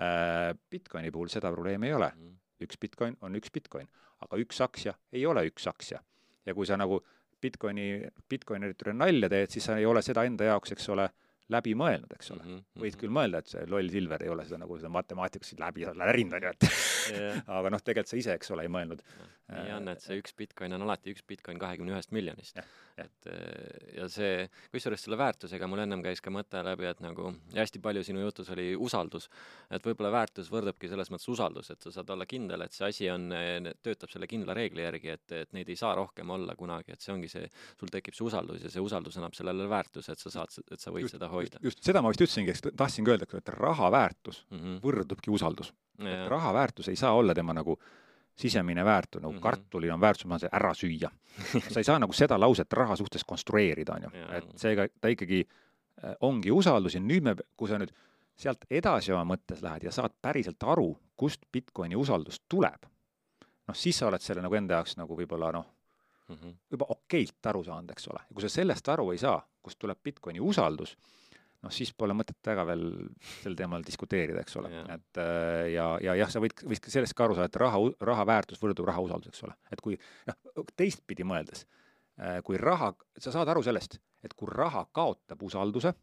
S3: Äh, Bitcoini puhul seda probleemi ei ole mm. -hmm. üks Bitcoin on üks Bitcoin, aga üks aktsia ei ole üks aktsia. ja kui sa nagu Bitcoini, Bitcoineritele nalja teed, siis sa ei ole seda enda jaoks, eks ole, läbi mõelnud, eks ole mm. -hmm. võid küll mõelda, et see loll Silver ei ole seda nagu seda matemaatikas läbi lärinud, on ju, et yeah. aga noh, tegelikult sa ise, eks ole, ei mõelnud.
S2: nii on, et see üks Bitcoin on alati üks Bitcoin kahekümne ühest miljonist yeah et äh, ja see, kusjuures selle väärtusega mul ennem käis ka mõte läbi, et nagu hästi palju sinu jutus oli usaldus, et võib-olla väärtus võrdubki selles mõttes usaldus, et sa saad olla kindel, et see asi on, töötab selle kindla reegli järgi, et, et neid ei saa rohkem olla kunagi, et see ongi see, sul tekib see usaldus ja see usaldus annab sellele väärtuse, et sa saad, et sa võid just, seda hoida.
S3: just, seda ma vist ütlesingi, eks tahtsingi öelda, et raha väärtus mm -hmm. võrdubki usaldus. et raha väärtus ei saa olla tema nagu sisemine väärtus, nagu mm -hmm. kartulil on väärtus, ma saan ära süüa. sa ei saa nagu seda lauset raha suhtes konstrueerida, on ju, et seega ta ikkagi äh, ongi usaldus ja nüüd me, kui sa nüüd sealt edasi oma mõttes lähed ja saad päriselt aru, kust Bitcoini usaldus tuleb, noh, siis sa oled selle nagu enda jaoks nagu võib-olla noh mm -hmm., juba okeilt aru saanud, eks ole, ja kui sa sellest aru ei saa, kust tuleb Bitcoini usaldus, noh, siis pole mõtet väga veel sel teemal diskuteerida, eks ole
S2: Jah.
S3: et äh, ja, ja jah, sa võid, võid sellest ka aru saada, et raha, raha väärtus võrdub raha usaldus, eks ole, et kui noh, teistpidi mõeldes, kui raha, sa saad aru sellest, et kui raha kaotab usalduse,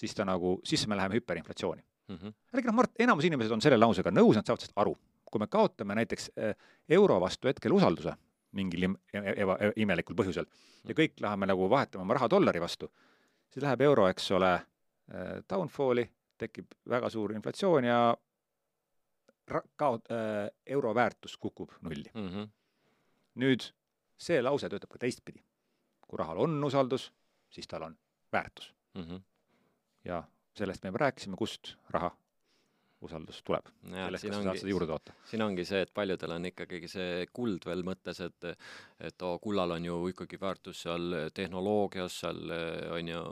S3: siis ta nagu, siis me läheme hüperinflatsiooni
S2: mm. -hmm.
S3: jällegi noh, Mart, enamus inimesed on selle lausega nõus, nad saavad sellest aru. kui me kaotame näiteks äh, euro vastu hetkel usalduse mingil im- eba- e- imelikul põhjusel ja kõik läheme nagu vahetama oma raha dollari vastu, siis läheb euro, eks ole, äh, downfall'i, tekib väga suur inflatsioon ja kao- äh,, euro väärtus kukub nulli.
S2: Mm -hmm.
S3: nüüd see lause töötab ka teistpidi. kui rahal on usaldus, siis tal on väärtus
S2: Mm -hmm.
S3: ja sellest me juba rääkisime, kust raha usaldus tuleb. sellest, kas sa saad seda juurde toota.
S2: siin ongi see, et paljudel on ikkagi see kuld veel mõttes, et et oo, kullal on ju ikkagi väärtus seal tehnoloogias, seal on ju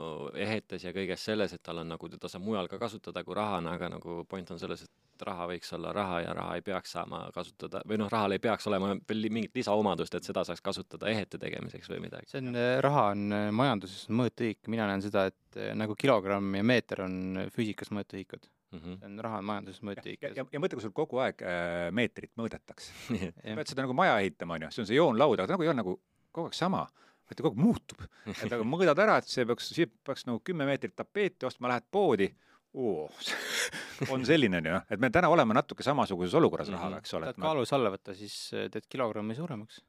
S2: ehetes ja kõiges selles, et tal on nagu, teda saab mujal ka kasutada kui rahana, aga nagu point on selles, et raha võiks olla raha ja raha ei peaks saama kasutada, või noh, rahal ei peaks olema veel mingit lisaomadust, et seda saaks kasutada ehete tegemiseks või midagi.
S1: see on, raha on majanduses mõõtühik, mina näen seda, et nagu kilogramm ja meeter on füüsikas mõõtühikud
S2: mm. -hmm.
S1: see on raha on majanduses mõõtühik.
S3: ja, ja, ja mõtle, kui sul kogu aeg äh, meetrit mõõdetakse sa pead seda nagu maja ehitama, on ju, see on see joonlaud, aga ta nagu ei ole nagu kogu aeg sama, vaid ta kogu aeg muutub. et aga mõõdad ära, et see peaks, siit peaks nagu kümme meetrit tapeeti ostma, lähed poodi, oo, on selline, on ju, noh, et me täna oleme natuke samasuguses olukorras rahaga, eks ole.
S1: tahad kaalus alla võtta, siis teed kilogrammi suuremaks.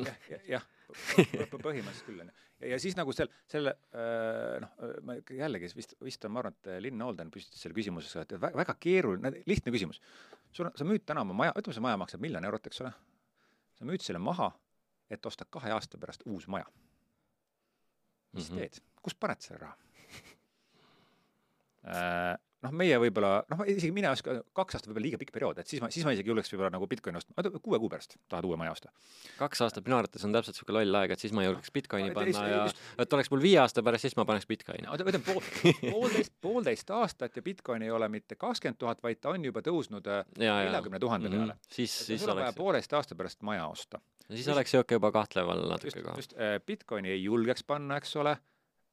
S3: jah, jah, põhimõtteliselt küll, on ju. ja, ja siis nagu seal, selle noh, ma jällegi vist, vist on, ma arvan, et Linn Holden püstitas selle küsimuse, et väga, väga keeruline, lihtne küsimus. sul on, sa müüd täna oma maja, ütleme, see maja maksab miljon eurot, eks ole. sa müüd selle maha, et osta kahe aasta pärast uus maja. mis mm -hmm. teed, kust paned selle raha? Noh, meie võib-olla, noh, isegi mina ei oska, kaks aastat võib-olla liiga pikk periood, et siis ma, siis ma isegi julgeks võib-olla nagu Bitcoini ostma, kuue kuu pärast tahad uue maja osta.
S2: kaks aastat minu arvates on täpselt niisugune loll aeg, et siis ma ei julgeks Bitcoini panna ja et oleks mul viie aasta pärast, siis ma paneks Bitcoini.
S3: no ütleme pool, poolteist, poolteist aastat ja Bitcoin ei ole mitte kakskümmend tuhat, vaid ta on juba tõusnud äh, neljakümne tuhande
S2: Mhm.
S3: peale.
S2: siis, siis oleks,
S3: pooleteist aasta pärast maja osta.
S2: siis oleks niisugune juba kahtleval natuke
S3: just,
S2: ka.
S3: just äh, Bitcoini ei julgeks panna, eks ole,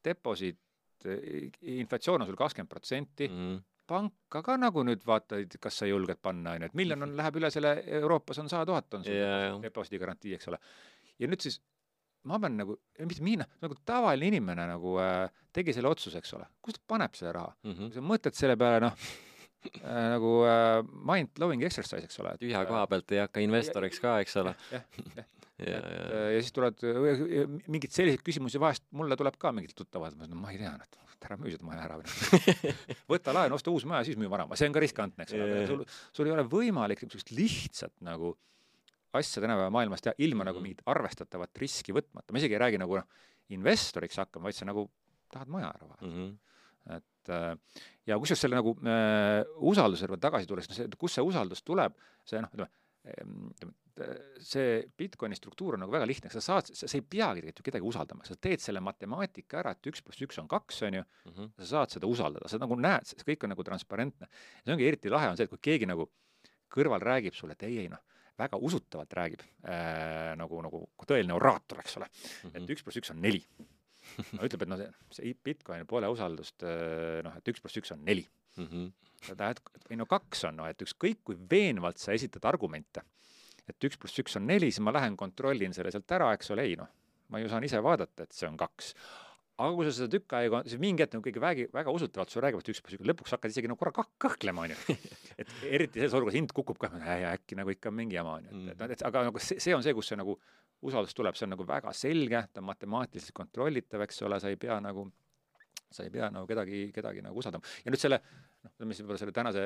S3: deposiit, inflatsioon on sul kakskümmend protsenti,
S2: Mhm.
S3: panka ka nagu nüüd vaatad, kas sa julged panna, on ju, et miljon on, läheb üle selle, Euroopas on sada tuhat on sul
S2: Jaa, jaa.
S3: deposiidi garantii, eks ole. ja nüüd siis ma pean nagu, mitte mina, nagu tavaline inimene nagu äh, tegi selle otsuse, eks ole, kus ta paneb selle raha
S2: Mhm.
S3: kui sa mõtled selle peale, noh äh, nagu äh, mind-blowing exercise, eks ole.
S2: tühja koha pealt ei hakka investoriks ka, eks ole.
S3: jah, jah.
S2: Ja,
S3: et
S2: ja,
S3: äh, ja siis tulevad mingeid selliseid küsimusi vahest, mulle tuleb ka mingilt tuttavad, ma ütlen, ma ei tea, et ära müü seda maja ära või võta laen, osta uus maja, siis müü vana, see on ka riskantne, eks ole, sul, sul ei ole võimalik niisugust lihtsat nagu asja tänapäeva maailmas teha ilma nagu
S2: Mhm.
S3: mingit arvestatavat riski võtmata, ma isegi ei räägi nagu noh, investoriks hakkama, vaid sa nagu tahad maja ära vahetada
S2: Mhm.
S3: et äh, ja kusjuures selle nagu äh, usalduse juurde tagasi tulles, no see, kust see usaldus tuleb, see noh, ütleme, ütleme, see Bitcoini struktuur on nagu väga lihtne, sa saad, sa ei peagi tegelikult ju kedagi usaldama, sa teed selle matemaatika ära, et üks pluss üks on kaks, on ju,
S2: Mhm.
S3: sa saad seda usaldada, sa nagu näed, see kõik on nagu transparentne. see ongi eriti lahe on see, et kui keegi nagu kõrval räägib sulle, et ei, ei noh, väga usutavalt räägib äh, nagu, nagu tõeline oraator, eks ole, et
S2: Mhm.
S3: üks pluss üks on neli no ütleb, et noh, see Bitcoinil pole usaldust, noh, et üks pluss üks on neli.
S2: Mhm.
S3: sa tahad, ei no kaks on, noh, et ükskõik kui veenvalt sa esitad argumente, et üks pluss üks on neli, siis ma lähen kontrollin selle sealt ära, eks ole, ei noh, ma ju saan ise vaadata, et see on kaks. aga kui sa seda tükk aega, siis mingi hetk nagu keegi vägi, väga usutavalt sulle räägib, et üks pluss üks, lõpuks hakkad isegi nagu korra kah- kõhklema, on ju. et eriti selles olukorras hind kukub ka, ja äkki nagu ikka mingi jama on ju, et, et aga nagu see, see on see, kus see nagu usaldus tuleb, see on nagu väga selge, ta on matemaatiliselt kontrollitav, eks ole, sa ei pea nagu, sa ei pea nagu kedagi, kedagi nagu usaldama. ja nüüd selle, noh, ütleme siis võib-olla selle tänase,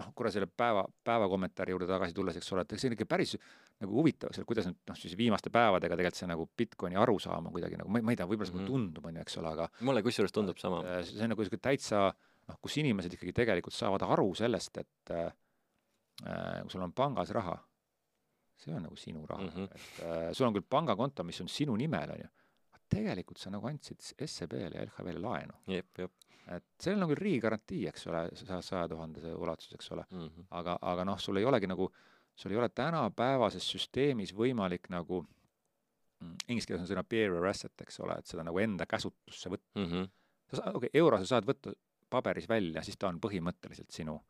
S3: noh, korra selle päeva, päeva kommentaari juurde tagasi tulles, eks ole, et see on ikka päris nagu huvitav, eks ole, kuidas nüüd noh, siis viimaste päevadega tegelikult see nagu Bitcoini arusaam on kuidagi nagu, ma ei, ma ei tea, võib-olla see mulle
S2: Mhm.
S3: tundub, on ju, eks ole, aga
S2: mulle kusjuures tundub sama.
S3: äh, see on nagu niisugune täitsa noh, kus inimesed ikkagi tegelikult saavad aru sellest, et äh, kui sul on pangas raha, see on nagu sinu raha mm. -hmm. et äh, sul on küll pangakonto, mis on sinu nimel, on ju, tegelikult sa nagu andsid SEB-le ja LHV-le laenu. et sellel on küll riigigarantii, eks ole, saja, saja tuhandese ulatuses, eks ole,
S2: mm. -hmm.
S3: aga, aga noh, sul ei olegi nagu, sul ei ole tänapäevases süsteemis võimalik nagu mm, inglise keeles on sõna bearer asset, eks ole, et seda nagu enda käsutusse võtta
S2: Mm -hmm.
S3: sa saad, okei okay,, euro sa saad võtta paberis välja, siis ta on põhimõtteliselt sinu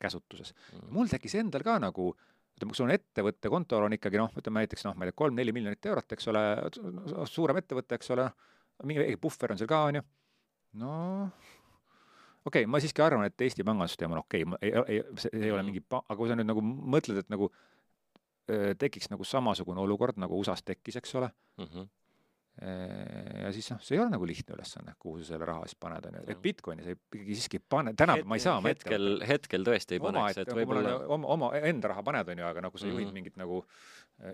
S3: käsutuses mm.. mul tekkis endal ka nagu ütleme, kui sul on ettevõtte kontol on ikkagi noh, ütleme näiteks noh, ma ei tea, kolm-neli miljonit eurot, eks ole, suurem ettevõte, eks ole, mingi puhver on seal ka, on ju, no okei okay,, ma siiski arvan, et Eesti pangandussüsteem on okei okay., ei, ei, see ei ole mhm. mingi aga kui sa nüüd nagu mõtled, et nagu tekiks nagu samasugune olukord, nagu USA-s tekkis, eks ole mm, -hmm ja siis noh, see ei ole nagu lihtne ülesanne, kuhu sa selle raha siis paned, on ju, et Bitcoini sa ikkagi siiski pane, tänapäeval ma ei saa
S2: hetkel, hetkel tõesti ei paneks,
S3: et võib-olla oma, oma enda raha paned, on ju, aga nagu sa juhid mm -hmm. mingit nagu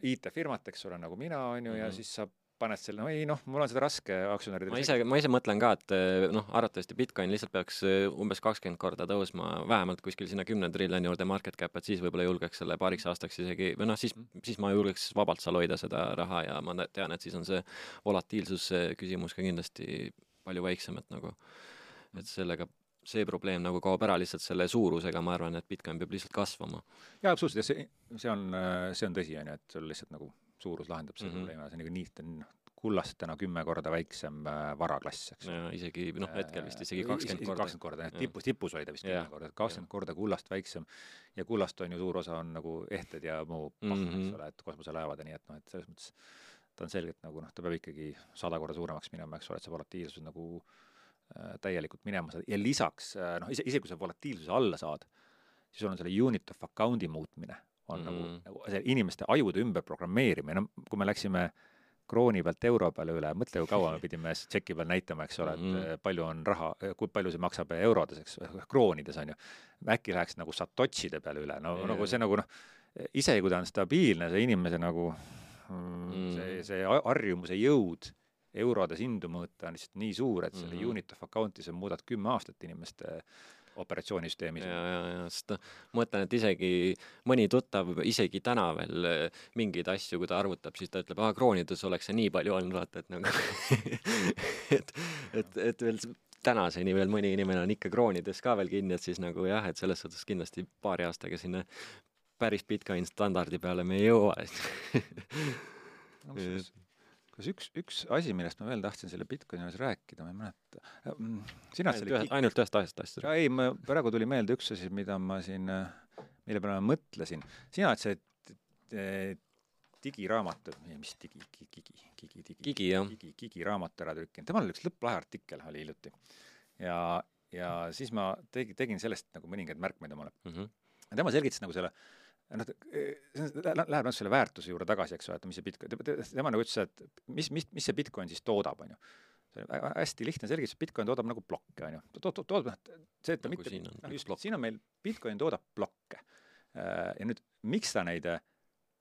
S3: IT-firmat, eks ole, nagu mina, on ju, ja mhm. siis sa paned selle, no ei noh, mul on seda raske aktsionäridele
S2: ma ise, ma ise mõtlen ka, et eh, noh, arvatavasti Bitcoin lihtsalt peaks eh, umbes kakskümmend korda tõusma, vähemalt kuskil sinna kümne triljoni juurde market cap, et siis võib-olla julgeks selle paariks aastaks isegi, või noh, siis, siis ma julgeks vabalt seal hoida seda raha ja ma tean, et siis on see volatiilsuse küsimus ka kindlasti palju väiksem, et nagu, et sellega see probleem nagu kaob ära lihtsalt selle suurusega, ma arvan, et Bitcoin peab lihtsalt kasvama.
S3: jaa, absoluutselt, ja see, see on, see on tõsi, on ju, et sul lihtsalt nagu suurus lahendab selle mm -hmm. probleemi, see on nagu nii, ta on kullast täna kümme korda väiksem äh, varaklass, eks.
S2: isegi noh, hetkel vist isegi kakskümmend korda.
S3: kakskümmend korda, et tipus, tipus oli ta vist kümme korda, kakskümmend korda kullast väiksem ja kullast on ju suur osa on nagu ehted ja muu pahv mm, -hmm. eks mhm. ole, et kosmoselaevad ja nii, et noh, et selles mõttes ta on selgelt nagu noh, ta peab ikkagi sada korda suuremaks minema, eks ole, et see volatiilsus nagu äh, täielikult minema ja lisaks äh, noh, ise, isegi kui sa volatiilsuse alla saad, siis sul on selle unit of account'i muutmine on mm -hmm. nagu, nagu see inimeste ajude ümberprogrammeerimine, no kui me läksime krooni pealt euro peale üle, mõtle, kui kaua me pidime tšeki peal näitama, eks ole, et mm -hmm. palju on raha, kui palju see maksab eurodes, eks, kroonides on ju. äkki läheks nagu satotšide peale üle, no yeah. nagu see nagu noh, isegi kui ta on stabiilne, see inimese nagu mm, -hmm. see, see harjumuse jõud eurodes hindu mõõta on lihtsalt nii suur, et selle mm -hmm. unit of account'i sa muudad kümme aastat inimeste äh, operatsioonisüsteemis.
S2: ja, ja, ja sest noh, ma mõtlen, et isegi mõni tuttav isegi täna veel eh, mingeid asju, kui ta arvutab, siis ta ütleb, aa, kroonides oleks see nii palju olnud, vaata, et nagu et, et, et veel tänaseni veel mõni inimene on ikka kroonides ka veel kinni, et siis nagu jah, et selles suhtes kindlasti paari aastaga sinna päris Bitcoin standardi peale me ei jõua
S3: no, kas üks, üks asi, millest ma veel tahtsin selle Bitcoini juures rääkida, ma ei mäleta. Mm, sina
S2: ainult, ühe, ainult ühest asjast
S3: rääkida? ei, ma, praegu tuli meelde üks asi, mida ma siin, mille peale ma mõtlesin. sina oled see digiraamat, mis digi, gigi, gigi,
S2: digi, gigi, jah.
S3: gigi, gigiraamat ära trükkinud, temal oli üks lõpplahe artikkel, oli hiljuti. ja, ja siis ma tegin, tegin sellest nagu mõningaid märkmeid omale mm. -hmm. tema selgitas nagu selle äh, noh, läheb noh selle väärtuse juurde tagasi, eks ole, et mis see Bitcoin, tema nagu ütles, et mis, mis, mis see Bitcoin siis toodab, on ju. see on hästi lihtne selgitus, Bitcoin toodab nagu plokke, on ju. to-, to-, toodab, noh, see, et ta nagu mitte, noh just, siin on meil, Bitcoin toodab plokke. Äh, ja nüüd, miks ta neid äh,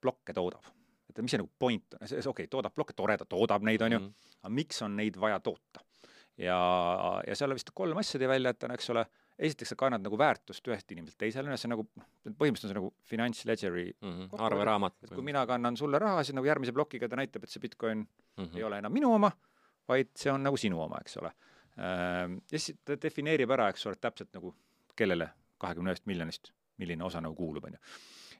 S3: plokke toodab? et mis see nagu point on, okei okay,, toodab plokke, tore, ta toodab neid, on ju, mhm. aga miks on neid vaja toota? ja, ja seal vist kolm asja tõi välja, et on, eks ole, esiteks sa kannad nagu väärtust ühest inimeselt teisele, see on nagu, noh, põhimõtteliselt on see nagu finantsledgeri
S2: mm -hmm. arveraamat.
S3: et kui mina kannan sulle raha, siis nagu järgmise plokiga ta näitab, et see Bitcoin mm -hmm. ei ole enam minu oma, vaid see on nagu sinu oma, eks ole. Ehm, ja siis ta defineerib ära, eks ole, täpselt nagu kellele kahekümne ühest miljonist, milline osa nagu kuulub, on ju.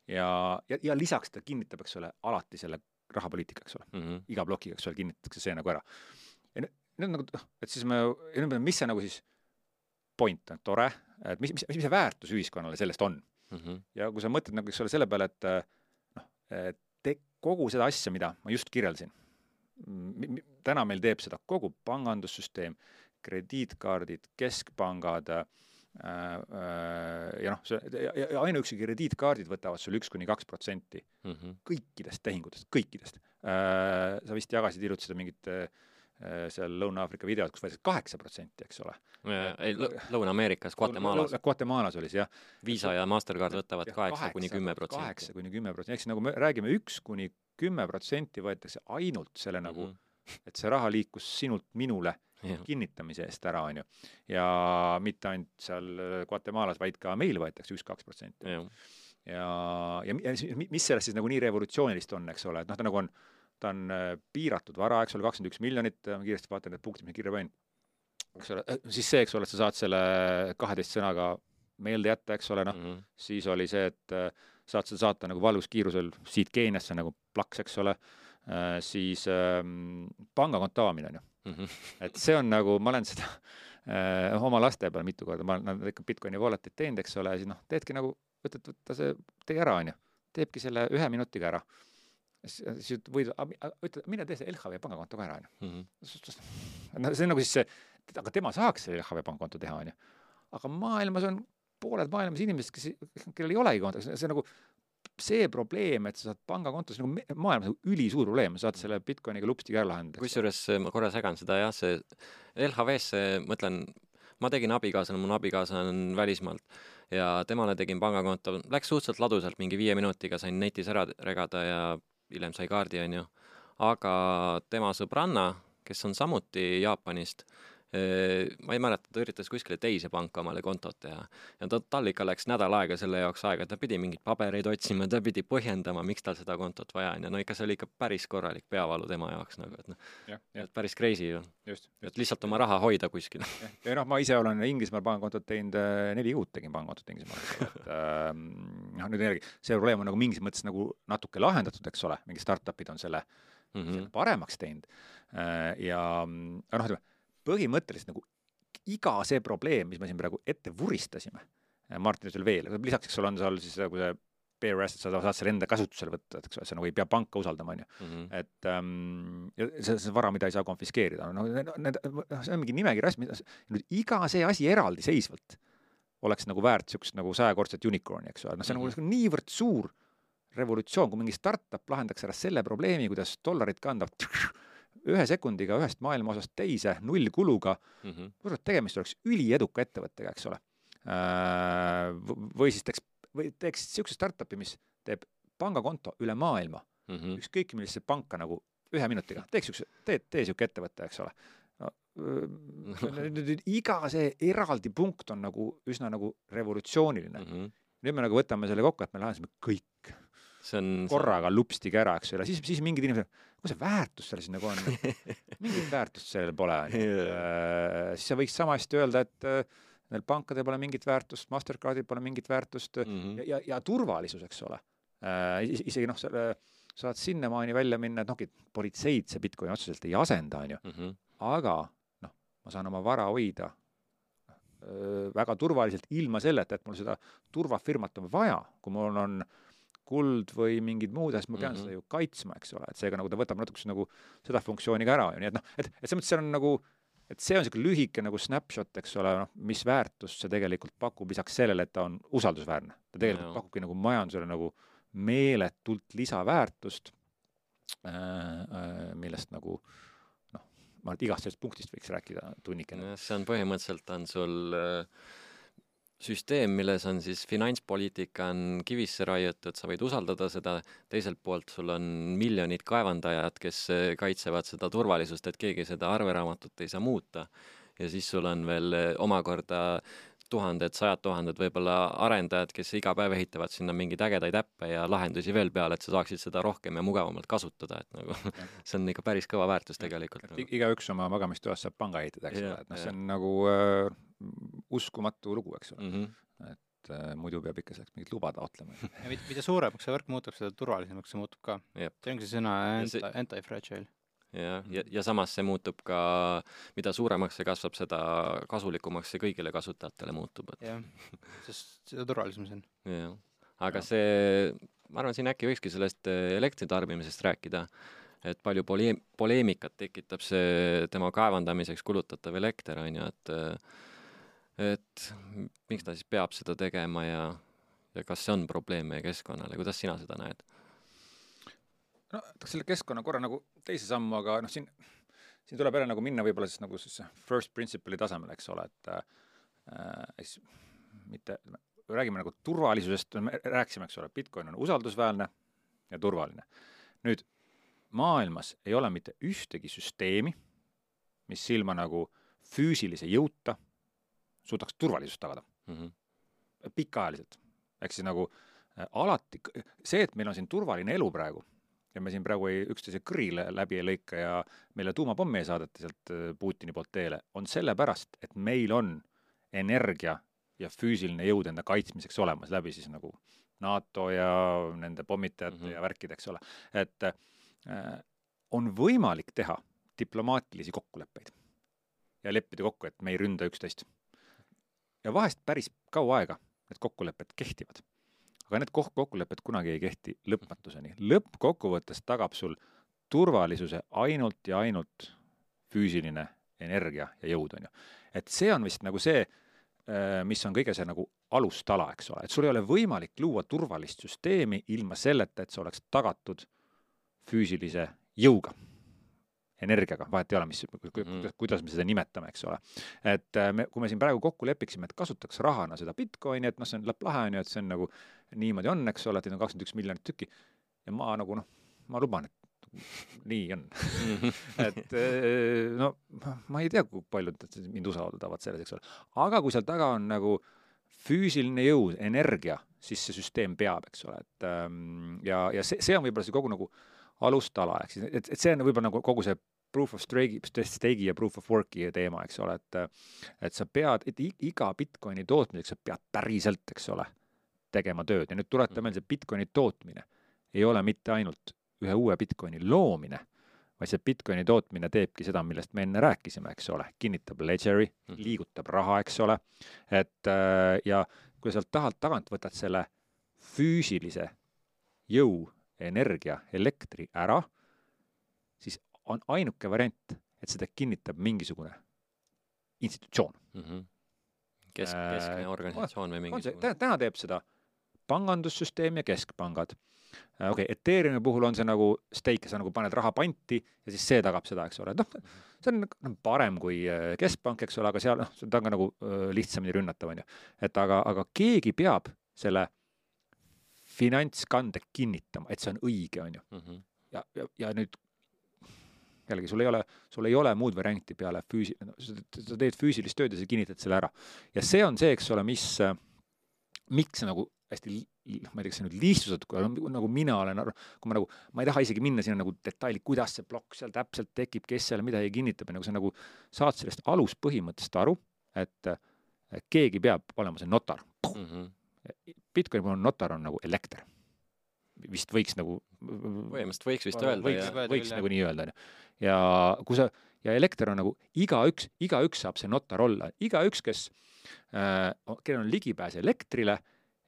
S3: ja, ja, ja lisaks ta kinnitab, eks ole, alati selle rahapoliitika, eks ole mm. -hmm. iga plokiga, eks ole, kinnitatakse see nagu ära. ja nüüd, nagu noh, et siis me, mis see nagu siis point tore, et mis, mis, mis see väärtus ühiskonnale sellest on mm. -hmm. ja kui sa mõtled nagu, eks ole, selle peale, et noh, te kogu seda asja, mida ma just kirjeldasin, täna meil teeb seda kogu pangandussüsteem, krediitkaardid, keskpangad äh,, äh, ja noh, see ja, ja ainuüksi krediitkaardid võtavad sul üks kuni kaks protsenti mhm. kõikidest tehingutest, kõikidest äh,. sa vist jagasid hiljuti seda mingit Äh, seal Lõuna-Aafrika videod, kus võetakse kaheksa protsenti, eks ole.
S2: ei, Lõuna-Ameerikas, Guatemalas.
S3: Guatemalas oli see, jah.
S2: Visa ja Mastercard võtavad kaheksa kuni kümme protsenti.
S3: kaheksa kuni kümme protsenti, siis nagu me räägime, üks kuni kümme protsenti võetakse ainult selle nagu mm, -hmm. et see raha liikus sinult minule ja. kinnitamise eest ära, on ju. ja mitte ainult seal Guatemalas, vaid ka meil võetakse üks-kaks protsenti. ja, ja, ja mis sellest siis nagu nii revolutsioonilist on, eks ole, et noh, ta nagu on ta on äh, piiratud vara, eks ole, kakskümmend üks miljonit, ma kiiresti vaatan need punktid, mis kirja panin. eks ole, äh, siis see, eks ole, et sa saad selle kaheteist sõnaga meelde jätta, eks ole, noh mm -hmm., siis oli see, et äh, saad seda saata nagu valguskiirusel siit Keeniasse nagu plaks, eks ole, siis ähm, pangakonto avamine on ju mm. -hmm. et see on nagu, ma olen seda äh, oma laste peal mitu korda, ma olen nad ikka Bitcoini wallet'it teinud, eks ole, siis noh, teedki nagu, võtad, võta see, tee ära, onju. teebki selle ühe minutiga ära. Siis võid, ütled, mine tee see LHV pangakonto ka ära, onju. no see on nagu siis see, aga tema saaks selle LHV pangakonto teha, onju. aga maailmas on pooled maailmas inimesed, kes, kellel ei olegi kontot, see nagu see probleem, et sa saad pangakontos nagu maailmas nagu ülisuur probleem, sa saad selle Bitcoiniga lupstiga ära lahendada.
S2: kusjuures ma korra segan seda jah, see LHV-sse, mõtlen, ma tegin abikaasale, mu abikaasa on välismaalt ja temale tegin pangakonto, läks suhteliselt ladusalt, mingi viie minutiga sain netis ära regada ja hiljem sai kaardi, onju. aga tema sõbranna, kes on samuti Jaapanist, ma ei mäleta, ta üritas kuskile teise panka omale kontot teha. Ja ta, tal ikka läks nädal aega selle jaoks aega, ta pidi mingeid pabereid otsima, ta pidi põhjendama, miks tal seda kontot vaja on. Ja no ikka see oli ikka päris korralik peavalu tema jaoks nagu, et noh, et päris crazy ju. et lihtsalt oma raha hoida kuskil.
S3: ja noh, ma ise olen Inglismaal pangakontot teinud, äh, neli kuud tegin pangakontot Inglismaal, et ähm, noh, nüüd jällegi see probleem on nagu mingis mõttes nagu natuke lahendatud, eks ole, mingid startup'id on selle mm, -hmm. selle paremaks teinud. Äh, ja noh, ütleme põhimõtteliselt nagu iga see probleem, mis me siin praegu ette vuristasime, Martin ütles veel, lisaks, eks ole, on seal siis nagu see bare asset, sa saad selle enda kasutusele võtta, et eks ole, sa nagu ei pea panka usaldama, on ju. Mhm. et ähm, see, see vara, mida ei saa konfiskeerida, no need, see on mingi nimekiri asju, mida nüüd iga see asi eraldiseisvalt oleks nagu väärt niisugust nagu sajakordset unicorn'i, eks ole, noh, see on mm -hmm. nagu niivõrd suur revolutsioon, kui mingi startup lahendaks ära selle probleemi, kuidas dollarit kandavad ühe sekundiga ühest maailma osast teise null kuluga mm, -hmm. kurat, tegemist oleks ülieduka ettevõttega, eks ole. Äh, või siis teeks, või teeks niisuguse startup'i, mis teeb pangakonto üle maailma mm -hmm. ükskõik millisesse panka nagu ühe minutiga, teeks niisuguse, tee, tee niisugune ettevõte, eks ole no, nüüd iga see eraldi punkt on nagu üsna nagu revolutsiooniline mm. -hmm. nüüd me nagu võtame selle kokku, et me lahendasime kõik see on korraga lupstiga ära, eks ole, siis, siis mingid inimesed, kus see väärtus seal siis nagu on mingit väärtust sellel pole, onju. Äh, siis sa võiks sama hästi öelda, et äh, neil pankadel pole mingit väärtust, Mastercardil pole mingit väärtust mm -hmm. ja, ja, ja turvalisus, eks ole. Äh, isegi noh, selle saad sinnamaani välja minna, et noh, politseid see Bitcoin otseselt ei asenda, onju. Mhm. aga noh, ma saan oma vara hoida väga turvaliselt ilma selleta, et mul seda turvafirmat on vaja, kui mul on, on kuld või mingid muud asjad, ma pean mm -hmm. seda ju kaitsma, eks ole, et seega nagu ta võtab natukese nagu seda funktsiooni ka ära ju, nii et noh, et, et selles mõttes seal on nagu, et see on niisugune lühike nagu snapshot, eks ole, noh, mis väärtust see tegelikult pakub, lisaks sellele, et ta on usaldusväärne. ta tegelikult no. pakubki nagu majandusele nagu meeletult lisaväärtust äh,, äh, millest nagu noh, ma arvan, et igast sellest punktist võiks rääkida tunnikene.
S2: see on põhimõtteliselt, on sul äh, süsteem, milles on siis finantspoliitika on kivisse raiutud, sa võid usaldada seda, teiselt poolt sul on miljonid kaevandajad, kes eh, kaitsevad seda turvalisust, et keegi seda arveraamatut ei saa muuta. ja siis sul on veel eh, omakorda tuhanded, sajad tuhanded võib-olla arendajad, kes iga päev ehitavad sinna mingeid ägedaid äppe ja lahendusi veel peale, et sa saaksid seda rohkem ja mugavamalt kasutada, et nagu see on ikka päris kõva väärtus tegelikult.
S3: Nagu. igaüks oma magamistoas saab panga ehitada, eks ole, et noh, see on nagu äh, uskumatu lugu, eks ole mm. -hmm. et äh, muidu peab ikka selleks mingit luba taotlema
S1: ja mida suuremaks see võrk muutub, seda turvalisemaks see muutub ka. see ongi see sõna anti-fragile
S2: jah, ja, ja samas see muutub ka, mida suuremaks see kasvab, seda kasulikumaks see kõigile kasutajatele muutub,
S1: et jah, sest seda turvalisem see on.
S2: jah, aga ja. see, ma arvan, siin äkki võikski sellest eh, elektritarbimisest rääkida, et palju poleem-, poleemikat tekitab see tema kaevandamiseks kulutatav elekter, on ju, et et miks ta siis peab seda tegema ja, ja kas see on probleem meie keskkonnale, kuidas sina seda näed?
S3: no võtaks selle keskkonna korra nagu teise sammu, aga noh, siin, siin tuleb jälle nagu minna võib-olla siis nagu siis first principle'i tasemele, eks ole, et äh, siis mitte, räägime nagu turvalisusest, me rääkisime, eks ole, Bitcoin on usaldusväärne ja turvaline. nüüd maailmas ei ole mitte ühtegi süsteemi, mis ilma nagu füüsilise jõuta suudaks turvalisust tagada mm. -hmm. pikaajaliselt. ehk siis nagu äh, alati, see, et meil on siin turvaline elu praegu ja me siin praegu ei, üksteise kõrile läbi ei lõika ja meile tuumapommi ei saadeta sealt äh, Putini poolt teele, on sellepärast, et meil on energia ja füüsiline jõud enda kaitsmiseks olemas läbi siis nagu NATO ja nende pommitajate mm -hmm. ja värkide, eks ole. et äh, on võimalik teha diplomaatilisi kokkuleppeid. ja leppida kokku, et me ei ründa üksteist. Ja vahest päris kaua aega need kokkulepped kehtivad. aga need kokkulepped kunagi ei kehti lõpmatuseni. lõppkokkuvõttes tagab sul turvalisuse ainult ja ainult füüsiline energia ja jõud, on ju. et see on vist nagu see, äh, mis on kõige see nagu alustala, eks ole, et sul ei ole võimalik luua turvalist süsteemi ilma selleta, et see oleks tagatud füüsilise jõuga energiaga, vahet ei ole, mis, mhm. kuidas me seda nimetame, eks ole. et äh, me, kui me siin praegu kokku lepiksime, et kasutaks rahana seda Bitcoini, et noh, see on lahe, on ju, et see on nagu niimoodi on, eks ole, et neid on kakskümmend üks miljonit tükki. ja ma nagu noh, ma luban, et nii on mhm. et äh, no ma ei tea, kui paljud mind usaldavad selles, eks ole. aga kui seal taga on nagu füüsiline jõud, energia, siis see süsteem peab, eks ole, et ähm, ja, ja see, see on võib-olla see kogu nagu alustala, ehk siis, et, et see on võib-olla nagu kogu see proof of stake'i, stake'i ja proof of work'i teema, eks ole, et et sa pead, et iga Bitcoini tootmiseks sa pead päriselt, eks ole, tegema tööd ja nüüd tuleta meelde, see Bitcoini tootmine ei ole mitte ainult ühe uue Bitcoini loomine, vaid see Bitcoini tootmine teebki seda, millest me enne rääkisime, eks ole, kinnitab ledgeri, mhm. liigutab raha, eks ole, et ja kui sealt tahalt tagant võtad selle füüsilise jõu energia, elektri ära, siis on ainuke variant, et seda kinnitab mingisugune institutsioon
S2: mm. -hmm. Kesk, äh, keskne organisatsioon või mingisugune?
S3: täna teeb seda pangandussüsteem ja keskpangad. Äh, okei okay,, Ethereumi puhul on see nagu stake, sa nagu paned raha panti ja siis see tagab seda, eks ole, noh, see on noh, parem kui äh, keskpank, eks ole, aga seal noh, ta on ka nagu lihtsamini rünnatav, on ju. et aga, aga keegi peab selle finantskande kinnitama, et see on õige, on ju mm. -hmm. ja, ja, ja nüüd jällegi, sul ei ole, sul ei ole muud varianti peale füüsi-, sa teed füüsilist tööd ja sa kinnitad selle ära. ja see on see, eks ole, mis, miks nagu hästi, ma ei tea, kas see nüüd lihtsustatud, nagu mina olen, kui ma nagu, ma ei taha isegi minna sinna nagu detaili, kuidas see plokk seal täpselt tekib, kes seal midagi kinnitab ja nagu sa nagu saad sellest aluspõhimõttest aru, et keegi peab olema see notar mm. -hmm Bitcoini puhul notar on nagu elekter. vist võiks nagu
S2: põhimõtteliselt võiks vist öelda,
S3: võiks, võiks nagu nii öelda, on ju. ja kui sa, ja elekter on nagu igaüks, igaüks saab see notar olla, igaüks, kes äh,, kellel on ligipääs elektrile,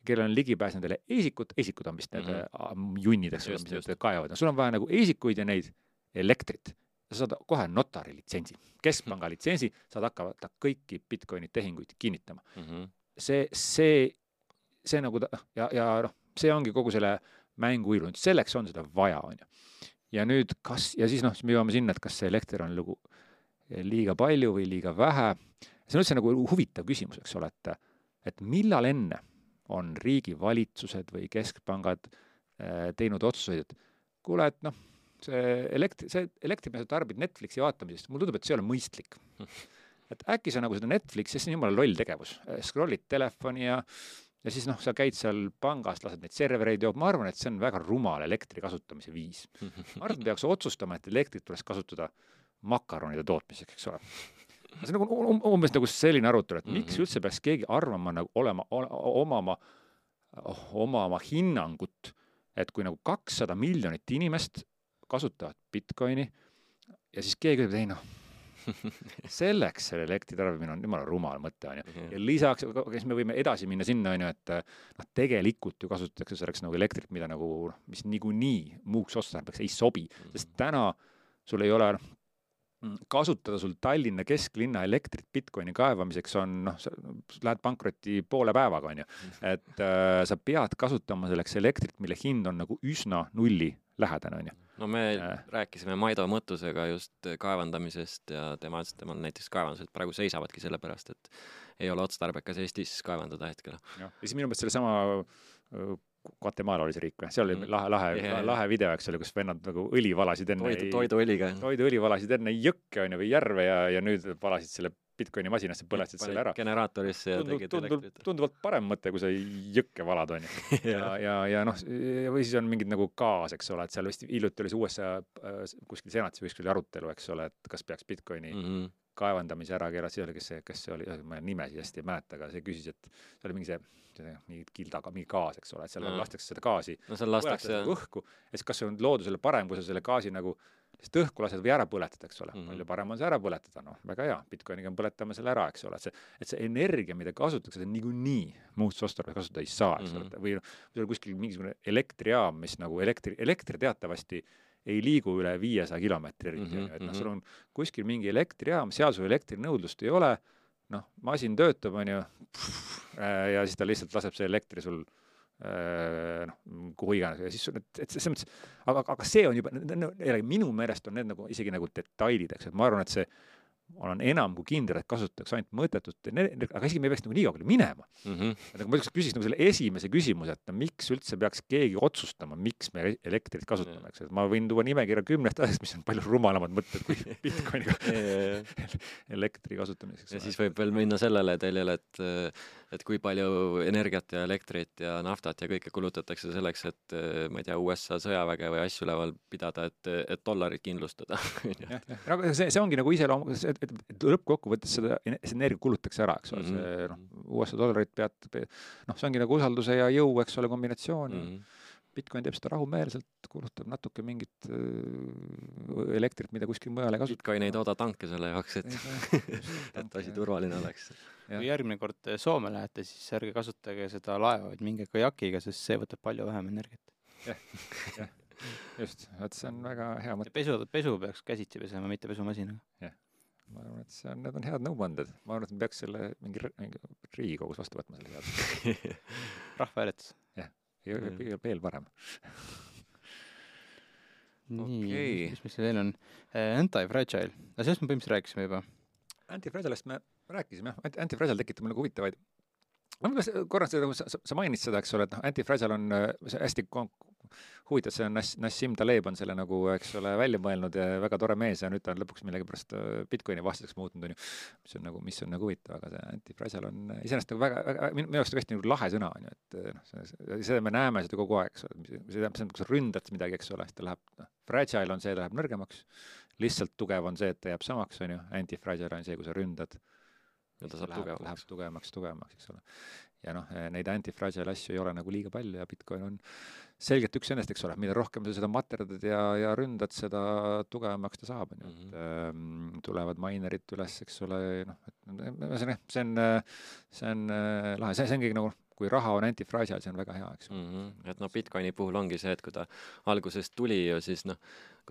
S3: kellel on ligipääs nendele isikut, isikud on vist need mm -hmm. junnid, eks ole, mis need kaevavad, no sul on vaja nagu isikuid ja neid elektrit. sa saad kohe notari litsentsi, keskpanga litsentsi, saad hakata kõiki Bitcoini tehinguid kinnitama mm. -hmm. see, see see nagu ta ja, ja noh, see ongi kogu selle mängu ilu, selleks on seda vaja, on ju. ja nüüd kas, ja siis noh, siis me jõuame sinna, et kas see elekter on nagu liiga palju või liiga vähe. see on üldse nagu huvitav küsimus, eks ole, et, et millal enne on riigivalitsused või keskpangad äh, teinud otsuseid, et kuule, et noh, see elektri, see elektri, mida sa tarbid Netflixi vaatamisest, mulle tundub, et see ei ole mõistlik. et äkki sa nagu seda Netflixi, see on jumala loll tegevus, scroll'id telefoni ja ja siis noh, sa käid seal pangas, lased neid servereid joob, ma arvan, et see on väga rumal elektri kasutamise viis. ma arvan, et peaks otsustama, et elektrit tuleks kasutada makaronide tootmiseks, eks ole. see on nagu um, umbes nagu selline arutelu, et miks mhm. üldse peaks keegi arvama nagu olema, omama, omama hinnangut, et kui nagu kakssada miljonit inimest kasutavad Bitcoini ja siis keegi ütleb, ei noh selleks selle elektri tarbimine on jumala rumal mõte, on ju. Ja lisaks, kas me võime edasi minna sinna, on ju, et noh, tegelikult ju kasutatakse selleks nagu elektrit, mida nagu noh, mis niikuinii muuks otstarbeks ei sobi, sest mhm. täna sul ei ole noh, kasutada sul Tallinna kesklinna elektrit Bitcoini kaevamiseks on noh, sa lähed pankrotti poole päevaga, on ju. Mhm. et äh, sa pead kasutama selleks elektrit, mille hind on nagu üsna nulli lähedane, on ju.
S2: no me äh. rääkisime Maido Mõttusega just kaevandamisest ja tema ütles, et temal näiteks kaevandused praegu seisavadki sellepärast, et ei ole otstarbekas Eestis kaevandada hetkel.
S3: ja siis minu meelest sellesama Guatemala oli see riik või, seal oli mm. lahe, lahe yeah., lahe video, eks ole, kus vennad nagu õli valasid enne
S2: toidu, toiduõliga.
S3: toiduõli valasid enne jõkke on ju või järve ja, ja nüüd valasid selle Bitcoini masinasse, põletasid selle ära.
S2: generaatorisse ja
S3: tegid elektrit. tunduvalt parem mõte, kui sa jõkke valad, on ju. ja, ja, ja noh, või siis on mingid nagu gaas, eks ole, et seal vist hiljuti oli see USA äh, kuskil senatis või kuskil arutelu, eks ole, et kas peaks Bitcoini mm -hmm. kaevandamise ära keerata, siis oli, kes see, kes see oli, ma nimesid hästi ei mäleta, aga see küsis, et see oli mingi see mingi kildaga, mingi gaas, eks ole, et seal mm. lastakse seda gaasi
S2: no seal lastakse
S3: õhku, ja siis kas see on loodusele parem, kui sa selle gaasi nagu sest õhku lased või ära põletada, eks ole mm. -hmm. palju parem on see ära põletada, noh, väga hea, Bitcoiniga põletame selle ära, eks ole, et see, et see energia, mida kasutatakse, niikuinii muuks otstarbeks kasutada ei saa, eks ole mm -hmm., või noh, sul kuskil mingisugune elektrijaam, mis nagu elektri, elekter teatavasti ei liigu üle viiesaja kilomeetri eriti mm -hmm., et noh,
S2: mhm.
S3: sul on kuskil mingi elektrijaam, seal sul elektrinõudlust ei ole, noh, masin töötab, onju, ja siis ta lihtsalt laseb see elektri sul noh, kuhu iganes ja siis sul, et, et selles mõttes, aga, aga see on juba, jällegi minu meelest on need nagu isegi nagu detailid, eks, et ma arvan, et see, olen enam kui kindel, et kasutatakse ainult mõttetut energiat, aga isegi me ei peaks nagu nii kaugele minema.
S2: Mhm.
S3: et nagu ma ükskord küsiks nagu selle esimese küsimuse, et no miks üldse peaks keegi otsustama, miks me elektrit kasutame, eks, et ma võin tuua nimekirja kümnest asjast, mis on palju rumalamad mõtted kui Bitcoiniga elektri kasutamiseks.
S2: ja siis võib veel minna sellele teljele, et et kui palju energiat ja elektrit ja naftat ja kõike kulutatakse selleks, et ma ei tea, USA sõjaväge või asju üleval pidada, et, et dollarit kindlustada.
S3: aga see, see ongi nagu iseloom, et, et, et lõppkokkuvõttes seda, see energia kulutatakse ära, eks ole mm, -hmm. see noh, USA dollarit pead, pead, noh, see ongi nagu usalduse ja jõu, eks ole, kombinatsioon mm. -hmm. Bitcoin teeb seda rahumeelselt, kulutab natuke mingit äh, elektrit, mida kuskil mujal ei kasuta.
S2: Bitcoin ei tooda tanke selle jaoks, et, et asi turvaline oleks.
S1: Kui järgmine kord Soome lähete, siis ärge kasutage seda laeva, vaid minge kajakiga, sest see võtab palju vähem energiat.
S3: jah, jah, just, vot see on väga hea mõte.
S1: pesu, pesu peaks käsitsi pesema, mitte pesumasinaga.
S3: jah, ma arvan, et see on, need on head nõuanded, ma arvan, et me peaks selle mingi, mingi Riigikogus vastu võtma selle seaduse
S1: rahvahääletus.
S3: jah veel, veel parem.
S1: nii okay., mis meil siin veel on? Anti-fragile, no sellest me põhimõtteliselt rääkisime juba.
S3: Anti-fragile'ist me rääkisime jah, Anti-fragile tekitab nagu huvitavaid ma võib-olla korra seda, sa, sa mainisid seda, eks ole, et noh, Anti-Fragile on see hästi huvitav, see on Nas-, Nassim Taleb on selle nagu, eks ole, välja mõelnud ja väga tore mees ja nüüd ta on lõpuks millegipärast Bitcoini vastaseks muutunud, on ju. mis on nagu, mis on nagu huvitav, aga see Anti-Fragile on iseenesest nagu väga, väga, minu jaoks hästi nagu lahe sõna, on ju, et noh, seda me näeme seda kogu aeg, eks ole, see tähendab, kui sa ründad midagi, eks ole, siis ta läheb, noh, fragile on see, ta läheb nõrgemaks, lihtsalt tugev on see, et ta jääb samaks, on ju, anti-fragile on see, kui sa ründad
S2: ja ta saab
S3: läheb,
S2: tugevamaks.
S3: läheb tugevamaks, tugevamaks, eks ole. ja noh, neid anti-fragile asju ei ole nagu liiga palju ja Bitcoin on selgelt üks nendest, eks ole, mida rohkem sa seda materdad ja, ja ründad, seda tugevamaks ta saab, on ju, et ähm, tulevad minerid üles, eks ole, noh, et ühesõnaga, see on, see on äh, lahe, see, see ongi nagu kui raha on antifragile, see on väga hea, eks
S2: mm. -hmm. et noh, Bitcoini puhul ongi see, et kui ta alguses tuli ju, siis noh,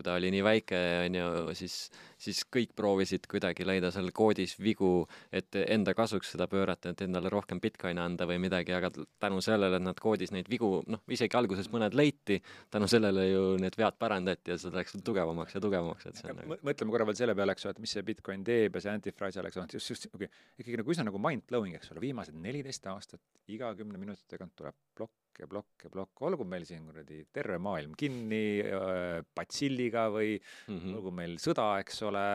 S2: kui ta oli nii väike, on ju, siis, siis kõik proovisid kuidagi leida seal koodis vigu, et enda kasuks seda pöörata, et endale rohkem Bitcoini anda või midagi, aga tänu sellele, et nad koodis neid vigu, noh, isegi alguses mõned leiti, tänu sellele ju need vead parandati ja see läks tugevamaks ja tugevamaks, et see on
S3: nagu mõtleme korra veel selle peale, eks ole, et mis see Bitcoin teeb ja see antifragile, eks ole, just, just okay, ikkagi nagu üsna nagu mind-blowing, eks ole, viimased neliteist aastat iga kümne minuti tagant tuleb plokk ja plokk ja plokk, olgu meil siin kuradi terve maailm kinni äh, patsilliga või mm -hmm. olgu meil sõda, eks ole,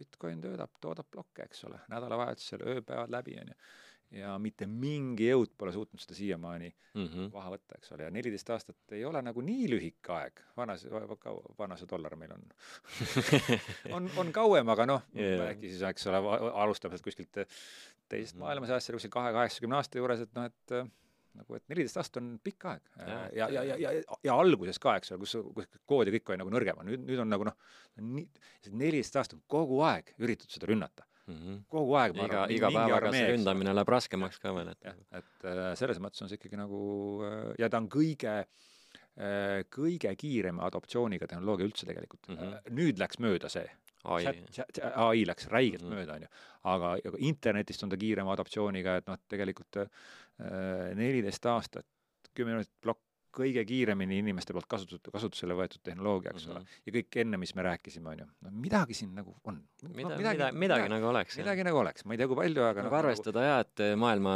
S3: Bitcoin töötab, toodab plokke, eks ole, nädalavahetusel ööpäevad läbi, on ju. ja mitte mingi jõud pole suutnud seda siiamaani mm -hmm. maha võtta, eks ole, ja neliteist aastat ei ole nagu nii lühike aeg, vanas, vana see dollar meil on on, on kauem, aga noh yeah., äkki siis, eks ole, alustame sealt kuskilt teisest mm -hmm. maailmasõjast, seal kuskil kahe, kaheksakümne aasta juures, et noh, et nagu, et neliteist aastat on pikk aeg ja, ja, ja, ja, ja, ja alguses ka, eks ole, kus, kus kood ja kõik oli nagu nõrgem, nüüd, nüüd on nagu noh, nii, neliteist aastat on kogu aeg üritatud seda rünnata mm. -hmm. kogu aeg.
S2: iga, iga päevaga see ründamine läheb raskemaks ka veel, et.
S3: et äh, selles mõttes on see ikkagi nagu äh, ja ta on kõige äh, kõige kiirema adoptsiooniga tehnoloogia üldse tegelikult mm. -hmm. nüüd läks mööda see
S2: ai,
S3: ai läks räigelt mm -hmm. mööda, onju. aga, aga internetist on ta kiirema adoptsiooniga, et noh, tegelikult neliteist äh, aastat, kümme minutit plokk, kõige kiiremini inimeste poolt kasutusele, kasutusele võetud tehnoloogia, eks mm -hmm. ole. ja kõik enne, mis me rääkisime, onju. no midagi siin nagu on.
S2: mida no,, midagi, midagi, midagi nagu oleks.
S3: midagi nagu oleks, ma ei tea, kui palju, aga
S2: nagu arvestada jah, et maailma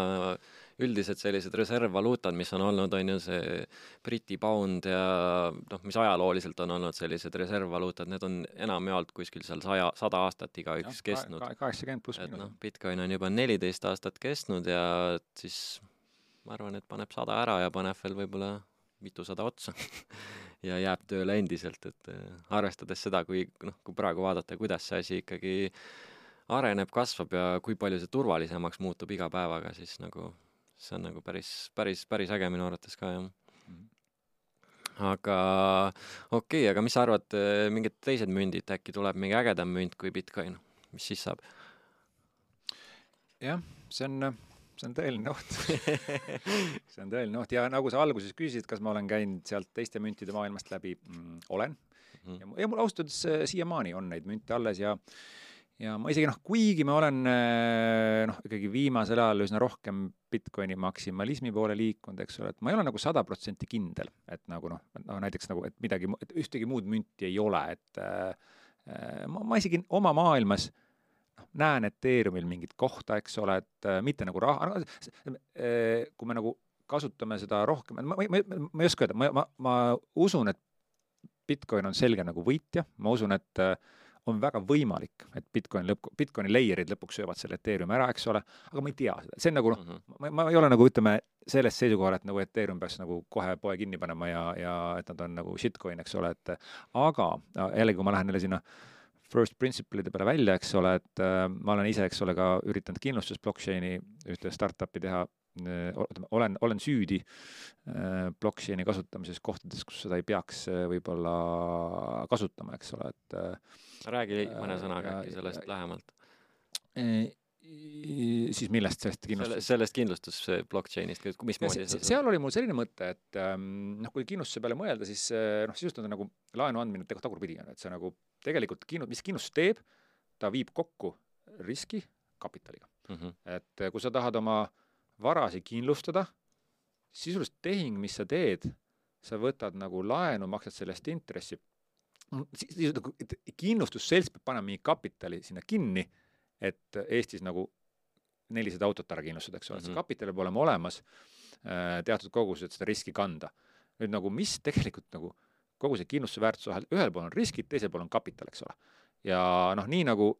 S2: üldised sellised reservvaluutad, mis on olnud, on ju see Briti pound ja noh, mis ajalooliselt on olnud sellised reservvaluutad, need on enamjaolt kuskil seal saja, sada aastat igaüks ja, kestnud.
S3: kaheksakümmend pluss
S2: miinus. noh, Bitcoin on juba neliteist aastat kestnud ja siis ma arvan, et paneb sada ära ja paneb veel võib-olla mitusada otsa ja jääb tööle endiselt, et arvestades seda, kui noh, kui praegu vaadata, kuidas see asi ikkagi areneb, kasvab ja kui palju see turvalisemaks muutub iga päevaga, siis nagu see on nagu päris, päris, päris äge minu arvates ka, jah. aga okei okay,, aga mis sa arvad, äh, mingid teised mündid, äkki tuleb mingi ägedam münt kui Bitcoin, mis siis saab?
S3: jah, see on, see on tõeline oht see on tõeline oht ja nagu sa alguses küsisid, kas ma olen käinud sealt teiste müntide maailmast läbi mm,, olen mm. -hmm. ja, ja mul ausalt öeldes äh, siiamaani on neid münte alles ja ja ma isegi noh, kuigi ma olen äh, noh, ikkagi viimasel ajal üsna rohkem Bitcoini maksimalismi poole liikunud, eks ole, et ma ei ole nagu sada protsenti kindel, et nagu noh, no näiteks nagu, et midagi, et ühtegi muud münti ei ole, et äh, ma, ma isegi oma maailmas äh, näen Ethereumil mingit kohta, eks ole, et äh, mitte nagu raha, äh, kui me nagu kasutame seda rohkem, ma, ma, ma, ma ei oska öelda, ma, ma, ma usun, et Bitcoin on selge nagu võitja, ma usun, et äh, on väga võimalik, et Bitcoin lõpp, Bitcoini layer'id lõpuks söövad selle Ethereumi ära, eks ole, aga ma ei tea seda, see on nagu noh mm -hmm., ma, ma ei ole nagu ütleme, sellest seisukohal, et nagu Ethereum peaks nagu kohe poe kinni panema ja, ja et nad on nagu shitcoin, eks ole, et aga jällegi, kui ma lähen jälle sinna äh, first principle'ide peale välja, eks ole, et äh, ma olen ise, eks ole, ka üritanud kindlustus blockchain'i ühte startup'i teha äh,, olen, olen süüdi äh, blockchain'i kasutamises kohtades, kus seda ei peaks äh, võib-olla kasutama, eks ole, et
S2: äh, räägi mõne sõnaga äkki sellest lähemalt.
S3: äh, siis millest, sellest kindlustus?
S2: Selle, sellest kindlustus blockchain'ist, mismoodi
S3: see seal oli mul selline mõte, et ähm, noh, kui kindlustuse peale mõelda, siis äh, noh, sisust on nagu laenu andmine tegelikult tagurpidi on, et see nagu tegelikult kindlu-, mis kindlustus teeb, ta viib kokku riski kapitaliga mm. -hmm. et äh, kui sa tahad oma varasi kindlustada, sisuliselt tehing, mis sa teed, sa võtad nagu laenu, maksad selle eest intressi, nagu, kindlustusselts peab panema mingi kapitali sinna kinni et Eestis nagu nelisada autot ära kindlustada, eks ole mm, -hmm. see mhm. kapital peab olema olemas äh, teatud koguses, et seda riski kanda. nüüd nagu mis tegelikult nagu kogu see kindlustuse väärtuse vahel, ühel pool on riskid, teisel pool on kapital, eks ole. ja noh, nii nagu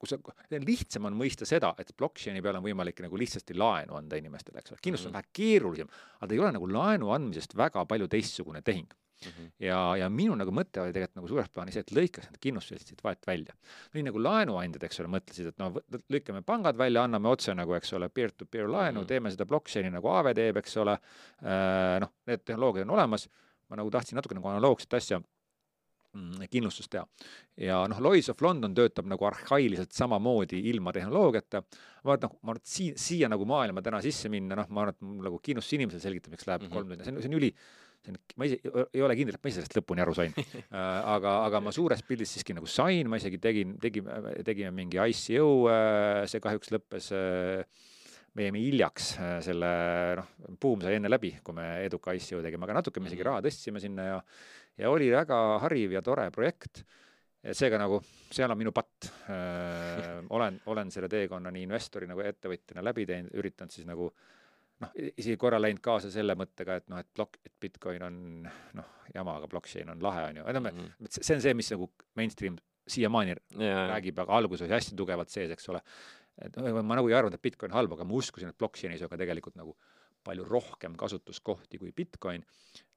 S3: kui sa, lihtsam on mõista seda, et blockchain'i peale on võimalik nagu lihtsasti laenu anda inimestele, eks ole, kindlustus on mm -hmm. vähe keerulisem, aga ta ei ole nagu laenu andmisest väga palju teistsugune tehing Mm -hmm. ja, ja minu nagu mõte oli tegelikult nagu suures plaanis see, et lõikaks need kindlustusseltsid vahet välja. nii nagu laenuandjad, eks ole, mõtlesid, et noh, lõikame pangad välja, anname otse nagu, eks ole, peer-to-peer laenu mm, -hmm. teeme seda blockchain'i nagu Aave teeb, eks ole, äh, noh, need tehnoloogiad on olemas, ma nagu tahtsin natuke nagu analoogset asja mm, kindlustust teha. ja noh, Lloyds of London töötab nagu arhailiselt samamoodi ilma tehnoloogiata, ma arvan, et noh, ma arvan, et siia, siia nagu maailma täna sisse minna, noh, ma arvan, et nagu kindlustusinimesele selgitamiseks läheb mm -hmm. kolm tundi, see on, see on üli see on, ma ise ei ole kindel, et ma ise sellest lõpuni aru sain äh, aga, aga ma suures pildis siiski nagu sain, ma isegi tegin, tegime, tegime mingi ICO, äh, see kahjuks lõppes äh, me jäime hiljaks selle, noh, buum sai enne läbi, kui me eduka ICO tegime, aga natuke me isegi raha tõstsime sinna ja ja oli väga hariv ja tore projekt. seega nagu, seal on minu patt. olen, olen selle teekonna nii investori nagu ettevõtjana läbi teinud, üritanud siis nagu äh, noh, isegi korra läinud kaasa selle mõttega, et noh, et plokk, et Bitcoin on noh, jama, aga blockchain on lahe, on ju, ütleme mm, -hmm. see on see, mis nagu mainstream siiamaani yeah. räägib, aga alguses oli hästi tugevalt sees, eks ole. et ma nagu ei arvanud, et Bitcoin halb, aga ma uskusin, et blockchainis on ka tegelikult nagu palju rohkem kasutuskohti kui Bitcoin.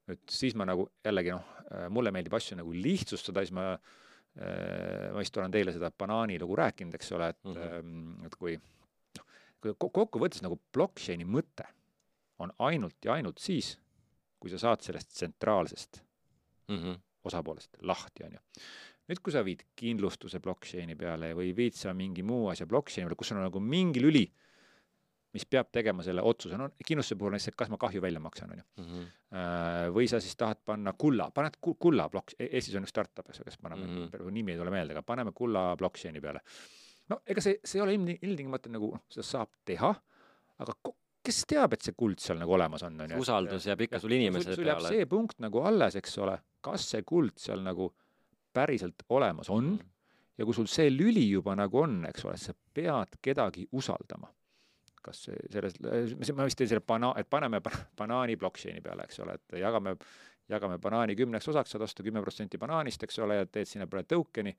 S3: nüüd siis ma nagu jällegi noh, mulle meeldib asju nagu lihtsustada, siis ma ma vist olen teile seda banaani lugu rääkinud, eks ole, et mm, -hmm. et kui kokkuvõttes nagu blockchain'i mõte on ainult ja ainult siis, kui sa saad sellest tsentraalsest mm -hmm. osapoolest lahti, on ju. nüüd, kui sa viid kindlustuse blockchain'i peale või viid sa mingi muu asja blockchain'i peale, kus on nagu mingi lüli, mis peab tegema selle otsuse, no kindlustuse puhul näiteks, et kas ma kahju välja maksan, on ju. Mhm. Äh, või sa siis tahad panna kulla, paned kulla blok-, e-, Eestis on üks startup, eks ju, kes paneme mm, -hmm. nimi ei tule meelde, aga paneme kulla blockchain'i peale no ega see, see ei ole ilm, ilmtingimata nagu noh, seda saab teha, aga kes teab, et see kuld seal nagu olemas on, on
S2: ju. usaldus jääb ikka sul inimese
S3: sul peale. see punkt nagu alles, eks ole, kas see kuld seal nagu päriselt olemas on mm. ja kui sul see lüli juba nagu on, eks ole, sa pead kedagi usaldama. kas see, selles, ma vist teen selle bana-, et paneme banaani blockchain'i peale, eks ole, et jagame, jagame banaani kümneks osaks, saad osta kümme protsenti banaanist, eks ole, ja teed sinna peale token'i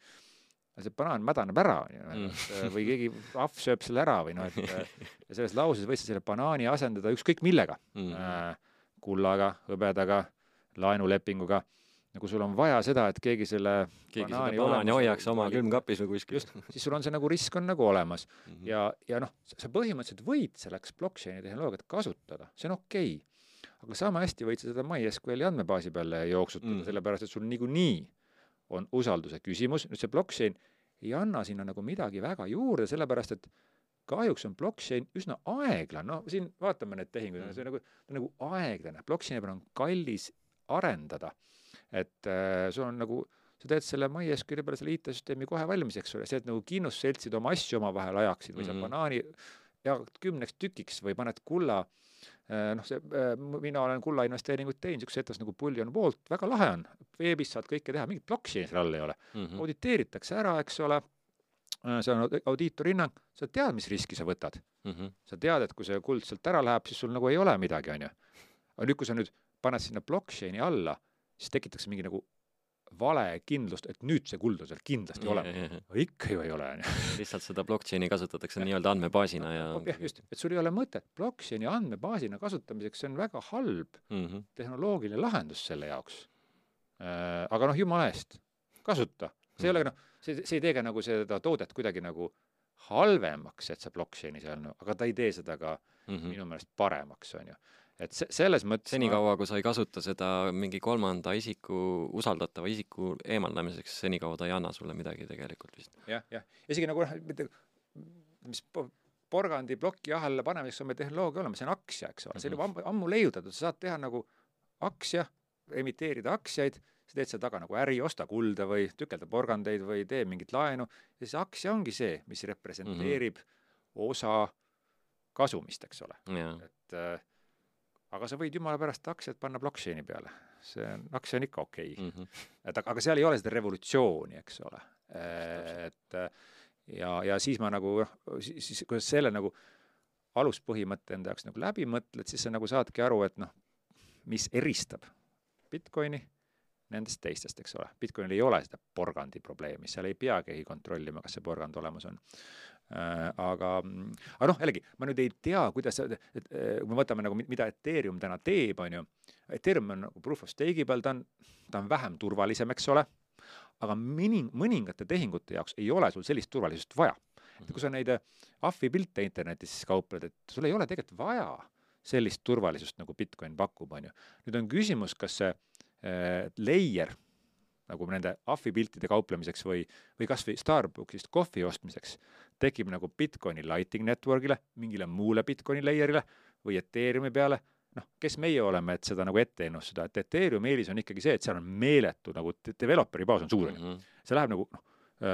S3: see banaan mädaneb ära, on ju, mm. äh, või keegi ahv sööb selle ära või noh, et äh, ja selles lauses võid sa selle banaani asendada ükskõik millega mm. -hmm. kullaga, hõbedaga, laenulepinguga. ja kui sul on vaja seda, et keegi selle
S2: keegi banaani, banaani hoiaks oma külmkapis või kuskil. just,
S3: siis sul on see nagu risk on nagu olemas mm. -hmm. ja, ja noh, sa põhimõtteliselt võid selleks blockchain'i tehnoloogiat kasutada, see on okei okay aga sama hästi võid sa seda MySQL-i andmebaasi peale jooksutada
S2: Mm.
S3: mm., sellepärast et sul niikuinii on usalduse küsimus, nüüd see blockchain ei anna sinna nagu midagi väga juurde, sellepärast et kahjuks on blockchain üsna aeglane, no siin vaatame need tehingud
S2: Mm.
S3: mm., see on nagu, ta on nagu aeglane, blockchain'i peal on kallis arendada. et äh, sul on nagu, sa teed selle MySQL-i peale selle IT-süsteemi kohe valmis, eks ole, see, et nagu kindlustusseltsid oma asju omavahel ajaksid või sa
S2: Mhm.
S3: banaani jagad kümneks tükiks või paned kulla äh, noh, see, mina olen kulla investeeringuid teinud niisuguses ettevõttes nagu Bullion Vault, väga lahe on, veebis saad kõike teha, mingit blockchain'i seal all ei ole,
S2: Mhm.
S3: auditeeritakse ära, eks ole, see on aud- audiitori hinnang, sa tead, mis riski sa võtad,
S2: Mhm.
S3: sa tead, et kui see kuld sealt ära läheb, siis sul nagu ei ole midagi, on ju. aga nüüd, kui sa nüüd paned sinna blockchain'i alla, siis tekitatakse mingi nagu vale kindlust, et nüüd see kuld on seal kindlasti olemas. aga ikka ju ei ole, on ju.
S2: lihtsalt seda blockchain'i kasutatakse nii-öelda andmebaasina ja
S3: jah, just, et sul ei ole mõtet blockchain'i andmebaasina kasutamiseks, see on väga halb
S2: Mhm.
S3: tehnoloogiline lahendus selle jaoks. aga noh, jumala eest, kasuta, see ei ole noh, see, see ei tee ka nagu seda toodet kuidagi nagu halvemaks, et sa blockchain'i seal no,, aga ta ei tee seda ka
S2: Mhm.
S3: minu meelest paremaks, on ju. Et se-, selles mõttes
S2: senikaua, kui sa ei kasuta seda mingi kolmanda isiku, usaldatava isiku eemaldamiseks, senikaua ta ei anna sulle midagi tegelikult vist.
S3: jah, jah, isegi nagu noh, mitte mis po- porgandi ploki ahela panemiseks on meil tehnoloogia olemas, see on aktsia, eks ole, see on juba ammu, ammu leiutatud, sa saad teha nagu aktsia, emiteerida aktsiaid, sa teed seal taga nagu äri, osta kulda või tükelda porgandeid või tee mingit laenu ja see aktsia ongi see, mis representeerib mm -hmm. osa kasumist, eks ole, et äh, aga sa võid jumala pärast aktsiat panna blockchain'i peale, see on, aktsia on ikka okei okay..
S2: Mhm.
S3: et aga, aga seal ei ole seda revolutsiooni, eks ole. et äh, ja, ja siis ma nagu noh, siis, kui sa selle nagu aluspõhimõtte enda jaoks nagu läbi mõtled, siis sa nagu saadki aru, et noh, mis eristab Bitcoini nendest teistest, eks ole. Bitcoinil ei ole seda porgandi probleemi, seal ei pea keegi kontrollima, kas see porgand olemas on. aga, aga noh, jällegi ma nüüd ei tea, kuidas, et äh, kui me võtame nagu, mida Ethereum täna teeb, on ju, Ethereum on nagu proof of stake'i peal, ta on, ta on vähem turvalisem, eks ole, aga mõni, mõningate tehingute jaoks ei ole sul sellist turvalisust vaja. et kui sa neid äh, ahvi pilte internetis kaupled, et sul ei ole tegelikult vaja sellist turvalisust, nagu Bitcoin pakub, on ju. nüüd on küsimus, kas see äh, layer nagu nende ahvi piltide kauplemiseks või, või kas või Starbucksist kohvi ostmiseks tekib nagu Bitcoini Lightning Network'ile, mingile muule Bitcoini layer'ile või Ethereumi peale noh, kes meie oleme, et seda nagu ette ennustada, et Ethereumi eelis on ikkagi see, et seal on meeletu nagu de- developer'i baas on suur, ju.
S2: Mhm.
S3: see läheb nagu noh,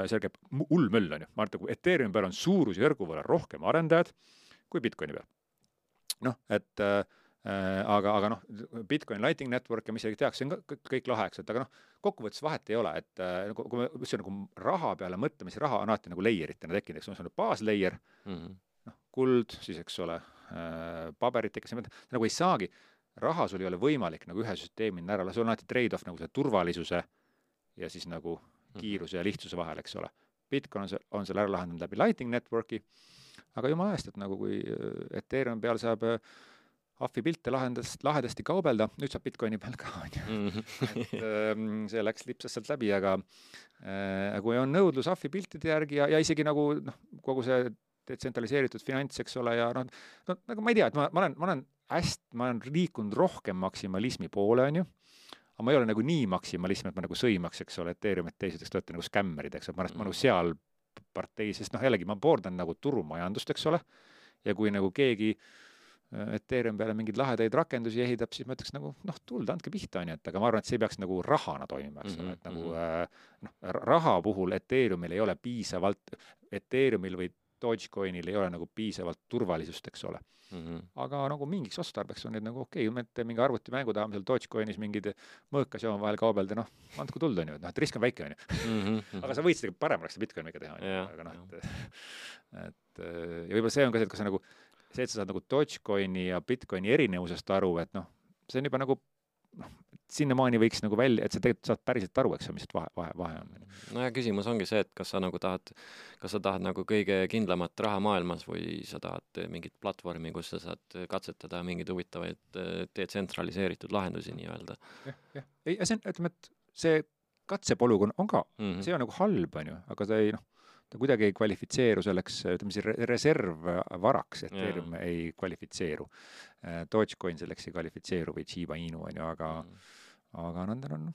S3: seal käib mu- hull möll, on ju, ma arvan, et nagu Ethereumi peal on suurusjärgu võrra rohkem arendajad kui Bitcoini peal. noh, et äh, äh, aga, aga noh, Bitcoin Lightning Network ja mis seal tehakse, see on ka kõik, lahe, eks, et aga noh, kokkuvõttes vahet ei ole, et äh, nagu kui me üldse nagu raha peale mõtleme, siis raha on alati nagu layer itena tekkinud, eks, on see baaslayer,
S2: Mhm.
S3: noh, kuld siis, eks ole äh,, paberid tekkisid, nagu ei saagi, raha sul ei ole võimalik nagu ühe süsteemina ära, sul on alati trade-off nagu selle turvalisuse ja siis nagu kiiruse ja lihtsuse vahel, eks ole. Bitcoin on see, on selle ära lahendanud läbi Lightning Network'i, aga jumala eest, et nagu kui äh, Ethereum peal saab äh, ahvi pilte lahendast, lahedasti kaubelda, nüüd saab Bitcoini peal ka, on ju.
S2: Mhm.
S3: et ähm, see läks lipsas sealt läbi, aga äh, kui on nõudlus ahvi piltide järgi ja, ja isegi nagu noh, kogu see detsentraliseeritud finants, eks ole, ja noh, no nagu ma ei tea, et ma, ma olen, ma olen hästi, ma olen liikunud rohkem maksimalismi poole, on ju, aga ma ei ole nagu nii maksimalism, et ma nagu sõimaks, eks ole, Ethereumit teised, eks te olete nagu skämmerid, eks ole, ma olen mm. nagu seal partei, sest noh, jällegi ma pooldan nagu turumajandust, eks ole, ja kui nagu keegi äh, Ethereum peale mingeid lahedaid rakendusi ehitab, siis ma ütleks nagu noh, tuld, andke pihta, on ju, et aga ma arvan, et see ei peaks nagu rahana toimima, eks ole, et nagu
S2: Mhm,
S3: äh, noh, raha puhul Ethereumil ei ole piisavalt, Ethereumil või Dogecoinil ei ole nagu piisavalt turvalisust, eks ole.
S2: Mhm.
S3: aga nagu mingiks otstarbeks on need nagu okei okay,, me teeme mingi arvutimängu, tahame seal Dogecoinis mingeid mõõkasi omavahel kaubelda, noh, andku tuld, on ju, et noh, et risk on väike, on ju.
S2: Mhm.
S3: aga sa võid seda parem oleks seda Bitcoini ikka teha, on ju,
S2: Jah,
S3: aga noh, et et äh, ja võib-olla see on ka see, et kas sa nagu see, et sa saad nagu Dogecoini ja Bitcoini erinevusest aru, et noh, see on juba nagu noh, sinnamaani võiks nagu välja, et sa tegelikult saad päriselt aru, eks ju, mis vahe, vahe, vahe on.
S2: no ja küsimus ongi see, et kas sa nagu tahad, kas sa tahad nagu kõige kindlamat raha maailmas või sa tahad mingit platvormi, kus sa saad katsetada mingeid huvitavaid eh, detsentraliseeritud lahendusi nii-öelda
S3: jah, jah, ei, see on, ütleme, et see katsepolügoon on ka
S2: mm.
S3: see on nagu halb, on ju, aga ta ei noh, ta kuidagi ei kvalifitseeru selleks, ütleme siis reservvaraks, Ethereum yeah. ei kvalifitseeru. Dogecoin selleks ei kvalifitseeru või Shiba Inu on ju, aga mm., aga nendel on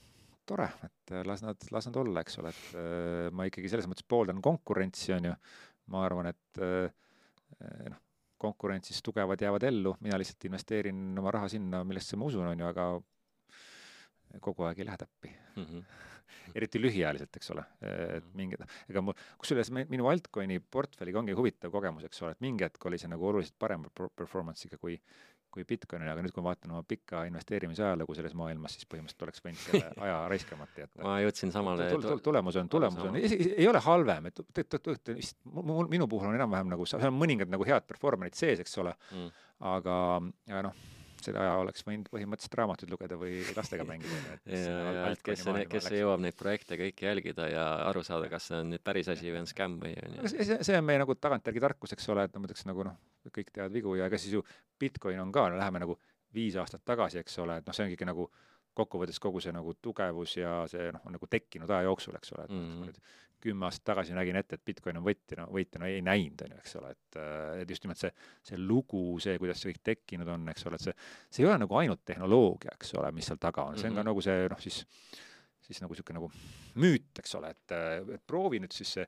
S3: tore, et las nad, las nad olla, eks ole, et ma ikkagi selles mõttes pooldan konkurentsi, on ju. ma arvan, et noh, konkurentsis tugevad jäävad ellu, mina lihtsalt investeerin oma raha sinna, millesse ma usun, on ju, aga kogu aeg ei lähe täppi mm. -hmm. Eriti lühiajaliselt, eks ole, et mhm. mingid, ega mul, kusjuures minu altcoin'i portfelliga ongi huvitav kogemus, eks ole, et mingi hetk oli see nagu oluliselt parema performance'iga kui kui Bitcoinil, aga nüüd, kui ma vaatan oma pika investeerimise ajalugu selles maailmas, siis põhimõtteliselt oleks võinud selle aja raiskamata jätta.
S2: ma jõudsin samale
S3: tul, tul, tulemus on, tulemus on, ei ole halvem, et tegelikult minu puhul on enam-vähem nagu, seal on mõningad nagu head performer'id sees, eks ole mm., aga, aga noh selle aja oleks võinud põhimõtteliselt raamatuid lugeda või lastega mängida.
S2: ja, et kes, kes jõuab neid projekte kõiki jälgida ja aru saada, kas see on nüüd päris asi või on skämm või on
S3: ju. see, see on meie nagu tagantjärgi tarkus, eks ole, et no ma ütleks nagu noh, kõik teevad vigu ja ega siis ju Bitcoin on ka no,, läheme nagu viis aastat tagasi, eks ole, et noh, see ongi ikka nagu kokkuvõttes kogu see nagu tugevus ja see noh, on nagu tekkinud aja jooksul, eks ole, et mm -hmm. Kümme aastat tagasi nägin ette, et Bitcoin on võitja, no võitja no ei näinud, on ju, eks ole, et, äh, et just nimelt see, see lugu, see, kuidas see kõik tekkinud on, eks ole, et see, see ei ole nagu ainult tehnoloogia, eks ole, mis seal taga on, see on mm -hmm. ka mhm. nagu see noh, siis siis nagu niisugune nagu müüt, eks ole, et, et proovi nüüd siis see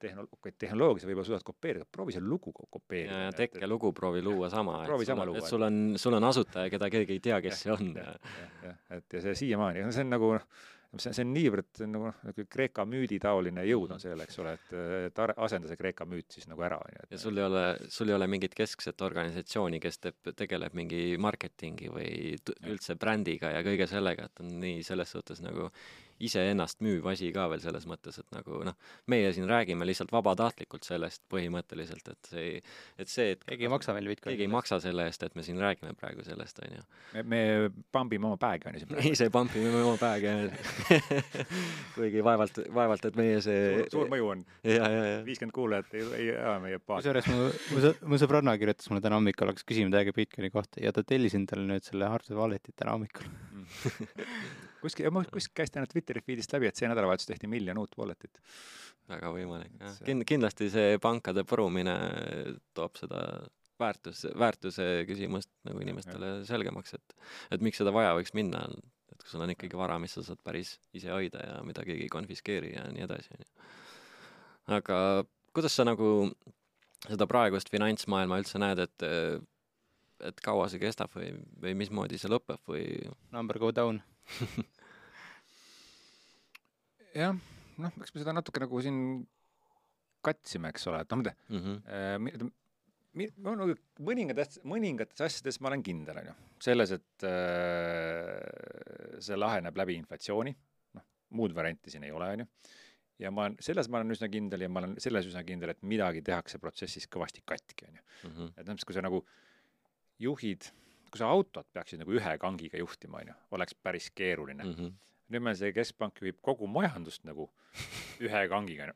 S3: tehnolo-, tehnoloogia sa võib-olla suudad kopeerida, proovi see lugu kopeerida.
S2: ja, ja tekkelugu proovi luua sama, et, sul, luua, et sul on, sul on asutaja, keda keegi ei tea, kes ja, see on.
S3: jah, et ja see siiamaani, see on nagu noh, see, see on niivõrd, nagu noh, nagu Kreeka müüdi taoline jõud on sellel, eks ole, et, et asenda see Kreeka müüt siis nagu ära, on
S2: ju. ja sul ei ole, sul ei ole mingit keskset organisatsiooni, kes teeb, tegeleb mingi marketingi või üldse brändiga ja kõige sellega, et on nii selles suhtes nagu iseennast müüv asi ka veel selles mõttes, et nagu noh, meie siin räägime lihtsalt vabatahtlikult sellest põhimõtteliselt, et see, et see, et
S1: keegi ei maksa meil bitcoin'i.
S2: keegi ei maksa selle eest, et me siin räägime praegu sellest, on ju.
S3: me, me pambime oma pääge, on ju siin
S2: praegu. ise pampime oma pääge kuigi vaevalt, vaevalt, et meie see
S3: suur, suur mõju on. viiskümmend kuulajat ei, ei aja meie baasi.
S1: kusjuures mu, mu, mu sõbranna kirjutas mulle täna hommikul, hakkas küsima täiega bitcoin'i kohta ja ta tellis endale nüüd selle hardware wallet'i täna hommikul
S3: kuskil, kuskilt käis täna Twitteri feed'ist läbi, et see nädalavahetus tehti miljon uut wallet'it.
S2: väga võimalik, jah. Kind-, kindlasti see pankade põrumine toob seda väärtus, väärtuse küsimust nagu inimestele ja. selgemaks, et et miks seda vaja võiks minna, et kui sul on ikkagi vara, mis sa saad päris ise hoida ja mida keegi ei konfiskeeri ja nii edasi, on ju. aga kuidas sa nagu seda praegust finantsmaailma üldse näed, et et kaua see kestab või, või mismoodi see lõpeb või?
S1: Number go down
S3: jah, noh, eks me seda natuke nagu siin katsime, eks ole, et noh, mm -hmm. äh, no, no mõningates, mõningates asjades ma olen kindel, on ju, selles, et äh, see laheneb läbi inflatsiooni, noh, muud varianti siin ei ole, on ju, ja ma olen, selles ma olen üsna kindel ja ma olen selles üsna kindel, et midagi tehakse protsessis kõvasti katki, on ju. Mhm. et noh, kui sa nagu juhid kui sa autot peaksid nagu ühe kangiga juhtima, on ju, oleks päris keeruline mm. -hmm. nüüd meil see keskpank juhib kogu majandust nagu ühe kangiga,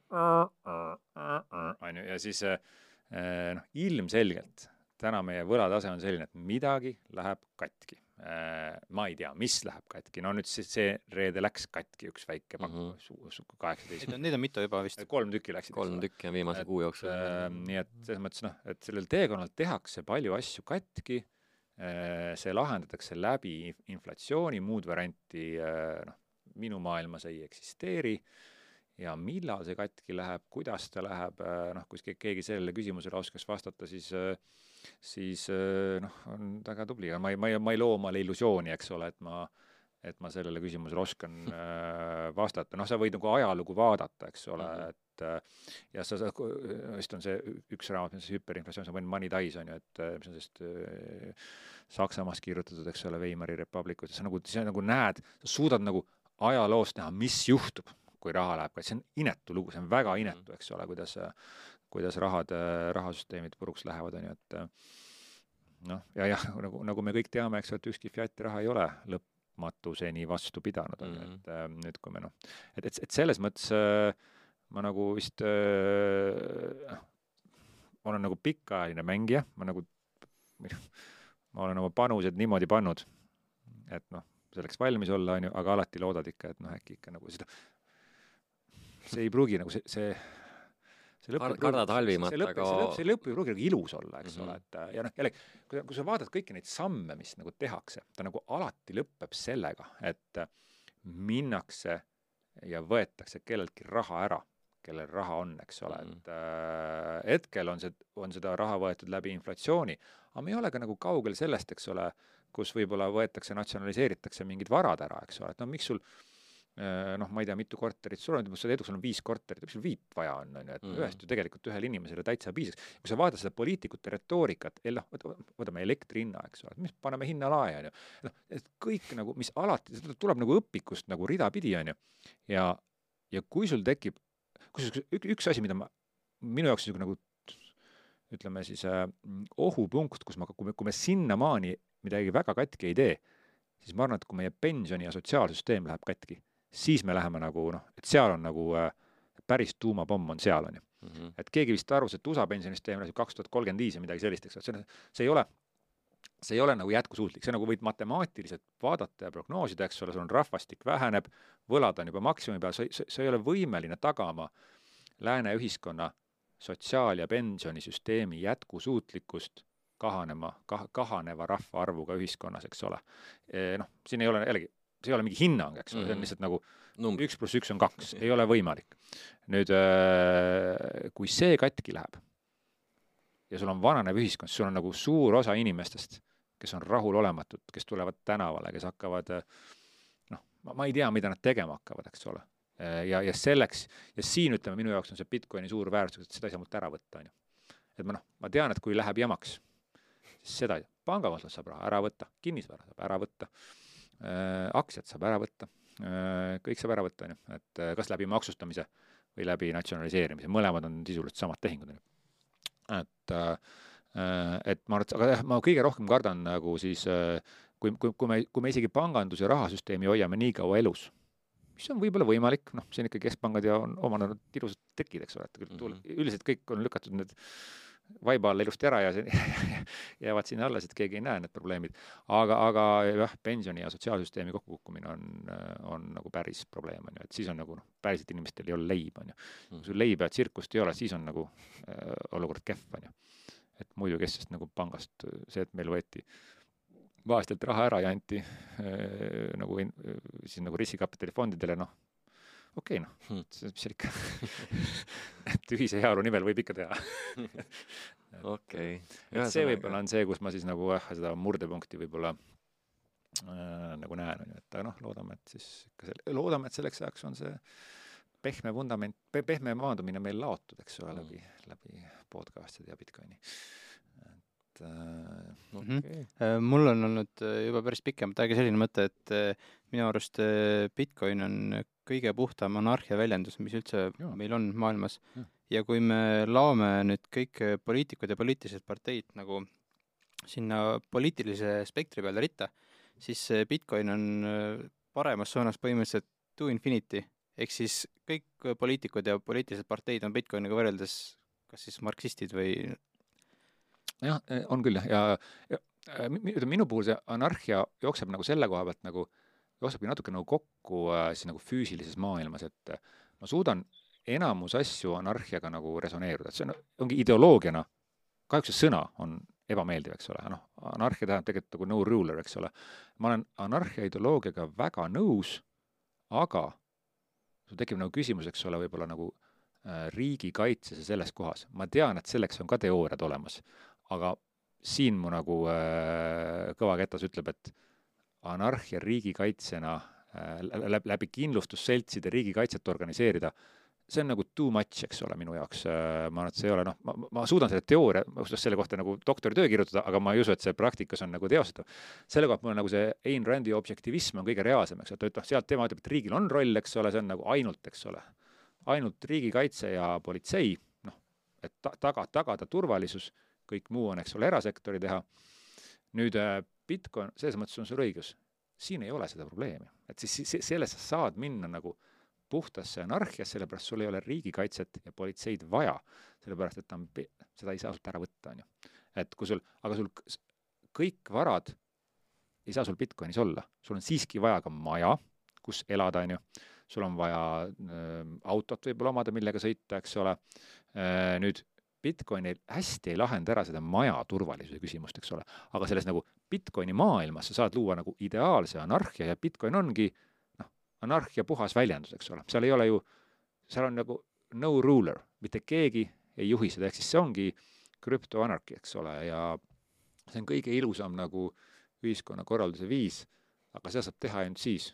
S3: on ju, ja siis eh, noh, ilmselgelt täna meie võlatase on selline, et midagi läheb katki. Eh, ma ei tea, mis läheb katki, no nüüd siis see reede läks katki, üks väike pank mm -hmm., kaheksateist.
S1: Neid on, neid on mitu juba vist.
S3: kolm tükki läksid.
S2: kolm tükki on viimase et, kuu jooksul.
S3: nii et selles mõttes noh, et sellel teekonnal tehakse palju asju katki see lahendatakse läbi inflatsiooni, muud varianti äh, noh, minu maailmas ei eksisteeri. Ja millal see katki läheb, kuidas ta läheb, äh, noh, kui keegi sellele küsimusele oskaks vastata, siis siis noh, on väga tubli, ma ei, ma ei, ma ei loo omale illusiooni, eks ole, et ma et ma sellele küsimusele oskan vastata, noh, sa võid nagu ajalugu vaadata, eks ole mm, -hmm. Et ja sa, sa, vist on see üks raamat, mis on hüperinflatsioon, see on Money Dies on ju, et mis on sellist Saksamaast kirjutatud, eks ole, Weimari republikut ja sa nagu, sa nagu näed, sa suudad nagu ajaloost näha, mis juhtub, kui raha läheb, see on inetu lugu, see on väga inetu, mhm. eks ole, kuidas, kuidas rahad, rahasüsteemid puruks lähevad, on ju, et noh, ja jah, nagu, nagu me kõik teame, eks ole, et ükski fiat raha ei ole lõpmatuseni vastu pidanud, on ju, et mm -hmm. nüüd, kui me noh, et, et, et selles mõttes ma nagu vist noh, ma olen nagu pikaajaline mängija, ma nagu ma olen oma panused niimoodi pannud, et noh, selleks valmis olla, on ju, aga alati loodad ikka, et noh, äkki ikka nagu seda, see ei pruugi nagu see, see, see lõpp
S2: kardad halvimat, aga-
S3: see lõpp, ei pruugi nagu ilus olla, eks
S2: Mhm.
S3: ole, et äh, ja noh, jällegi, kui, kui sa vaatad kõiki neid samme, mis nagu tehakse, ta nagu alati lõpeb sellega, et äh, minnakse ja võetakse kelleltki raha ära, kellel raha on, eks ole mm. -hmm. et äh, hetkel on see, on seda raha võetud läbi inflatsiooni, aga me ei ole ka nagu kaugel sellest, eks ole, kus võib-olla võetakse, natsionaliseeritakse mingid varad ära, eks ole, et no miks sul äh, noh, ma ei tea, mitu korterit sul on, sa Leedus sul on viis korterit, miks sul viit vaja on, on ju, et
S2: Mhm.
S3: ühest ju tegelikult ühele inimesele täitsa piisaks. kui sa vaatad seda poliitikute retoorikat, noh, võta- võtame elektri hinna, eks ole, mis paneme hinna lae, on ju. noh, et kõik nagu, mis alati, seda tuleb nagu õpikust nagu ridapidi, on ju. ja, ja kui sul tekib, kusjuures üks, üks asi, mida ma, minu jaoks niisugune nagu ütleme siis äh, ohupunkt, kus ma, kui me, kui me sinnamaani midagi väga katki ei tee, siis ma arvan, et kui meie pensioni ja sotsiaalsüsteem läheb katki, siis me läheme nagu noh, et seal on nagu äh, päris tuumapomm on seal, on ju.
S2: Mhm.
S3: et keegi vist arvas, et USA pensionisüsteem läheb kaks tuhat kolmkümmend viis või midagi sellist, eks ole, see on, see ei ole, see ei ole nagu jätkusuutlik, see nagu võid matemaatiliselt vaadata ja prognoosida, eks ole, sul on rahvastik väheneb, võlad on juba maksimumi peal, sa ei, sa ei ole võimeline tagama lääne ühiskonna sotsiaal- ja pensionisüsteemi jätkusuutlikkust kahanema, kah-, kahaneva rahvaarvuga ühiskonnas, eks ole. Noh, siin ei ole jällegi, see ei ole mingi hinnang, eks ole, see on
S2: Mhm.
S3: lihtsalt nagu üks pluss üks on kaks, ei ole võimalik. nüüd äh, kui see katki läheb ja sul on vananev ühiskond, sul on nagu suur osa inimestest, kes on rahulolematud, kes tulevad tänavale, kes hakkavad äh, noh, ma ei tea, mida nad tegema hakkavad, eks ole. ja, ja selleks ja siin ütleme, minu jaoks on see Bitcoini suur väärtus, et seda ei saa mult ära võtta, on ju. et ma noh, ma tean, et kui läheb jamaks, siis seda pangakontolt saab raha ära võtta, kinnisvara saab ära võtta äh,, aktsiad saab ära võtta kõik saab ära võtta, on ju, et kas läbi maksustamise või läbi natsionaliseerimise, mõlemad on sisuliselt samad tehingud, on ju. Et äh, et ma arvan, et aga jah, ma kõige rohkem kardan nagu siis äh, kui, kui, kui me, kui me isegi pangandus- ja rahasüsteemi hoiame nii kaua elus, mis on võib-olla võimalik, noh, siin ikka keskpangad ja on omandanud ilusad tekid, eks ole, et küll tul-
S2: Mhm.
S3: üldiselt kõik on lükatud need vaiba alla ilusti ära ja jäävad sinna alles, et keegi ei näe need probleemid. aga, aga jah, pensioni ja sotsiaalsüsteemi kokkukukkumine on, on nagu päris probleem, on ju, et siis on nagu noh, päriselt inimestel ei ole leiba, on ju. kui sul leiba ja tsirkust ei ole, siis on nagu äh, olukord kehv, on ju. et muidu kes sest nagu pangast, see, et meil võeti vaestelt raha ära ja anti äh, nagu in, siis nagu riskikapitalifondidele, noh, okei okay,, noh
S2: Hmm.
S3: see, mis seal ikka et ühise heaolu nimel võib ikka teha.
S2: okei.
S3: et see võib-olla on see, kus ma siis nagu jah, seda murdepunkti võib-olla äh, nagu näen, on ju, et aga noh, loodame, et siis ikka selle, loodame, et selleks ajaks on see pehme vundament pe,, pehme maandumine meil laotud, eks ole, läbi, läbi podcast'ide ja Bitcoini. et äh,
S1: Mhm.
S3: okei.
S1: Äh, mul on olnud juba päris pikemat aega selline mõte, et äh, minu arust Bitcoin on kõige puhtam anarhia väljendus, mis üldse
S3: Jaa.
S1: meil on maailmas. Ja kui me laome nüüd kõik äh, poliitikud ja poliitilised parteid nagu sinna poliitilise spektri peale ritta, siis see Bitcoin on äh, paremas suunas põhimõtteliselt to infinity. Ehk siis kõik äh, poliitikud ja poliitilised parteid on Bitcoiniga võrreldes kas siis marksistid või
S3: jah, on küll jah, ja, ja äh, minu puhul see anarhia jookseb nagu selle koha pealt nagu, jooksebki natuke nagu kokku äh, siis nagu füüsilises maailmas, et äh, ma suudan enamus asju anarhiaga nagu resoneeruda, et see on, ongi ideoloogiana, kahjuks see sõna on ebameeldiv, eks ole, noh, anarhia tähendab tegelikult nagu no ruler, eks ole. ma olen anarhia ideoloogiaga väga nõus, aga sul tekib nagu küsimus, eks ole, võib-olla nagu äh, riigikaitses ja selles kohas. ma tean, et selleks on ka teooriad olemas, aga siin mu nagu äh, kõva ketas ütleb, et anarhia riigikaitsena äh, läbi, läbi kindlustusseltside riigikaitset organiseerida, see on nagu too much, eks ole, minu jaoks äh,. ma arvan, et see ei ole noh, ma, ma suudan selle teooria, oskan selle kohta nagu doktoritöö kirjutada, aga ma ei usu, et see praktikas on nagu teostatav. selle koha pealt mul on nagu see Ain Randi objektivism on kõige reaalsem, eks ole, ta ütleb, sealt tema ütleb, et riigil on roll, eks ole, see on nagu ainult, eks ole, ainult riigikaitse ja politsei, noh, et ta-, taga, tagada turvalisus, kõik muu on, eks ole, erasektori teha. nüüd äh, Bitcoin, selles mõttes on sul õigus, siin ei ole seda probleemi, et siis siis sellest sa saad minna nagu puhtasse anarhiasse, sellepärast sul ei ole riigikaitset ja politseid vaja, sellepärast et ta on, seda ei saa sult ära võtta, on ju. et kui sul, aga sul kõik varad ei saa sul Bitcoinis olla, sul on siiski vaja ka maja, kus elada, on ju, sul on vaja äh, autot võib-olla omada, millega sõita, eks ole. Äh, nüüd Bitcoin hästi ei lahenda ära seda maja turvalisuse küsimust, eks ole, aga selles nagu Bitcoini maailmas sa saad luua nagu ideaalse anarhia ja Bitcoin ongi noh, anarhia puhas väljendus, eks ole, seal ei ole ju, seal on nagu no ruler, mitte keegi ei juhi seda, ehk siis see ongi krüptoanarhia, eks ole, ja see on kõige ilusam nagu ühiskonnakorralduse viis, aga seda saab teha ainult siis,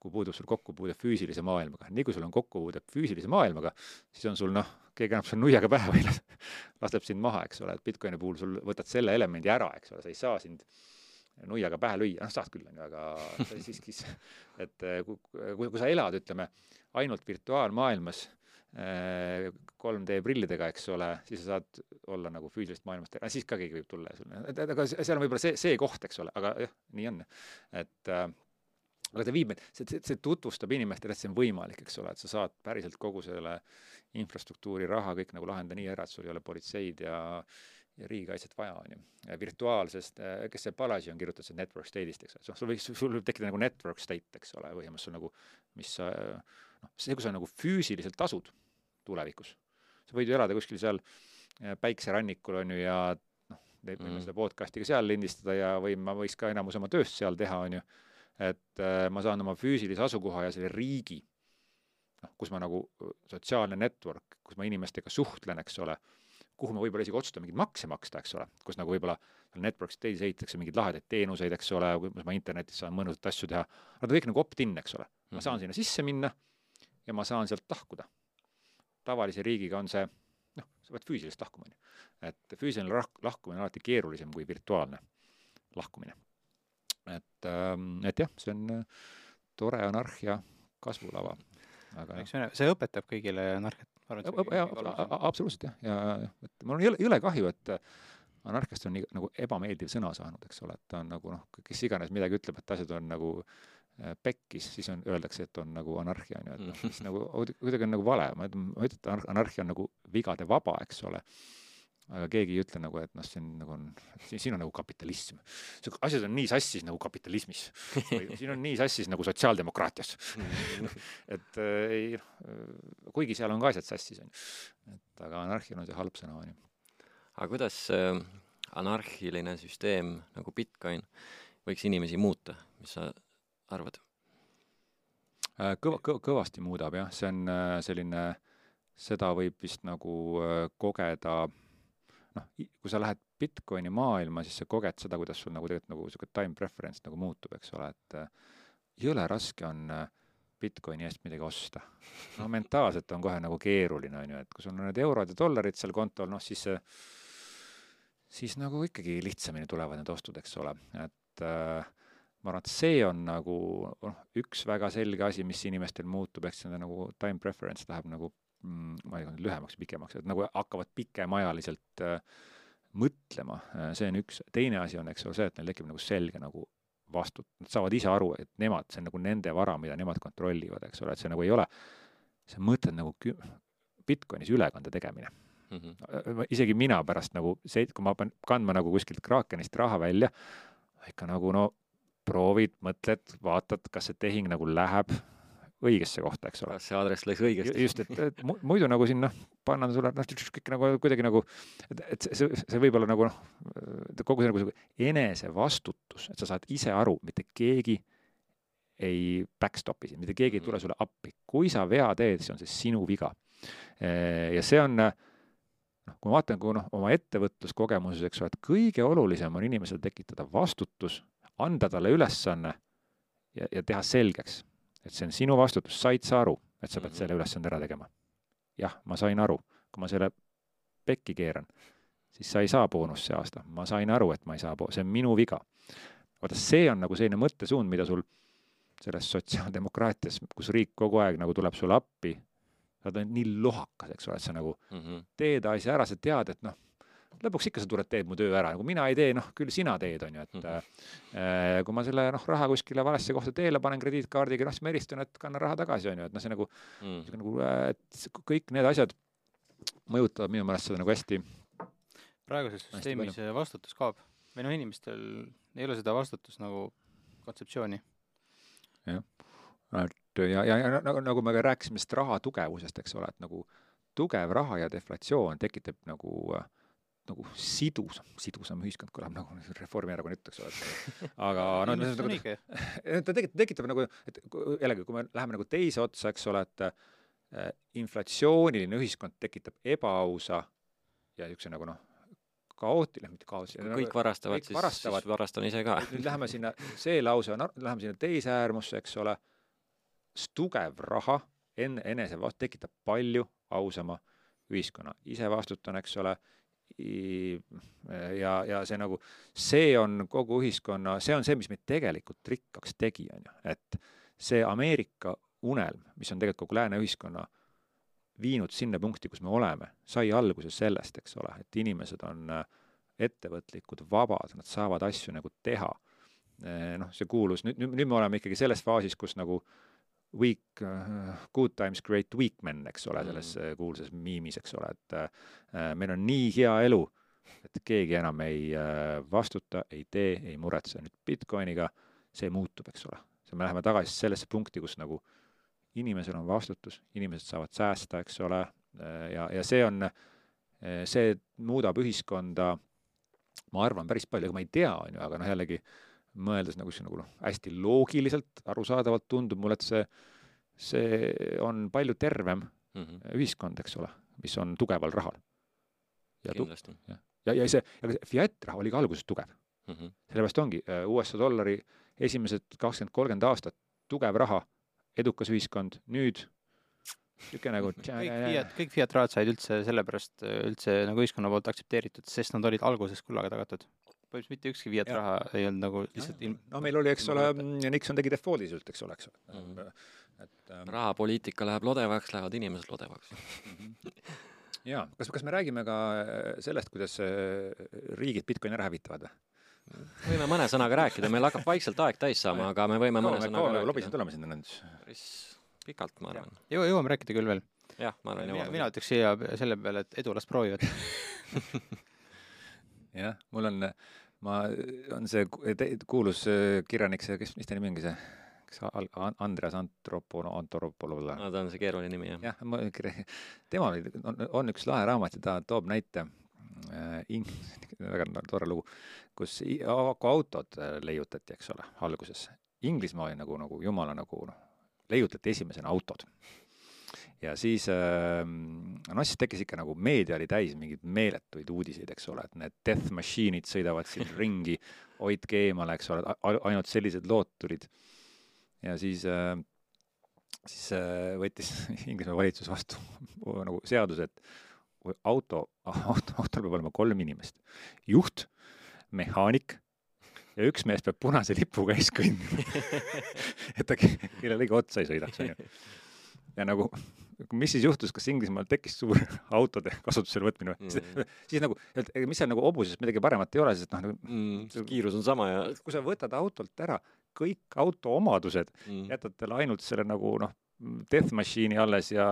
S3: kui puudub sul kokkupuude füüsilise maailmaga. nii kui sul on kokkupuude füüsilise maailmaga, siis on sul noh, keegi annab sulle nuiaga pähe või laseb sind maha, eks ole, et Bitcoini puhul sul võtad selle elemendi ära, eks ole, sa ei saa sind nuiaga pähe lüüa, noh, saad küll, on ju, aga siiski, et kui, kui, kui sa elad, ütleme, ainult virtuaalmaailmas 3D äh, prillidega, eks ole, siis sa saad olla nagu füüsilisest maailmast, siis ka keegi võib tulla ja sulle, et aga seal on võib-olla see, see koht, eks ole, aga jah, nii on. et äh, aga ta viib meid, see, see, see tutvustab inimestele, et see on võimalik, eks ole, et sa saad päriselt kogu selle infrastruktuuri raha kõik nagu lahendada nii ära, et sul ei ole politseid ja ja riigikaitset vaja, on ju. virtuaalsest, äh, kes see Palasi on kirjutanud, see network state'ist, eks ole, sul võiks, sul võib tekkida nagu network state, eks ole, põhimõtteliselt sul nagu, mis noh, see, kui sa nagu füüsiliselt asud tulevikus, sa võid ju elada kuskil seal äh, päikserannikul, on ju, ja noh, võime mm. seda podcast'i ka seal lindistada ja või ma võiks ka enamus oma tööst seal teha, on ju, et äh, ma saan oma füüsilise asukoha ja selle riigi, noh, kus ma nagu, sotsiaalne network, kus ma inimestega suhtlen, eks ole, kuhu ma võib-olla isegi otsustan mingeid makse maksta, eks ole, kus nagu võib-olla network state'is ehitatakse mingeid lahedaid teenuseid, eks ole, kus ma internetis saan mõnusat asju teha, aga ta kõik nagu opt-in, eks ole. ma saan mhm. sinna sisse minna ja ma saan sealt lahkuda. tavalise riigiga on see, noh, sa pead füüsiliselt lahkuma, on ju. et füüsiline lah-, lahkumine on alati keerulisem kui virtuaalne lahkumine. et, ähm, et jah, see on tore anarhia kasvulava.
S1: Aga eks see õpetab kõigile anarhiat.
S3: absoluutselt jah, ja, et mul on jõle, jõle kahju, et äh, anarhiast on nii nagu ebameeldiv sõna saanud, eks ole, et ta on nagu noh, kes iganes midagi ütleb, et asjad on nagu Äh, pekkis, siis on, öeldakse, et on nagu anarhia, on ju, et noh, mis nagu kuidagi on nagu vale, ma ütlen, ma ütlen, et anarhia on nagu vigade vaba, eks ole. Aga keegi ei ütle nagu, et noh, see on nagu on, siin, on nagu kapitalism. asjad on nii sassis nagu kapitalismis või siin on nii sassis nagu sotsiaaldemokraatias et äh, ei noh, kuigi seal on ka asjad sassis, on ju. et aga anarhia on see halb sõna, on ju.
S2: aga kuidas äh, anarhiline süsteem nagu Bitcoin võiks inimesi muuta, mis sa arvad?
S3: Äh, kõva, kõva, kõvasti muudab jah, see on äh, selline, seda võib vist nagu äh, kogeda noh, kui sa lähed Bitcoini maailma, siis sa koged seda, kuidas sul nagu tegelikult nagu niisugune time preference nagu muutub, eks ole, et jõle raske on Bitcoini eest midagi osta. no mentaalselt on kohe nagu keeruline, on ju, et kui sul on need eurod ja dollarid seal kontol, noh siis siis nagu ikkagi lihtsamini tulevad need ostud, eks ole, et äh, ma arvan, et see on nagu noh, üks väga selge asi, mis inimestel muutub, ehk see nagu time preference läheb nagu ma ei tea, lühemaks, pikemaks, et nagu hakkavad pikemaajaliselt äh, mõtlema, äh, see on üks, teine asi on, eks ole, see, et neil tekib nagu selge nagu vastut-, nad saavad ise aru, et nemad, see on nagu nende vara, mida nemad kontrollivad, eks ole, et see nagu ei ole, sa mõtled nagu kü-, Bitcoinis ülekande tegemine mm. -hmm. isegi mina pärast nagu see, kui ma pean kandma nagu kuskilt Krakenist raha välja, ikka nagu no proovid, mõtled, vaatad, kas see tehing nagu läheb õigesse kohta, eks ole.
S2: see aadress läks õigesti?
S3: just, et, et muidu nagu siin noh, panna sulle noh, kõik nagu kuidagi nagu, et, et see, see võib olla nagu noh, kogu see nagu enesevastutus, et sa saad ise aru, mitte keegi ei backstop'i sind, mitte keegi ei tule mm. sulle appi. kui sa vea teed, siis on see sinu viga. ja see on noh, kui ma vaatan, kui noh, oma ettevõtluskogemuses, eks ole, et kõige olulisem on inimesel tekitada vastutus anda talle ülesanne ja, ja teha selgeks, et see on sinu vastutus, said sa aru, et sa pead selle mhm. ülesande ära tegema? jah, ma sain aru, kui ma selle pekki keeran, siis sa ei saa boonust see aasta, ma sain aru, et ma ei saa, see on minu viga. vaata, see on nagu selline mõttesuund, mida sul selles sotsiaaldemokraatias, kus riik kogu aeg nagu tuleb sulle appi, sa oled nii lohakas, eks ole, et sa nagu mm -hmm. teed asja ära, sa tead, et noh, lõpuks ikka sa tuled, teed mu töö ära, nagu mina ei tee, noh, küll sina teed, on ju, et mm -hmm. kui ma selle noh, raha kuskile valesse kohta teele panen krediitkaardiga, noh, siis ma helistan, et kanna raha tagasi, on ju, et noh, see nagu mm., nagu, äh, et kõik need asjad mõjutavad minu meelest seda nagu hästi.
S1: praeguses süsteemis vastutus kaob või noh, inimestel ei ole seda vastutust nagu kontseptsiooni.
S3: jah, et ja, ja, ja nagu, nagu me ka rääkisime sellest raha tugevusest, eks ole, et nagu tugev raha ja deflatsioon tekitab nagu äh, nagu sidusam, sidusam ühiskond kõlab nagu Reformierakonna jutt, eks ole, aga no nagu,
S1: õige.
S3: ta tekitab, tekitab nagu, et jällegi, kui me läheme nagu teise otsa, eks ole, et äh, inflatsiooniline ühiskond tekitab ebaausa ja niisuguse nagu noh, kaootiline, mitte kaootiline.
S2: kui kõik varastavad, siis,
S3: varastavad.
S2: siis varastan ise ka.
S3: nüüd läheme sinna, see lause on, läheme sinna teise äärmusse, eks ole, tugev raha enne, enese vastu tekitab palju ausama ühiskonna, ise vastutan, eks ole, ja, ja see nagu, see on kogu ühiskonna, see on see, mis meid tegelikult rikkaks tegi, on ju, et see Ameerika unelm, mis on tegelikult kogu lääne ühiskonna viinud sinna punkti, kus me oleme, sai alguse sellest, eks ole, et inimesed on äh, ettevõtlikud, vabad, nad saavad asju nagu teha. noh, see kuulus, nüüd, nüüd, nüüd me oleme ikkagi selles faasis, kus nagu weak uh,, good times create weak men, eks ole, selles mm. kuulsas miimis, eks ole, et uh, meil on nii hea elu, et keegi enam ei uh, vastuta, ei tee, ei muretse. nüüd Bitcoiniga see muutub, eks ole. me läheme tagasi sellesse punkti, kus nagu inimesel on vastutus, inimesed saavad säästa, eks ole, ja, ja see on, see muudab ühiskonda ma arvan päris palju, ega ma ei tea, on ju, aga noh, jällegi mõeldes nagu see nagu noh, hästi loogiliselt, arusaadavalt tundub mulle, et see, see on palju tervem
S2: mm -hmm.
S3: ühiskond, eks ole, mis on tugeval rahal. ja ja, ja, ja see, aga see fiat raha oli ka alguses tugev
S2: mm. -hmm.
S3: sellepärast ongi USA dollari esimesed kakskümmend, kolmkümmend aastat tugev raha, edukas ühiskond, nüüd niisugune nagu
S1: kõik Fiat, kõik Fiat rahad said üldse sellepärast üldse nagu ühiskonna poolt aktsepteeritud, sest nad olid alguses kullaga tagatud. Põhimõtteliselt mitte ükski Fiat
S3: Ja.
S1: raha ei olnud nagu lihtsalt ilm...
S3: no meil oli, eks ole, Nixon tegi default'i sult, eks ole, eks ole
S2: Mhm.
S3: et ähm,
S2: rahapoliitika läheb lodevaks, lähevad inimesed lodevaks.
S3: jaa, kas, kas me räägime ka äh, sellest, kuidas äh, riigid Bitcoini ära hävitavad või?
S2: võime mõne sõnaga rääkida, meil hakkab vaikselt aeg täis saama, aga me võime mõne
S3: kaua me,
S2: sõnaga rääkida.
S3: tulema sinna nüüd?
S2: päris pikalt, ma arvan.
S1: jõu-, jõuame rääkida küll veel.
S2: jah, ma arvan,
S1: mina,
S2: jõuame.
S1: mina ütleks siia selle peale, et edu las proovivad.
S3: jah, mul on, ma, on see kuulus äh, kirjanik, see, kes, mis ta nimi ongi see, kas Andreas Antropolo-, Antropolo-
S2: no ta on see keeruline nimi, jah.
S3: jah, ma temal on, on üks lahe raamat ja ta toob näite äh, ing-, väga tore lugu, kus autod äh, leiutati, eks ole, alguses. Inglismaa oli nagu, nagu jumala nagu noh, leiutati esimesena autod. Ja siis äh, noh, siis tekkis ikka nagu meedia oli täis mingeid meeletuid uudiseid, eks ole, et need death machine'id sõidavad siin ringi, hoidke eemale, eks ole, ainult sellised lood tulid. ja siis äh, siis äh, võttis Inglismaa valitsus vastu nagu seaduse, et auto, auto, autol peab olema kolm inimest. juht, mehaanik ja üks mees peab punase lipuga ees kõndima et ta ke- kellelegi otsa ei sõidaks, onju. Ja nagu, mis siis juhtus, kas Inglismaal tekkis suur autode kasutusele võtmine või?
S2: Mhm.
S3: siis nagu, et mis seal nagu hobuses midagi paremat ei ole, sest noh, nagu
S2: mm, kiirus on sama ja
S3: kui sa võtad autolt ära kõik auto omadused
S2: mm,
S3: jätad talle ainult selle nagu noh, death machine'i alles ja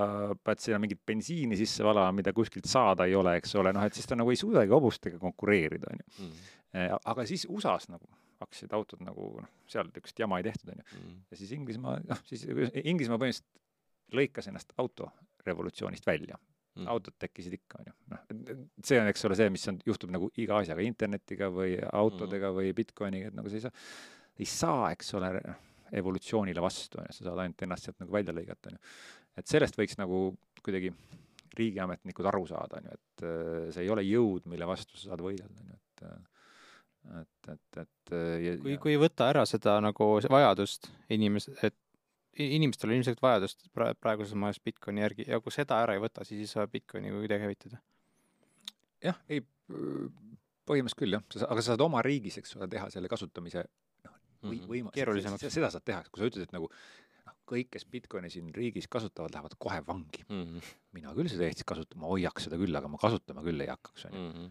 S3: pead sinna mingit bensiini sisse valama, mida kuskilt saada ei ole, eks ole, noh et siis ta nagu ei suudagi hobustega konkureerida, on ju.
S2: mm,
S3: aga siis USA-s nagu hakkasid autod nagu noh, seal niisugust jama ei tehtud, on ju.
S2: mm.
S3: ja siis Inglismaa, noh siis Inglismaa põhimõtteliselt lõikas ennast autorevolutsioonist välja.
S2: Mm.
S3: autod tekkisid ikka, on ju, noh, see on, eks ole, see, mis on, juhtub nagu iga asjaga, internetiga või autodega või Bitcoiniga, et nagu sa ei saa, ei saa, eks ole, evolutsioonile vastu, on ju, sa saad ainult ennast sealt nagu välja lõigata, on ju. et sellest võiks nagu kuidagi riigiametnikud aru saada, on ju, et äh, see ei ole jõud, mille vastu sa saad võidelda, on ju, et äh, et, et, et äh, ja,
S1: kui, kui ei võta ära seda nagu vajadust inimes-, et inimestel on ilmselt vajadust pra-, praeguses maailmas Bitcoini järgi ja kui seda ära ei võta, siis ei saa Bitcoini kuidagi hävitada.
S3: jah, ei, põhimõtteliselt küll jah, aga sa saad oma riigis, eks ole, teha selle kasutamise või
S2: Mhm.
S3: võima-
S1: Keerulisemaks.
S3: se- seda saad teha, kui sa ütled, et nagu noh, kõik, kes Bitcoini siin riigis kasutavad, lähevad kohe vangi.
S2: Mhm.
S3: mina küll seda Eestis kasutan, ma hoiaks seda küll, aga ma kasutama küll ei hakkaks, on ju.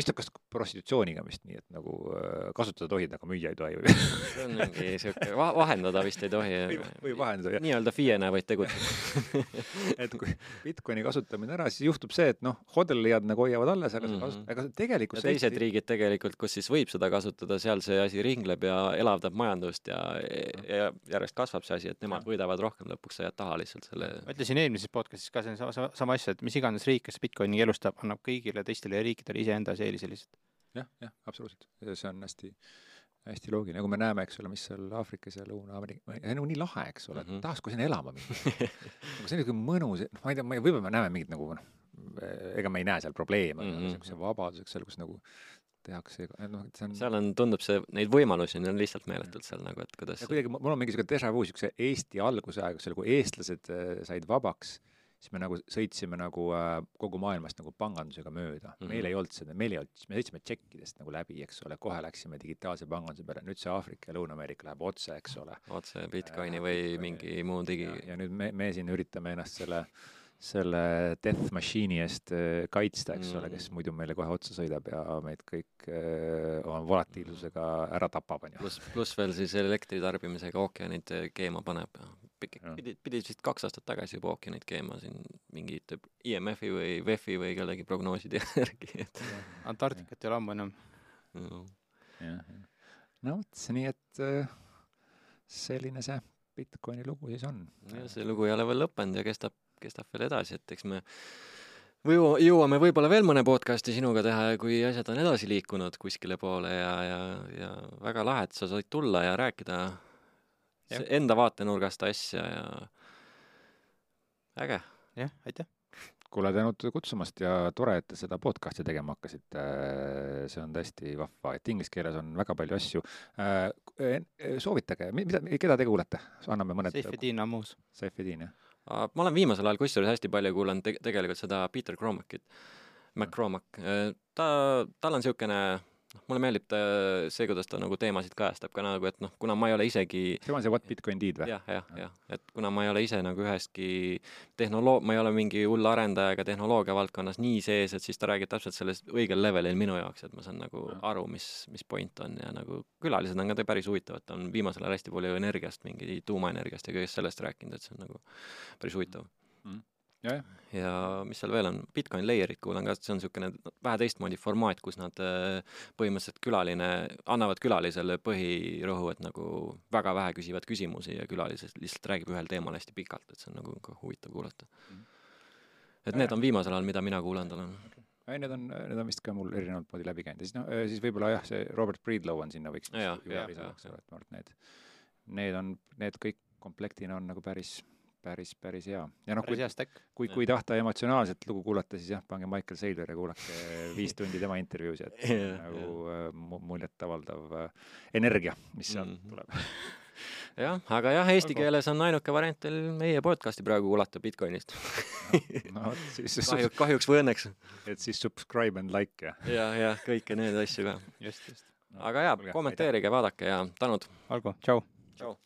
S2: Mhm.
S3: vist on kas prostitutsiooniga vist nii, et nagu äh, kasutada tohid, aga müüa ei tohi või
S2: see on mingi sihuke va-, vahendada vist ei tohi.
S3: või, vahendada, jah.
S2: nii-öelda FIE-na võid tegutseda
S3: et kui Bitcoini kasutamine ära, siis juhtub see, et noh, hodlejad nagu hoiavad alles, aga mm -hmm. kasut-, aga tegelikult
S2: ja teised Eesti... riigid tegelikult, kus siis võib seda kasutada, seal see asi ringleb ja elavdab majandust ja, ja järjest kasvab see asi, et nemad võidavad rohkem, lõpuks sa jääd taha lihtsalt selle
S1: ma ütlesin eelmises podcastis ka sama, sama, sama asja, et mis iganes riik, kes Bitcoini elustab, annab kõigile teistele riikidele iseenda eelise lihtsalt.
S3: jah, jah, absoluutselt. see on hästi hästi loogiline, nagu me näeme, eks ole, mis seal Aafrikas ja Lõuna-Ameerika, nagu nii lahe, eks ole mm, -hmm. tahaks kohe sinna elama minna nagu see on niisugune mõnus, noh, ma ei tea, ma ei, võib-olla me näeme mingit nagu noh, ega me ei näe seal probleeme mm, -hmm. niisuguse vabadusega seal, kus nagu tehakse, noh, see on
S2: seal on, tundub see, neid võimalusi on lihtsalt meeletult seal nagu, et kuidas
S3: ja kuidagi mul on mingi niisugune déjà vu niisuguse Eesti alguse aeg, kus nagu eestlased äh, said vabaks siis me nagu sõitsime nagu äh, kogu maailmast nagu pangandusega mööda mm. -hmm. meil ei olnud seda, meil ei olnud, me sõitsime tšekkidest nagu läbi, eks ole, kohe läksime digitaalse panganduse peale, nüüd see Aafrika ja Lõuna-Ameerika läheb otse, eks ole.
S2: otse Bitcoini äh, või mingi muu digi.
S3: ja nüüd me, me siin üritame ennast selle selle death machine'i eest äh, kaitsta, eks mm. ole, kes muidu meile kohe otsa sõidab ja meid kõik äh, oma volatiilsusega ära tapab, on ju.
S2: pluss, pluss veel siis elektritarbimisega ookeanid keema paneb pidid, pidid vist kaks aastat tagasi juba ookeanid keema siin mingite IMF-i või VEF-i või kellegi prognooside järgi, et
S1: Antarktikat ei ole ammu enam
S3: jah. no vot, nii et äh, selline see Bitcoini lugu siis on.
S2: jah, see lugu ei ole veel lõppenud ja kestab, kestab veel edasi, et eks me või jõuame võib-olla veel mõne podcast'i sinuga teha, kui asjad on edasi liikunud kuskile poole ja, ja, ja väga lahe, et sa said tulla ja rääkida enda vaatenurgast asja ja äge.
S1: jah, aitäh!
S3: kuule, tänud kutsumast ja tore, et te seda podcast'i tegema hakkasite. see on tõesti vahva, et inglise keeles on väga palju asju. Äh, soovitage, mida, keda te kuulate? anname mõned.
S1: Seifedin Ammus.
S3: Seifedin, jah.
S2: ma olen viimasel ajal kusjuures hästi palju kuulanud te tegelikult seda Peter Cromacit, McCromack. ta, tal on niisugune noh, mulle meeldib ta, see, kuidas ta nagu teemasid kajastab ka nagu, et noh, kuna ma ei ole isegi
S3: see on see What Bitcoin did või?
S2: jah, jah, jah, et kuna ma ei ole ise nagu üheski tehnoloog-, ma ei ole mingi hull arendaja ega tehnoloogia valdkonnas nii sees, et siis ta räägib täpselt sellest õigel levelil minu jaoks, et ma saan nagu ja. aru, mis, mis point on ja nagu külalised on ka päris huvitavad, ta on viimasel ajal hästi palju energiast, mingi tuumaenergiast ja kõigest sellest rääkinud, et see on nagu päris huvitav mm. -hmm
S3: ja, ja.
S2: mis seal veel on, Bitcoin Layerit kuulan ka, see on niisugune vähe teistmoodi formaat, kus nad äh, põhimõtteliselt külaline, annavad külalisele põhirõhu, et nagu väga vähe küsivad küsimusi ja külalised lihtsalt räägib ühel teemal hästi pikalt, et see on nagu ka huvitav kuulata. Mhm. et need on viimasel ajal, mida mina kuulanud olen
S3: ei, need on, need on vist ka mul erinevat moodi läbi käinud ja siis noh, siis võib-olla jah, see Robert Breedlow on sinna võiks
S2: ja, ja, ja,
S3: eks ole, et ma arvan, et need, need on, need kõik komplektina on nagu päris päris, päris hea.
S1: ja noh, kui,
S3: kui, kui tahta emotsionaalset lugu kuulata, siis jah, pange Michael Saylor ja kuulake viis tundi tema intervjuusid, et yeah, nagu yeah. muljetavaldav äh, energia, mis sealt mm -hmm. tuleb
S2: jah, aga jah, eesti keeles on ainuke variant veel meie podcast'i praegu kuulata Bitcoinist
S3: no, no, siis
S2: kahjuks, kahjuks või õnneks.
S3: et siis subscribe and like ja.
S2: ja, ja kõike need asju ka.
S1: just, just.
S2: aga jaa, kommenteerige, vaadake ja tänud.
S1: olgu, tšau.
S2: tšau.